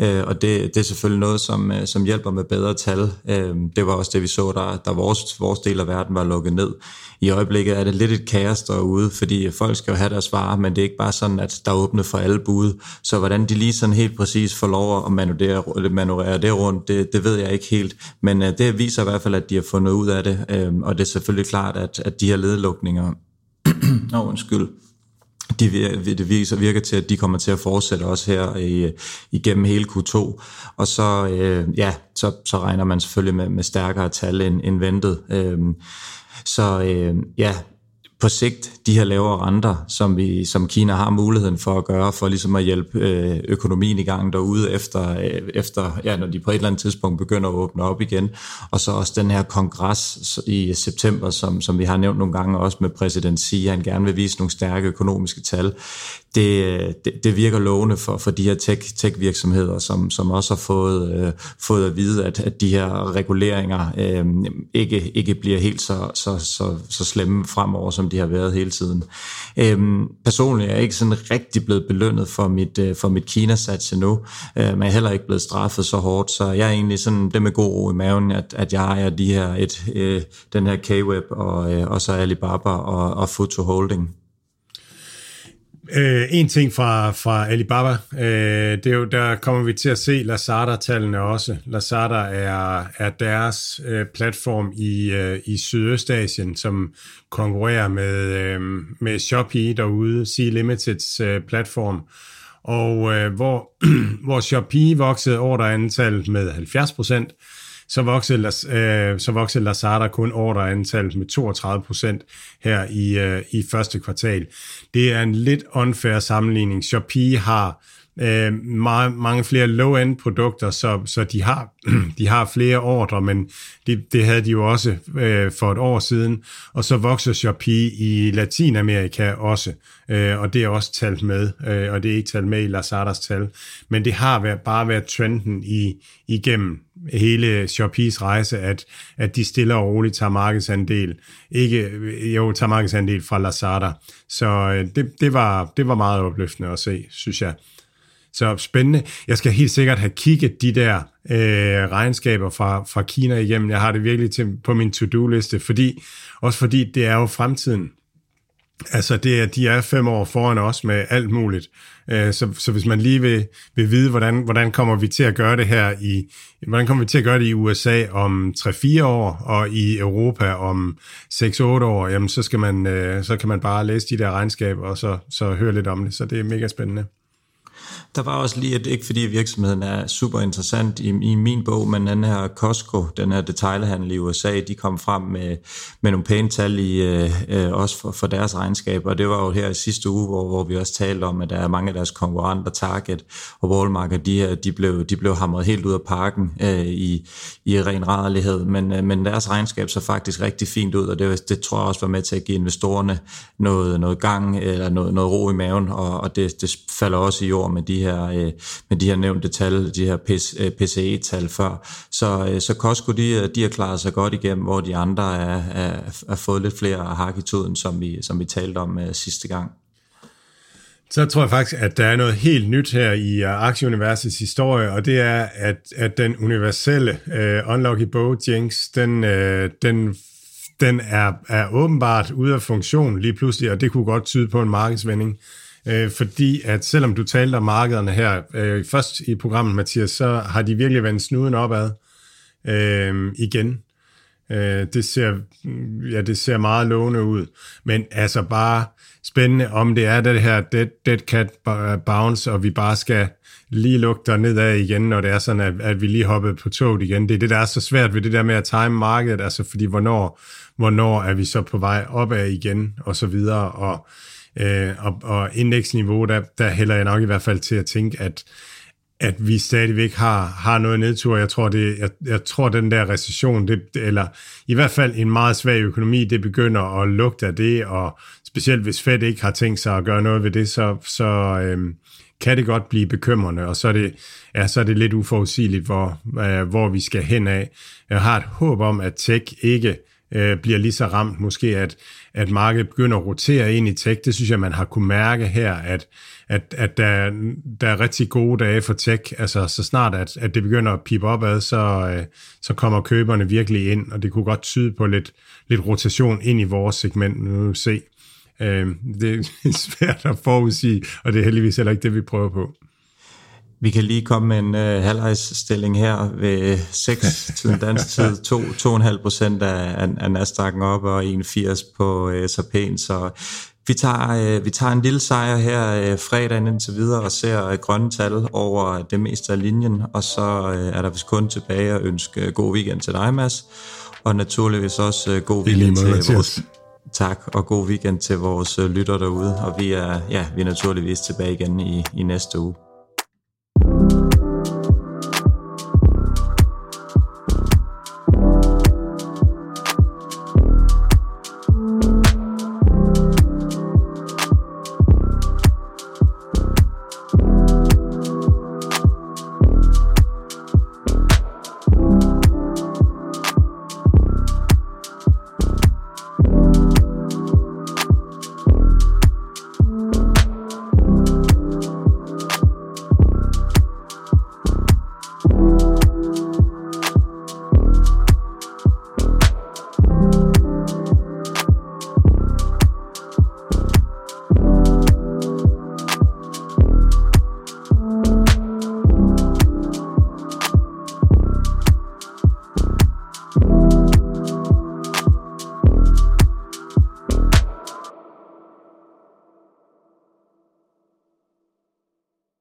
Øh, og det, det er selvfølgelig noget, som, øh, som hjælper med bedre tal. Øh, det var også det, vi så, der, der vores, vores del af verden var lukket ned. I øjeblikket er det lidt et kaos derude, fordi folk skal jo have deres varer, men det er ikke bare sådan, at der er åbnet for alle bud. Så hvordan de lige sådan helt præcis får lov at manøvrere, manøvrere det rundt, det, det ved jeg ikke helt. Men øh, det viser i hvert fald, at de har fundet ud af det, øh, og det er selvfølgelig klart, at, at de her ledlukninger, oh, undskyld, de, det virker, virker til, at de kommer til at fortsætte også her i, igennem hele Q2. Og så, øh, ja, så, så regner man selvfølgelig med, med stærkere tal end, end ventet. Øh, så øh, ja, på sigt de her lavere renter, som, vi, som Kina har muligheden for at gøre, for ligesom at hjælpe øh, økonomien i gang derude, efter, øh, efter ja, når de på et eller andet tidspunkt begynder at åbne op igen. Og så også den her kongres i september, som, som vi har nævnt nogle gange også med præsident Xi, han gerne vil vise nogle stærke økonomiske tal det, det, det virker lovende for, for de her tech, tech-virksomheder, som, som også har fået, øh, fået at vide, at, at de her reguleringer øh, ikke, ikke bliver helt så, så, så, så slemme fremover, som de har været hele tiden. Øh, personligt er jeg ikke sådan rigtig blevet belønnet for mit, øh, for mit Kina-sats endnu, øh, men jeg er heller ikke blevet straffet så hårdt, så jeg er egentlig sådan det med god ro i maven, at, at jeg ejer de her, et, øh, den her K-Web og, øh, og så Alibaba og, og Futu Holding. Øh, en ting fra, fra Alibaba, øh, det er jo, der kommer vi til at se Lazada-tallene også. Lazada er, er deres øh, platform i, øh, i Sydøstasien, som konkurrerer med, øh, med Shopee derude, Sea Limiteds øh, platform. Og øh, hvor, hvor Shopee voksede ordreantallet med 70 procent, så voksede, øh, så voksede Lazada kun ordreantallet med 32 procent her i, øh, i første kvartal. Det er en lidt unfair sammenligning. Shopee har øh, meget, mange flere low-end produkter, så, så de, har, de har flere ordre, men det, det havde de jo også øh, for et år siden. Og så vokser Shopee i Latinamerika også, øh, og det er også talt med, øh, og det er ikke talt med i Lazadas tal. Men det har været, bare været trenden i, igennem hele Shopees rejse, at, at de stille og roligt tager markedsandel. Ikke, jo, tager markedsandel fra Lazada. Så øh, det, det, var, det var meget opløftende at se, synes jeg. Så spændende. Jeg skal helt sikkert have kigget de der øh, regnskaber fra, fra Kina igennem. Jeg har det virkelig til, på min to-do-liste, fordi, også fordi det er jo fremtiden. Altså, det er, de er fem år foran os med alt muligt. Øh, så, så hvis man lige vil, vil vide, hvordan, hvordan kommer vi til at gøre det her i, hvordan kommer vi til at gøre det i USA om 3-4 år, og i Europa om 6-8 år, jamen så, skal man, øh, så kan man bare læse de der regnskaber, og så, så høre lidt om det. Så det er mega spændende. Der var også lige, at ikke fordi virksomheden er super interessant i, i min bog, men den her Costco, den her detaljhandel i USA, de kom frem med, med nogle pæne tal i, øh, også for, for deres regnskab, Og det var jo her i sidste uge, hvor, hvor vi også talte om, at der er mange af deres konkurrenter, Target og Walmart, de, her, de, blev, de blev hamret helt ud af parken øh, i, i ren rædelighed. Men, øh, men deres regnskab så faktisk rigtig fint ud, og det, det tror jeg også var med til at give investorerne noget, noget gang eller noget, noget ro i maven, og, og det, det falder også i jord med de her, øh, med de her nævnte tal, de her PCE-tal øh, før. Så, øh, så Costco, de, øh, de har klaret sig godt igennem, hvor de andre er, er, er fået lidt flere hak i tuden, som vi, som vi talte om øh, sidste gang. Så tror jeg faktisk, at der er noget helt nyt her i aktieuniversets historie, og det er, at, at den universelle uh, Unlucky Jinx, den, uh, den, den er, er åbenbart ude af funktion lige pludselig, og det kunne godt tyde på en markedsvending øh, Øh, fordi at selvom du talte om markederne her øh, først i programmet, Mathias, så har de virkelig vendt snuden opad øh, igen. Øh, det, ser, ja, det ser meget lovende ud, men altså bare spændende, om det er det her dead, dead cat bounce, og vi bare skal lige lukke der nedad igen, når det er sådan, at, at vi lige hoppede på toget igen. Det er det, der er så svært ved det der med at time markedet, altså fordi hvornår, hvornår er vi så på vej opad igen, og så videre, og Øh, og, og indeksniveau, der, der hælder jeg nok i hvert fald til at tænke, at, at vi stadigvæk har, har noget nedtur. Jeg tror, det, jeg, jeg tror den der recession, det, eller i hvert fald en meget svag økonomi, det begynder at lugte af det, og specielt hvis Fed ikke har tænkt sig at gøre noget ved det, så, så øhm, kan det godt blive bekymrende, og så er det, ja, så er det lidt uforudsigeligt, hvor, øh, hvor vi skal hen af. Jeg har et håb om, at tech ikke øh, bliver lige så ramt, måske at, at markedet begynder at rotere ind i tech. Det synes jeg, man har kunne mærke her, at, at, at der, der er rigtig gode dage for tech. Altså så snart, at, at det begynder at pipe opad, så, øh, så kommer køberne virkelig ind, og det kunne godt tyde på lidt, lidt rotation ind i vores segment. Nu se. Øh, det er svært at forudsige, og det er heldigvis heller ikke det, vi prøver på. Vi kan lige komme med en uh, halvvejsstilling her ved 6 til dansk tid, 2,5 procent af, af, af Nasdaq'en op og 1,80 på uh, S&P'en, så Vi tager, øh, vi tager en lille sejr her øh, fredagen indtil videre og ser øh, grønne tal over det meste af linjen, og så øh, er der vist kun tilbage at ønske øh, god weekend til dig, Mads, og naturligvis også øh, god weekend måde, til Mathias. vores Tak, og god weekend til vores øh, lytter derude, og vi er, ja, vi er naturligvis tilbage igen i, i næste uge.